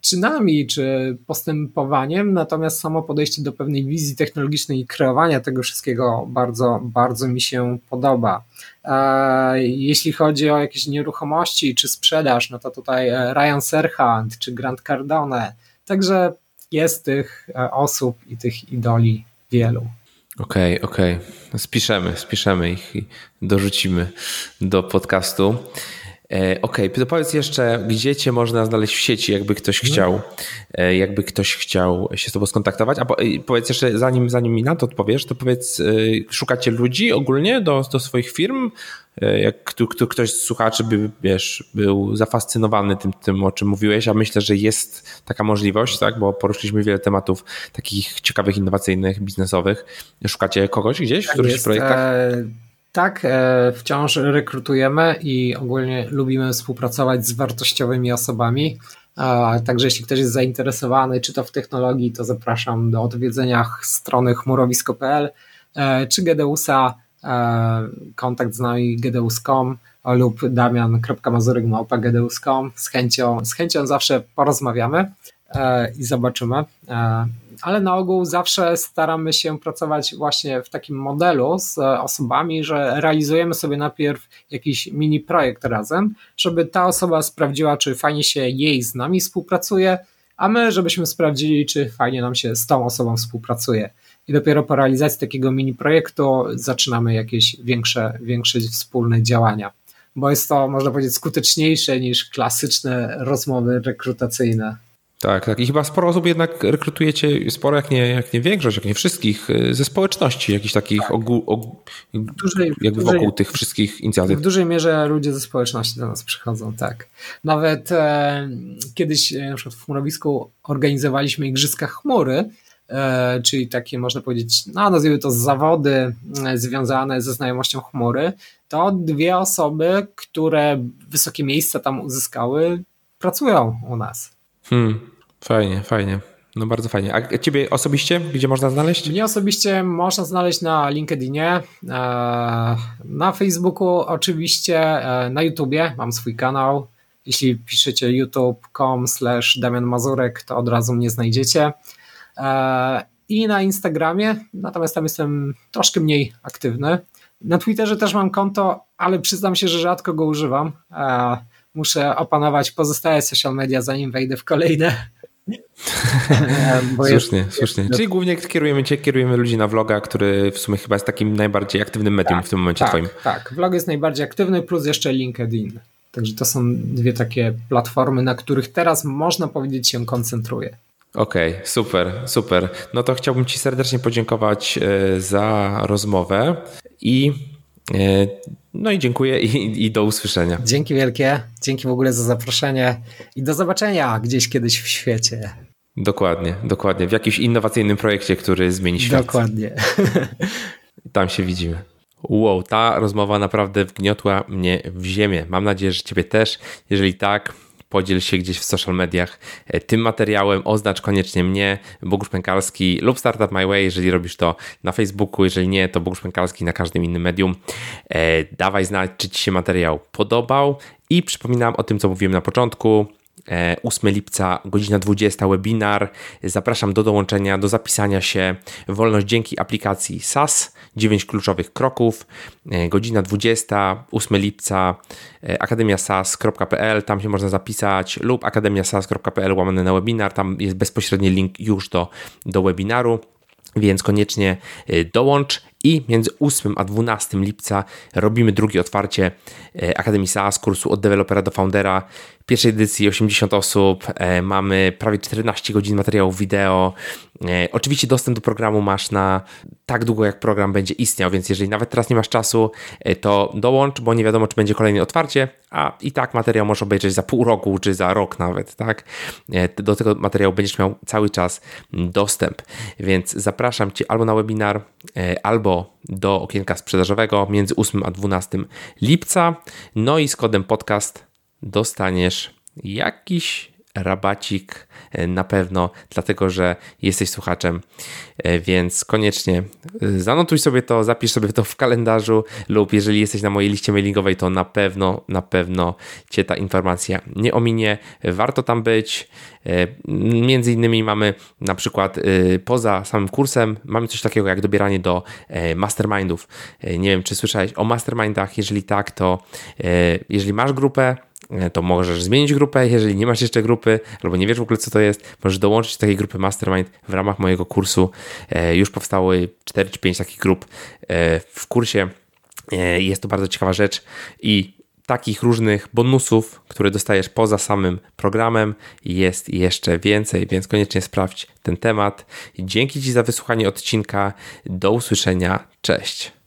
czynami czy postępowaniem, natomiast samo podejście do pewnej wizji technologicznej i kreowania tego wszystkiego bardzo, bardzo mi się podoba. E, jeśli chodzi o jakieś nieruchomości czy sprzedaż, no to tutaj e, Ryan Serhant czy Grant Cardone, także jest tych osób i tych idoli wielu. Okej, okay, okej. Okay. Spiszemy, spiszemy ich i dorzucimy do podcastu. E, okej, okay, to powiedz jeszcze, gdzie cię można znaleźć w sieci, jakby ktoś mhm. chciał, e, jakby ktoś chciał się z tobą skontaktować. A powiedz jeszcze, zanim, zanim mi na to odpowiesz, to powiedz, e, szukacie ludzi ogólnie do, do swoich firm? Jak ktoś z słuchaczy by, wiesz, był zafascynowany tym, tym, o czym mówiłeś, a myślę, że jest taka możliwość, tak, bo poruszyliśmy wiele tematów takich ciekawych, innowacyjnych, biznesowych. Szukacie kogoś gdzieś w tak którychś projektach? Tak, e, wciąż rekrutujemy i ogólnie lubimy współpracować z wartościowymi osobami. Także jeśli ktoś jest zainteresowany, czy to w technologii, to zapraszam do odwiedzenia strony chmurowisko.pl e, czy Gedeusa, e, kontakt z nami gedeus.com lub damian.mazurek.gedeus.com. Z chęcią, z chęcią zawsze porozmawiamy. i zobaczymy ale na ogół zawsze staramy się pracować właśnie w takim modelu z osobami, że realizujemy sobie najpierw jakiś mini projekt razem, żeby ta osoba sprawdziła, czy fajnie się jej z nami współpracuje, a my, żebyśmy sprawdzili, czy fajnie nam się z tą osobą współpracuje. I dopiero po realizacji takiego mini projektu zaczynamy jakieś większe, większe wspólne działania. Bo jest to, można powiedzieć, skuteczniejsze niż klasyczne rozmowy rekrutacyjne. Tak, tak. I chyba sporo osób jednak rekrutujecie, sporo jak nie, jak nie większość, jak nie wszystkich, y, ze społeczności, jakichś takich tak. ogół, ogół, dużej, jakby dużej, wokół tych wszystkich inicjatyw. W dużej mierze ludzie ze społeczności do nas przychodzą, tak. Nawet e, kiedyś e, na przykład w chmurowisku organizowaliśmy Igrzyska Chmury, e, czyli takie można powiedzieć, no nazwijmy to zawody e, związane ze znajomością chmury, to dwie osoby, które wysokie miejsca tam uzyskały, pracują u nas. Hmm. Fajnie, fajnie. No bardzo fajnie. A ciebie osobiście, gdzie można znaleźć? Mnie osobiście można znaleźć na LinkedInie, e, na Facebooku oczywiście, e, na YouTubie mam swój kanał. Jeśli piszecie youtube.com slash Damian Mazurek, to od razu mnie znajdziecie. E, I na Instagramie, natomiast tam jestem troszkę mniej aktywny. Na Twitterze też mam konto, ale przyznam się, że rzadko go używam. Muszę opanować pozostałe social media, zanim wejdę w kolejne. słusznie, jest, słusznie. Czyli głównie kierujemy cię, kierujemy ludzi na vloga, który w sumie chyba jest takim najbardziej aktywnym medium tak, w tym momencie tak, twoim. Tak, vlog jest najbardziej aktywny, plus jeszcze LinkedIn. Także to są dwie takie platformy, na których teraz można powiedzieć się koncentruję. Okej, okay, super, super. No to chciałbym Ci serdecznie podziękować e, za rozmowę i no i dziękuję i, i, do usłyszenia. Dzięki wielkie, dzięki w ogóle za zaproszenie i do zobaczenia gdzieś kiedyś w świecie. Dokładnie, dokładnie. W jakimś innowacyjnym projekcie, który zmieni świat. Dokładnie. Tam się widzimy. Wow, ta rozmowa naprawdę wgniotła mnie w ziemię. Mam nadzieję, że Ciebie też. Jeżeli tak, podziel się gdzieś w social mediach e, tym materiałem, oznacz koniecznie mnie, Bogusz Pękalski lub Startup My Way, jeżeli robisz to na Facebooku, jeżeli nie, to Bogusz Pękalski na każdym innym medium. E, dawaj znać, czy Ci się materiał podobał i przypominam o tym, co mówiłem na początku, 8 e, lipca, godzina 20, webinar. Zapraszam do dołączenia, do zapisania się. Wolność dzięki aplikacji SAS, 9 kluczowych kroków. E, godzina 20, 8 lipca, e, akademiasas.pl, tam się można zapisać, lub akademiasas.pl łamane na webinar, tam jest bezpośredni link już do, do webinaru. Więc koniecznie dołącz i między 8 a 12 lipca robimy drugie otwarcie Akademii SaaS, kursu od dewelopera do foundera pierwszej edycji 80 osób, e, mamy prawie 14 godzin materiałów wideo. E, oczywiście dostęp do programu masz na tak długo, jak program będzie istniał, więc jeżeli nawet teraz nie masz czasu, e, to dołącz, bo nie wiadomo, czy będzie kolejne otwarcie, a i tak materiał możesz obejrzeć za pół roku, czy za rok nawet, tak? Do tego materiału będziesz miał cały czas dostęp, więc zapraszam Cię albo na webinar, albo do okienka sprzedażowego między 8 a 12 lipca, no i z kodem podcast dostaniesz jakiś rabacik e, na pewno, dlatego że jesteś słuchaczem, e, więc koniecznie e, zanotuj sobie to, zapisz sobie to w kalendarzu lub jeżeli jesteś na mojej liście mailingowej, to na pewno, na pewno Cię ta informacja nie ominie. Warto tam być. Między innymi mamy na przykład poza samym kursem, mamy coś takiego jak dobieranie do mastermindów. Nie wiem, czy słyszałeś o mastermindach. Jeżeli tak, to jeżeli masz grupę, to możesz zmienić grupę. Jeżeli nie masz jeszcze grupy albo nie wiesz w ogóle co to jest, możesz dołączyć do takiej grupy Mastermind w ramach mojego kursu. E, już powstały 4 czy 5 takich grup e, w kursie. Jest to bardzo ciekawa rzecz i takich różnych bonusów, które dostajesz poza samym programem, jest jeszcze więcej, więc koniecznie sprawdź ten temat. Dzięki Ci za wysłuchanie odcinka. Do usłyszenia. Cześć.